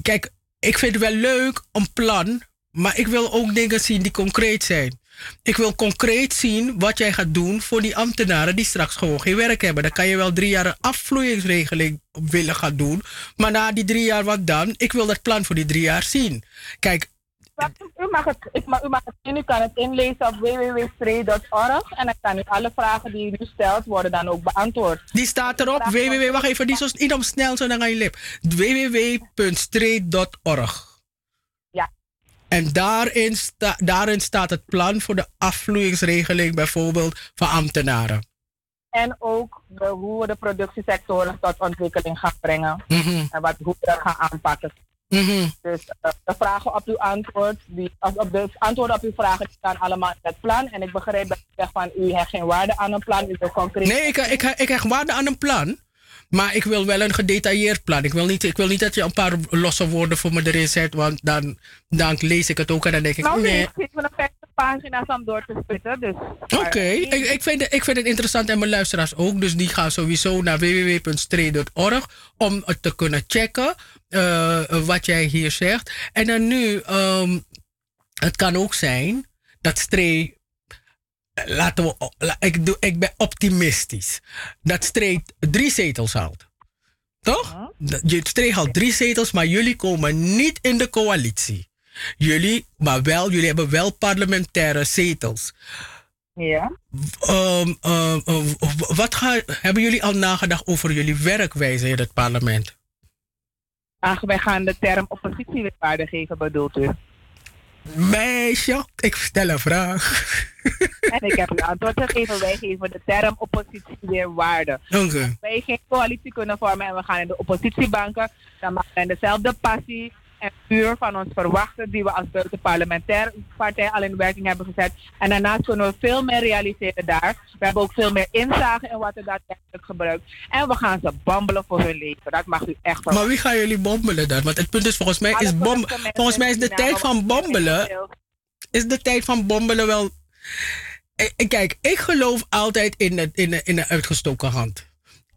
kijk, ik vind het wel leuk, een plan, maar ik wil ook dingen zien die concreet zijn. Ik wil concreet zien wat jij gaat doen voor die ambtenaren die straks gewoon geen werk hebben. Dan kan je wel drie jaar een afvloeingsregeling willen gaan doen. Maar na die drie jaar, wat dan? Ik wil dat plan voor die drie jaar zien. Kijk, U mag het, ik u mag het zien, u kan het inlezen op www.stree.org en dan kan u alle vragen die u stelt worden dan ook beantwoord. Die staat erop. www. Wacht even, die is niet op snel zo dan aan je lip. www.street.org. En daarin, sta, daarin staat het plan voor de afvloeingsregeling bijvoorbeeld van ambtenaren. En ook de, hoe we de productiesectoren tot ontwikkeling gaan brengen. Mhm. En wat, hoe we dat gaan aanpakken. Mhm. Dus eh, de vragen op uw antwoord, die, op de antwoorden op uw vragen staan allemaal in het plan. En ik begreep dat u zegt van u hecht geen waarde aan een plan, u wil concreet. Nee, ik, ik, ik hecht waarde aan een plan. Maar ik wil wel een gedetailleerd plan. Ik wil niet, ik wil niet dat je een paar losse woorden voor me erin zet. Want dan, dan lees ik het ook en dan denk ik... Nou, nee, ik zit nog 50 pagina's om door te spitten. Dus, Oké, ik, ik, vind het, ik vind het interessant en mijn luisteraars ook. Dus die gaan sowieso naar www.stree.org om het te kunnen checken eh, wat jij hier zegt. En dan nu, ehm, het kan ook zijn dat Stree. Laten we, ik, doe, ik ben optimistisch. Dat Stree drie zetels haalt. Toch? Je Stree haalt drie zetels, maar jullie komen niet in de coalitie. Jullie, maar wel, jullie hebben wel parlementaire zetels. Ja. Ehm, ehm, ehm, wat ga, hebben jullie al nagedacht over jullie werkwijze in het parlement? Ach, wij gaan de term oppositie weer waarde geven, bedoelt u? Meisje, ik stel een vraag. En ik heb u antwoord gegeven, wij geven de term oppositie weer waarde. Oké. Als wij geen coalitie kunnen vormen en we gaan in de oppositiebanken, dan mag men dezelfde passie en vuur van ons verwachten die we als buitenparlementaire partij al in werking hebben gezet. En daarnaast kunnen we veel meer realiseren daar. We hebben ook veel meer inzage in wat er daadwerkelijk gebruikt. En we gaan ze bambelen voor hun leven. Dat mag u echt verwachten. Maar wie gaan jullie bombelen dan? Want het punt is, volgens mij is, bom, volgens mij is de tijd van bombelen... Is de tijd van bombelen wel... Eh, eh, Kijk, ik geloof altijd in de, in, de, in de uitgestoken hand.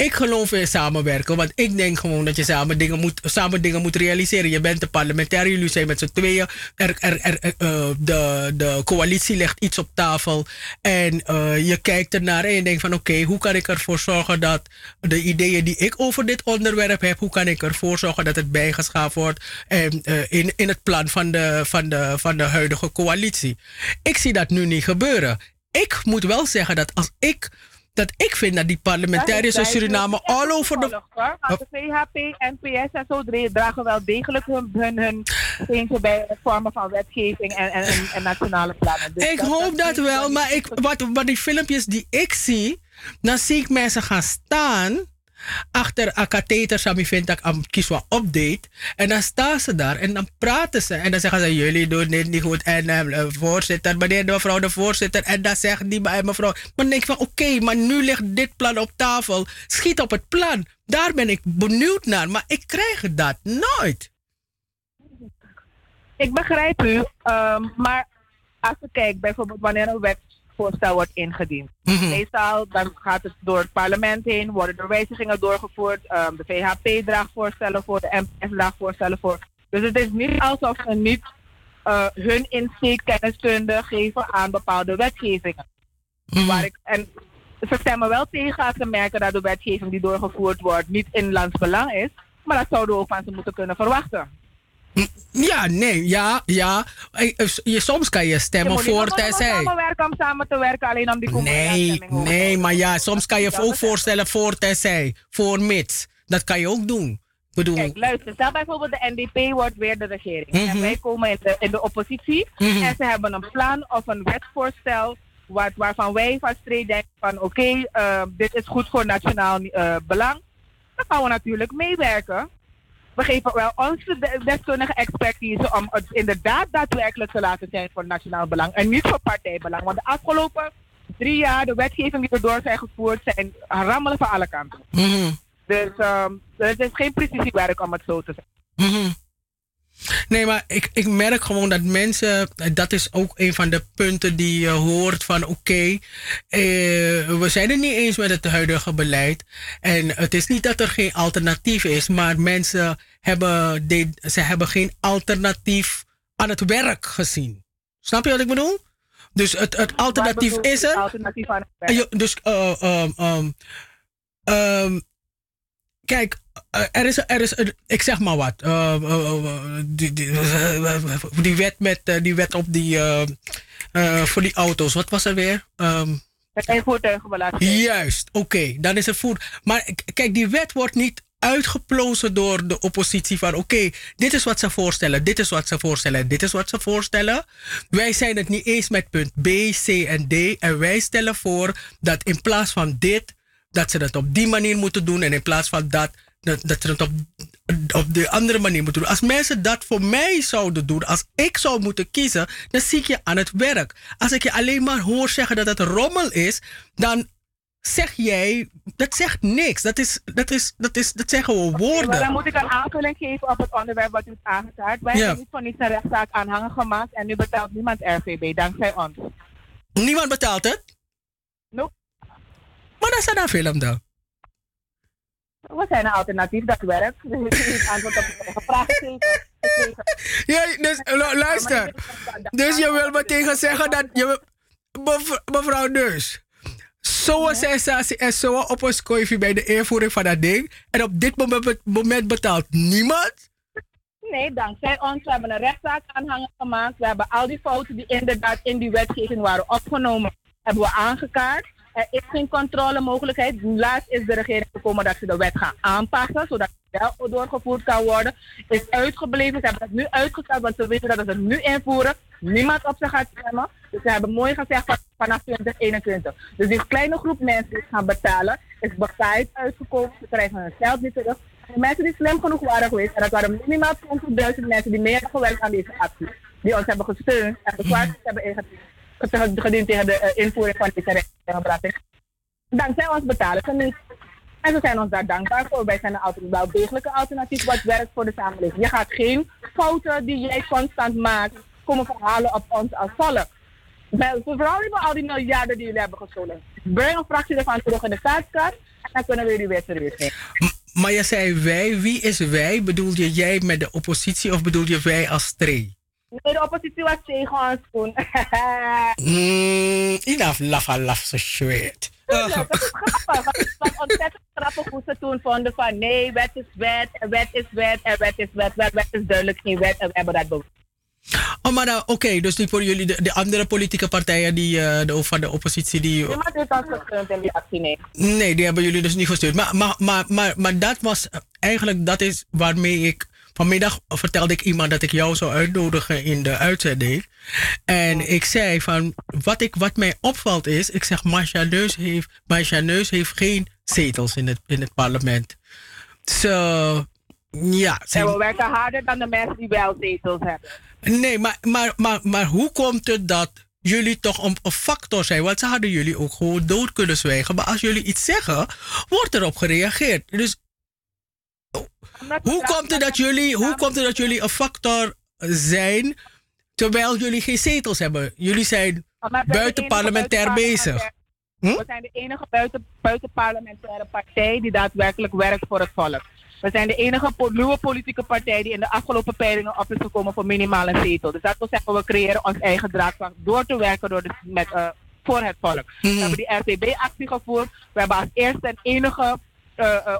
Ik geloof in samenwerken, want ik denk gewoon dat je samen dingen moet, samen dingen moet realiseren. Je bent de parlementair, jullie zijn met z'n tweeën. Er, eh, de, de coalitie legt iets op tafel en eh, je kijkt ernaar en je denkt van oké, hoe kan ik ervoor zorgen dat de ideeën die ik over dit onderwerp heb, hoe kan ik ervoor zorgen dat het bijgeschaafd wordt eh, in, in het plan van de, van, de, van de huidige coalitie. Ik zie dat nu niet gebeuren. Ik moet wel zeggen dat als ik dat ik vind dat die parlementariërs in Suriname all over de... Want de VHP, NPS en zo dragen wel degelijk hun, hun, hun bij het vormen van wetgeving en, en, en, en nationale plannen. Dus Ik hoop dat wel, maar ik, wat, wat die filmpjes die ik zie, dan zie ik mensen gaan staan achter een katheter, Sami vindt dat ik aan Kiswa update. En dan staan ze daar en dan praten ze. En dan zeggen ze, jullie doen dit niet goed. En eh, voorzitter, meneer de mevrouw de voorzitter. En dan zegt die bij mevrouw. Maar dan denk ik van, oké, maar nu ligt dit plan op tafel. Schiet op het plan. Daar ben ik benieuwd naar. Maar ik krijg dat nooit. Ik begrijp u, ehm, maar als je kijkt bijvoorbeeld wanneer een wetsvoorstel wordt ingediend. Meestal dan gaat het door het parlement heen, worden er wijzigingen doorgevoerd. ehm, de VHP draagt voorstellen voor, de MPS draagt voorstellen voor. Dus het is niet alsof ze niet eh, hun insteek kenniskunde geven aan bepaalde wetgevingen. Waar ik, en ze stemmen wel tegen als ze merken dat de wetgeving die doorgevoerd wordt niet in landsbelang is. Maar dat zouden we ook van ze moeten kunnen verwachten. Ja, nee, ja, ja. Je, soms kan je stemmen Je voor tenzij. samenwerken om samen te werken alleen om die Nee, nee, maar ja, soms kan je ook voorstellen voor tenzij, voor mits. Dat kan je ook doen. Bedoel, Kijk, luister, stel bijvoorbeeld de NDP wordt weer de regering. Mhm. En wij komen in de, in de oppositie. Mhm. En ze hebben een plan of een wetsvoorstel wat, waarvan wij van streed denken van oké, eh, dit is goed voor nationaal eh, belang. Dan gaan we natuurlijk meewerken. We geven wel onze de- deskundige expertise om het inderdaad daadwerkelijk te laten zijn voor nationaal belang en niet voor partijbelang. Want de afgelopen drie jaar, de wetgeving die erdoor zijn gevoerd, zijn rammelen van alle kanten. Mhm. Dus ehm, het is geen precisiewerk om het zo te zeggen. Mhm. Nee, maar ik, ik merk gewoon dat mensen, dat is ook een van de punten die je hoort van oké, eh, we zijn het niet eens met het huidige beleid. En het is niet dat er geen alternatief is, maar mensen hebben, de, ze hebben geen alternatief aan het werk gezien. Snap je wat ik bedoel? Dus het, het alternatief is er. Alternatief aan het werk? Dus, ehm, kijk, eh, er is, er is ik zeg maar wat, eh, eh, die, die, die wet met, die wet op die, voor die auto's, wat was er weer? Ehm, Met één voertuigenbelasting. Juist, oké, dan is het voer. Maar kijk, die wet wordt niet uitgeplozen door de oppositie van oké, dit is wat ze voorstellen, dit is wat ze voorstellen, dit is wat ze voorstellen. Wij zijn het niet eens met punt B, C en D en wij stellen voor dat in plaats van dit, dat ze dat op die manier moeten doen en in plaats van dat, dat, dat ze het op, op de andere manier moeten doen. Als mensen dat voor mij zouden doen, als ik zou moeten kiezen, dan zie ik je aan het werk. Als ik je alleen maar hoor zeggen dat het rommel is, dan zeg jij, dat zegt niks. Dat, is, dat, is, dat, is, dat zijn gewoon Maar woorden. dan moet ik een aanvulling geven op het onderwerp wat u heeft aangekaart. Wij Ja. hebben niet voor niets een rechtszaak aanhangen gemaakt en nu betaalt niemand RVB, dankzij ons. Niemand betaalt het? Nope. Is dan een film dan. Wat zijn een alternatief dat werkt? Dus antwoord op de vraag. Ja, dus lu- luister. Dus je wil meteen zeggen dat je. Mev- Mevrouw Neus. Zo'n sensatie en zo op een scoifje bij de invoering van dat ding. En op dit moment, moment betaalt niemand. Nee, dankzij ons. We hebben een rechtszaak aanhangen gemaakt. We hebben al die fouten die inderdaad in die wetgeving waren opgenomen, hebben we aangekaart. Er is geen controlemogelijkheid. Laatst is de regering gekomen dat ze de wet gaan aanpassen, zodat het wel doorgevoerd kan worden. Is uitgebleven. Ze hebben het nu uitgesteld, want ze weten dat ze het nu invoeren. Niemand op ze gaat stemmen. Dus ze hebben mooi gezegd van, vanaf 2021. Dus die kleine groep mensen die gaan betalen, is begaaid uitgekomen. Ze krijgen hun geld niet terug. De mensen die slim genoeg waren geweest, en dat waren minimaal 20.000 mensen die meer hebben gewerkt aan deze actie, die ons hebben gesteund en bezwaar hebben ingediend gediend tegen de invoering van deze rechtbelasting. Dankzij ons betalen ze niet. En we zijn ons daar dankbaar voor. Wij zijn een wel degelijke alternatief wat werkt voor de samenleving. Je gaat geen fouten die jij constant maakt komen verhalen op ons als volk. Vooral met al die miljarden die jullie hebben gestolen. Breng een fractie ervan terug in de staatskast en dan kunnen we jullie weer geven. Maar je zei wij. Wie is wij? Bedoel je jij met de oppositie of bedoel je wij als stree? Nee, de oppositie was tegen ons toen. Mm, enough laffa laf zo shit. Dat is grappig. Het was ontzettend grappig hoe ze toen vonden van nee, wet is wet, wet is wet, en wet is wet, wet, wet is duidelijk geen wet en we hebben dat bewezen. Oh, maar dan, oké, dus die voor jullie, de, de andere politieke partijen die, eh, de, van de oppositie, die, Niemand heeft ons gesteund in die actie, nee. Nee, die hebben jullie dus niet gestuurd. Maar, maar, maar, maar, maar dat was eh, eigenlijk, dat is waarmee ik. Vanmiddag vertelde ik iemand dat ik jou zou uitnodigen in de uitzending. En ik zei van, wat, ik, wat mij opvalt is, ik zeg, Marcia Neus heeft, Marcia Neus heeft geen zetels in het, in het parlement. Zo, ja. En we werken harder dan de mensen die wel zetels hebben. Nee, maar, maar, maar, maar hoe komt het dat jullie toch een, een factor zijn? Want ze hadden jullie ook gewoon dood kunnen zwijgen. Maar als jullie iets zeggen, wordt erop gereageerd. Dus hoe komt het dat jullie, hoe komt het dat jullie een factor zijn terwijl jullie geen zetels hebben? Jullie zijn parlementair buitenparlementair- bezig. Hm? We zijn de enige buiten, buitenparlementaire partij die daadwerkelijk werkt voor het volk. We zijn de enige po- nieuwe politieke partij die in de afgelopen peilingen op is gekomen voor minimaal een zetel. Dus dat wil zeggen, we creëren ons eigen draagvlak door te werken door de, met, eh, voor het volk. We hebben die RTB-actie gevoerd. We hebben als eerste en enige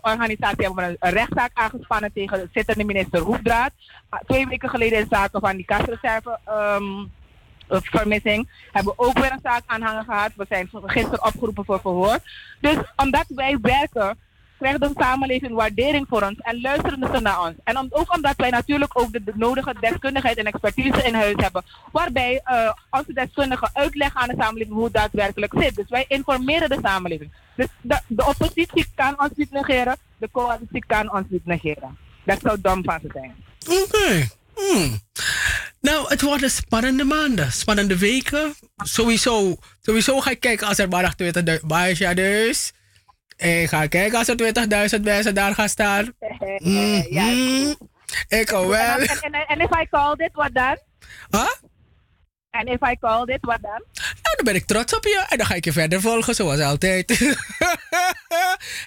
organisatie hebben we een, rechtszaak aangespannen tegen de zittende minister Hoefdraad. Ah, Twee weken geleden in zaken van die kasreserve. eh, vermissing. Hebben we ook weer een zaak aanhangen gehad. We zijn gisteren opgeroepen voor verhoor. Dus omdat wij werken, krijgt de samenleving waardering voor ons en luisteren ze naar ons. En ook omdat wij natuurlijk ook de, nodige deskundigheid en expertise in huis hebben, waarbij eh, onze deskundigen uitleggen aan de samenleving hoe het daadwerkelijk zit. Dus wij informeren de samenleving. Dus de, de oppositie kan ons niet negeren, de coalitie kan ons niet negeren. Dat zou dom van ze zijn. Oké. Hmm. Nou, het worden spannende maanden, spannende weken. Sowieso, sowieso ga ik kijken als er maar 20.000 Marcia dus. Ik ga kijken als er 20.000 mensen daar gaan staan. Mhm. Ik wel. En, if I called it, wat dan? Huh? En if I called it, wat dan? Nou, dan ben ik trots op je. En dan ga ik je verder volgen, zoals altijd.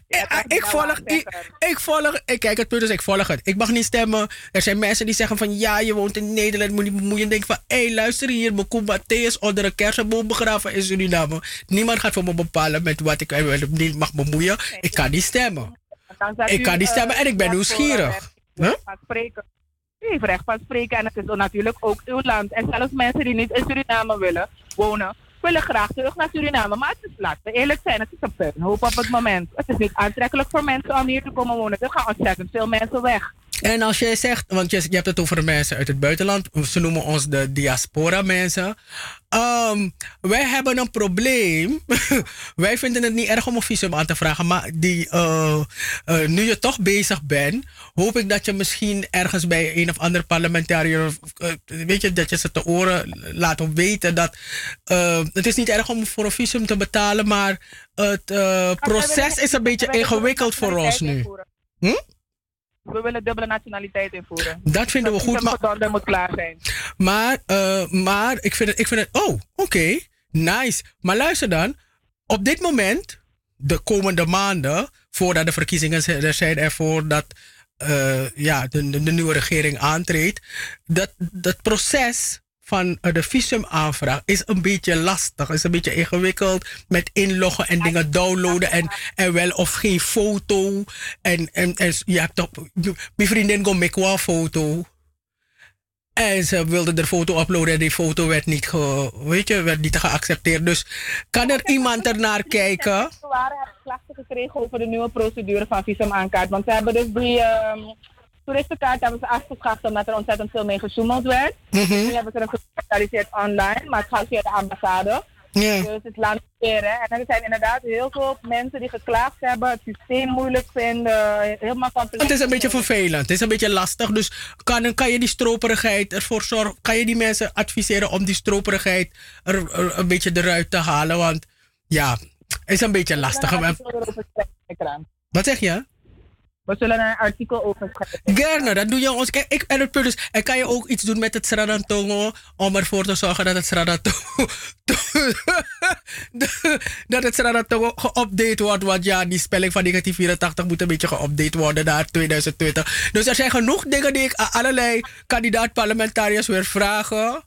Ja, ik volg, ik, ik volg, ik kijk het punt is, ik volg het. Ik mag niet stemmen. Er zijn mensen die zeggen van, ja, je woont in Nederland, moet niet bemoeien. En denk van, hé, hey, luister hier, mijn is onder een kersenboom begraven in Suriname. Niemand gaat voor me bepalen met wat ik niet mag bemoeien. Ik kan niet stemmen. Ik kan niet stemmen en ik ben nieuwsgierig. Huh? Heeft recht van spreken en het is natuurlijk ook uw land. En zelfs mensen die niet in Suriname willen wonen, willen graag terug naar Suriname. Maar het is, laten we eerlijk zijn, het is een puinhoop op het moment. Het is niet aantrekkelijk voor mensen om hier te komen wonen. Er gaan ontzettend veel mensen weg. En als jij zegt, want je, je hebt het over mensen uit het buitenland, ze noemen ons de diaspora mensen. Um, wij hebben een probleem. wij vinden het niet erg om een visum aan te vragen, maar die, uh, uh, nu je toch bezig bent, hoop ik dat je misschien ergens bij een of ander parlementariër, uh, weet je, dat je ze te oren laat weten dat het is niet erg om voor een visum te betalen, maar het proces is een beetje ingewikkeld voor ons nu. Hm? We willen dubbele nationaliteit invoeren. Dat vinden we goed. Maar dat moet klaar zijn. Maar, uh, maar ik, vind het, ik vind het. Oh, oké. Okay, nice. Maar luister dan. Op dit moment, de komende maanden, voordat de verkiezingen er zijn en voordat uh, ja, de, de, nieuwe regering aantreedt, dat, dat proces van de visumaanvraag is een beetje lastig. Is een beetje ingewikkeld met inloggen en dingen downloaden en, en wel of geen foto. En, en, je hebt toch. Mijn vriendin make een foto. En ze wilde de foto uploaden en die foto werd niet, weet je, werd niet geaccepteerd. Dus kan er iemand ernaar kijken? We waren klachten gekregen over de nieuwe procedure van visumaankaart. Want ze hebben dus die. Um, toeristenkaart hebben ze afgeschaft omdat er ontzettend veel mee gesjoemeld werd. -hmm. Nu hebben ze gespecialiseerd online, maar het gaat via de ambassade. Dus het lanceren. En er zijn inderdaad heel veel mensen die geklaagd hebben, het systeem moeilijk vinden, helemaal van Het is een beetje vervelend, het is een beetje lastig. Dus kan, kan je die stroperigheid ervoor zorgen, kan je die mensen adviseren om die stroperigheid er, er een beetje eruit te halen? Want ja, het is een beetje lastig. Wat zeg je? We zullen een artikel over schrijven. Gerne, dat doe je ons. Kijk, ik, en het punt is, en kan je ook iets doen met het Sradantongo om ervoor te zorgen dat het Sradantongo dat het Sradantongo geüpdate wordt. Want ja, die spelling van 1984 moet een beetje geüpdate worden naar 2020. Dus er zijn genoeg dingen die ik aan allerlei kandidaat-parlementariërs wil vragen.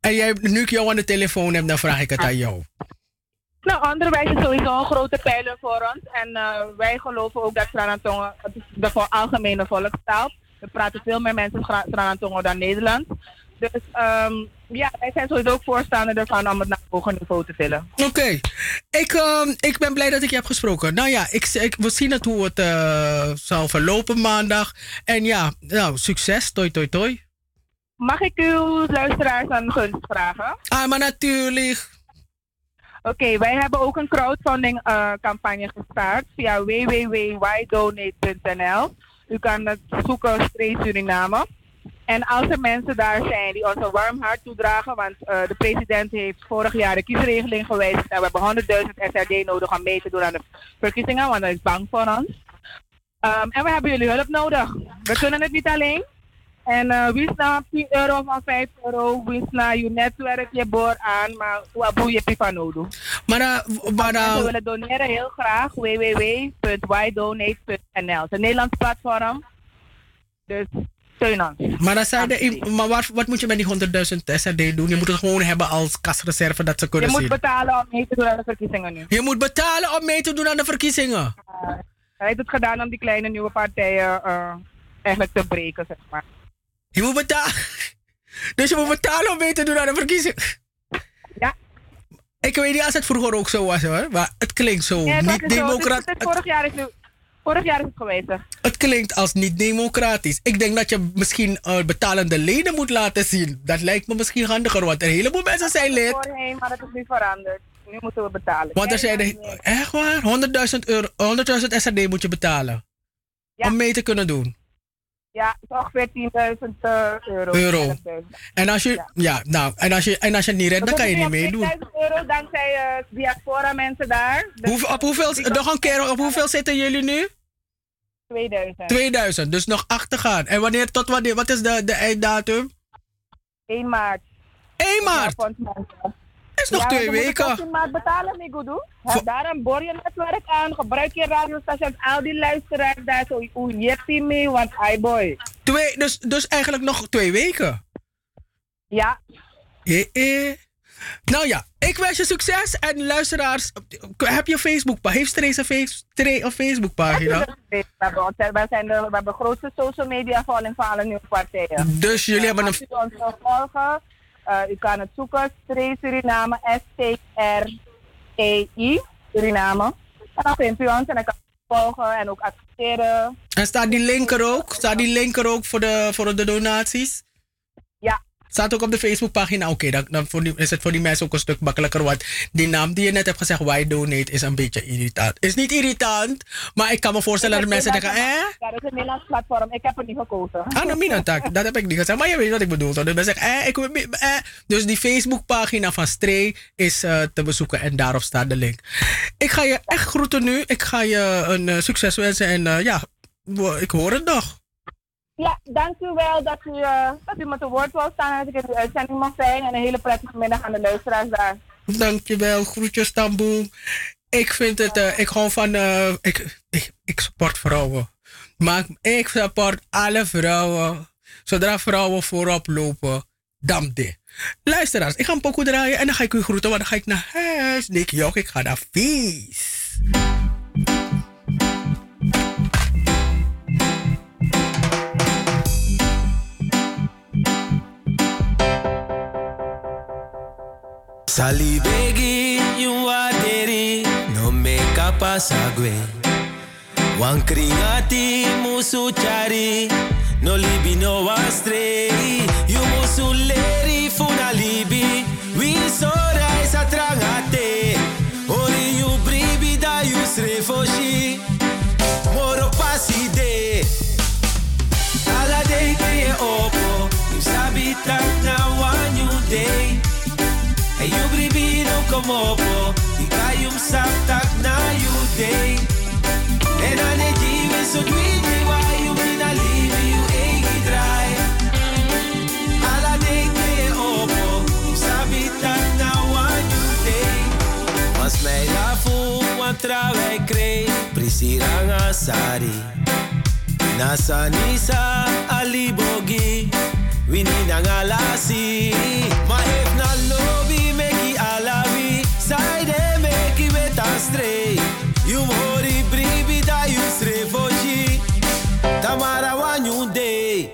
En jij, nu ik jou aan de telefoon heb, dan vraag ik het aan jou. Nou, onderwijs is sowieso een grote pijler voor ons. En uh, wij geloven ook dat Sranantongo de voor algemene volkstaal. We praten veel meer mensen Sranantongo dan Nederland. Dus um, ja, wij zijn sowieso ook voorstander ervan om het naar hoger niveau te tillen. Oké. Okay. Ik, uh, ik ben blij dat ik je heb gesproken. Nou ja, ik, ik, we zien het hoe het uh, zal verlopen maandag. En ja, nou, succes. Toi, toi, toi. Mag ik uw luisteraars een gunst vragen? Ah, maar natuurlijk. Oké, wij hebben ook een crowdfunding uh, campagne gestart via www.whydonate.nl. U kan het zoeken Street Suriname. En als er mensen daar zijn die ons een warm hart toedragen, want uh, de president heeft vorig jaar de kiesregeling gewijzigd en we hebben 100.000 SRD nodig om mee te doen aan de verkiezingen, want hij is bang voor ons. Um, en we hebben jullie hulp nodig. We kunnen het niet alleen. En uh, wie na 10 euro van 5 euro, wie na je netwerk, je boor aan, maar hoe je pipa nodig. Maar, uh, maar uh, we willen doneren heel graag www.wydonate.nl. Het is een Nederlands platform. Dus steun ons. Maar, dan zijn de, maar wat, wat moet je met die 100.000 SRD doen? Je moet het gewoon hebben als kasreserve dat ze kunnen zien. Je moet betalen om mee te doen aan de verkiezingen nu. Je moet betalen om mee te doen aan de verkiezingen? hij heeft het gedaan om die kleine nieuwe partijen eigenlijk te breken, zeg maar. Je moet betalen. Dus je moet betalen om mee te doen aan de verkiezingen. Ja. Ik weet niet als het vroeger ook zo was hoor, maar het klinkt zo ja, niet democratisch. Vorig jaar is Vorig jaar is het geweest. Het klinkt als niet democratisch. Ik denk dat je misschien uh, betalende leden moet laten zien. Dat lijkt me misschien handiger, want een heleboel mensen zijn lid. Voorheen, maar dat is nu veranderd. Nu moeten we betalen. Want er zijn er, echt waar, 100.000 euro, 100.000 SRD moet je betalen. Ja. Om mee te kunnen doen. Ja, ongeveer 10.000 uh, euro. euro. En als je, ja. ja. nou, en als je, en als je niet redt, dan kan je niet meedoen. 10.000 euro dankzij uh, diaspora mensen daar. Dus Hoe, op, hoeveel, nog een keer, op hoeveel zitten jullie nu? 2000. 2000, dus nog achtergaan. En wanneer, tot wanneer, wat is de, de einddatum? 1 maart. 1 maart? Is nog ja, twee je moet weken. het 18 maart betalen, Migudu. Heb daar een borje-netwerk aan. Gebruik je radiostation. Al die luisteraars daar zo. Hoe je mee, want hi boy. Twee, dus, dus eigenlijk nog twee weken? Ja. Eh, eh. Nou ja, ik wens je succes en luisteraars. Heb je Facebook? Heeft Stray een face- een Facebookpagina? We zijn de, we hebben de grootste social media volging van alle nieuwe partijen. Dus jullie hebben een. Als u ons volgen, eh, u kan het zoeken. Stray Suriname, S-T-R-E-I, Suriname. En dan vindt u ons en dan kan u volgen en ook accepteren. En staat die link er ook? Staat die link er ook voor de, voor de donaties? Staat ook op de Facebookpagina. Oké, dan, is het voor die mensen ook een stuk makkelijker. Want die naam die je net hebt gezegd, why donate, is een beetje irritant. Is niet irritant, maar ik kan me voorstellen dat mensen denken, eh? Ja, dat is een Nederlands platform. Ik heb het niet gekozen. Ah, nou, Minantak, dat heb ik niet gezegd. Maar je weet wat ik bedoel. Dus mensen zeggen, eh, ik, eh. Dus die Facebookpagina van Stray is eh, te bezoeken en daarop staat de link. Ik ga je echt groeten nu. Ik ga je een eh, succes wensen en eh, ja, ik hoor het nog. Ja, dank u wel dat u, eh, dat u met de woord wil staan dat ik in de uitzending. En een hele prettige middag aan de luisteraars daar. Dankjewel, groetjes Tamboe. Ik vind het, eh, ik hou van, eh, ik, ik, ik support vrouwen. Maar ik support alle vrouwen. Zodra vrouwen voorop lopen, dan dit. Luisteraars, ik ga een pokoe draaien en dan ga ik u groeten, want dan ga ik naar huis. Nick Jok, ik ga naar feest. Sali begi you aderi no me kapasagwe Wan kringati musu chari no libi no wastre You musu leri funa libi We sora isa trangate. Ori you bribi da you srefoshi. Moro pasi de Ala day day opo bribi no como po Di kayum saktak na you day En ane jiwe so dwide wa you mina libi you egi dry. Ala day day opo na one day Mas mij lafu wan trawai krei Prisirang asari Nasa nisa alibogi Wini nang alasi weta stray You mori bribi da you stray foji Tamara wanyu day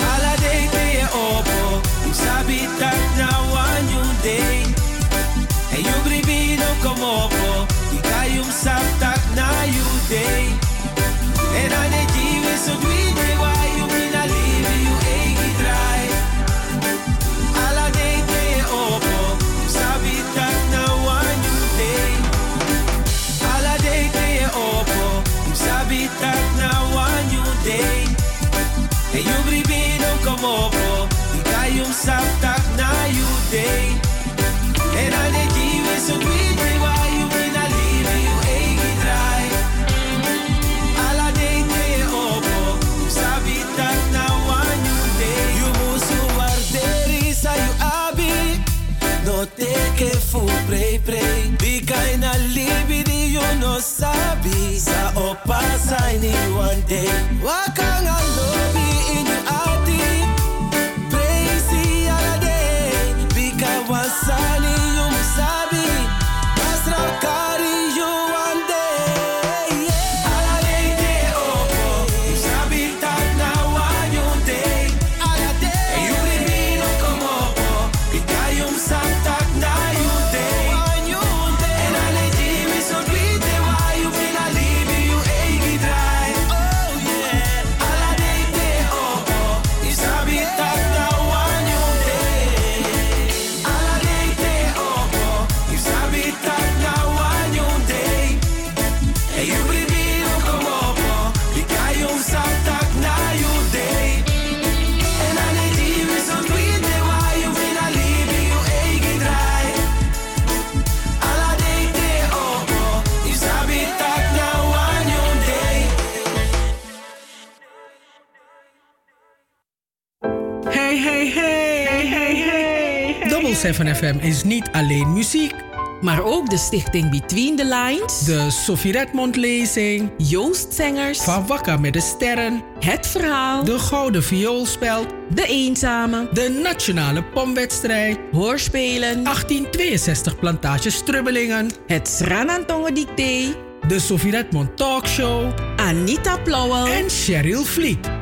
Ala day day opo You sabi tak na wanyu day Hey you bribi no come opo Ikayum sap tak na you day En ane jiwe so dwide fu pray pray. Bigay na libi you no sabi. Sa opa sa ni one day. Wakang a 7 FM is niet alleen muziek. Maar ook de stichting Between the Lines. De Sophie Redmond lezing. Joost Zengers. Van Wakka met de Sterren. Het Verhaal. De Gouden Vioolspeld. De Eenzame. De Nationale Pomwedstrijd. Hoorspelen. 1862 Plantage Strubbelingen. Het Sranantongen Dicté. De Sophie Redmond Talkshow. Anita Plauwel. En Cheryl Vliet.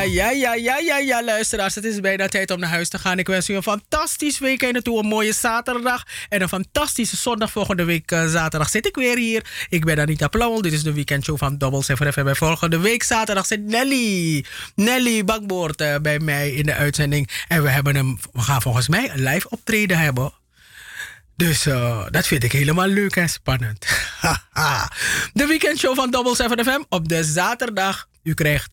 Ja, ja, ja, ja, ja, ja, luisteraars. Het is bijna tijd om naar huis te gaan. Ik wens u een fantastisch weekend naartoe. Een mooie zaterdag. En een fantastische zondag. Volgende week eh, zaterdag zit ik weer hier. Ik ben Anita Plauwel. Dit is de weekendshow van Double 7 FM. En volgende week zaterdag zit Nelly. Nelly Bakboord eh, bij mij in de uitzending. En we, hebben hem, we gaan volgens mij een live optreden hebben. Dus eh, dat vind ik helemaal leuk en spannend. de weekendshow van Double 7 FM op de zaterdag. U krijgt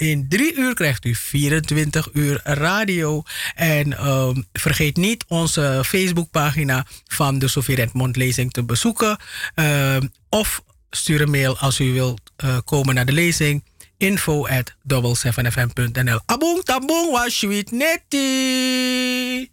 in drie uur krijgt u 24 uur radio. En ehm, vergeet niet onze Facebookpagina van de Sofie Redmond te bezoeken. Ehm, of stuur een mail als u wilt eh, komen naar de lezing. Info at 7fm.nl Abong tabong was netty.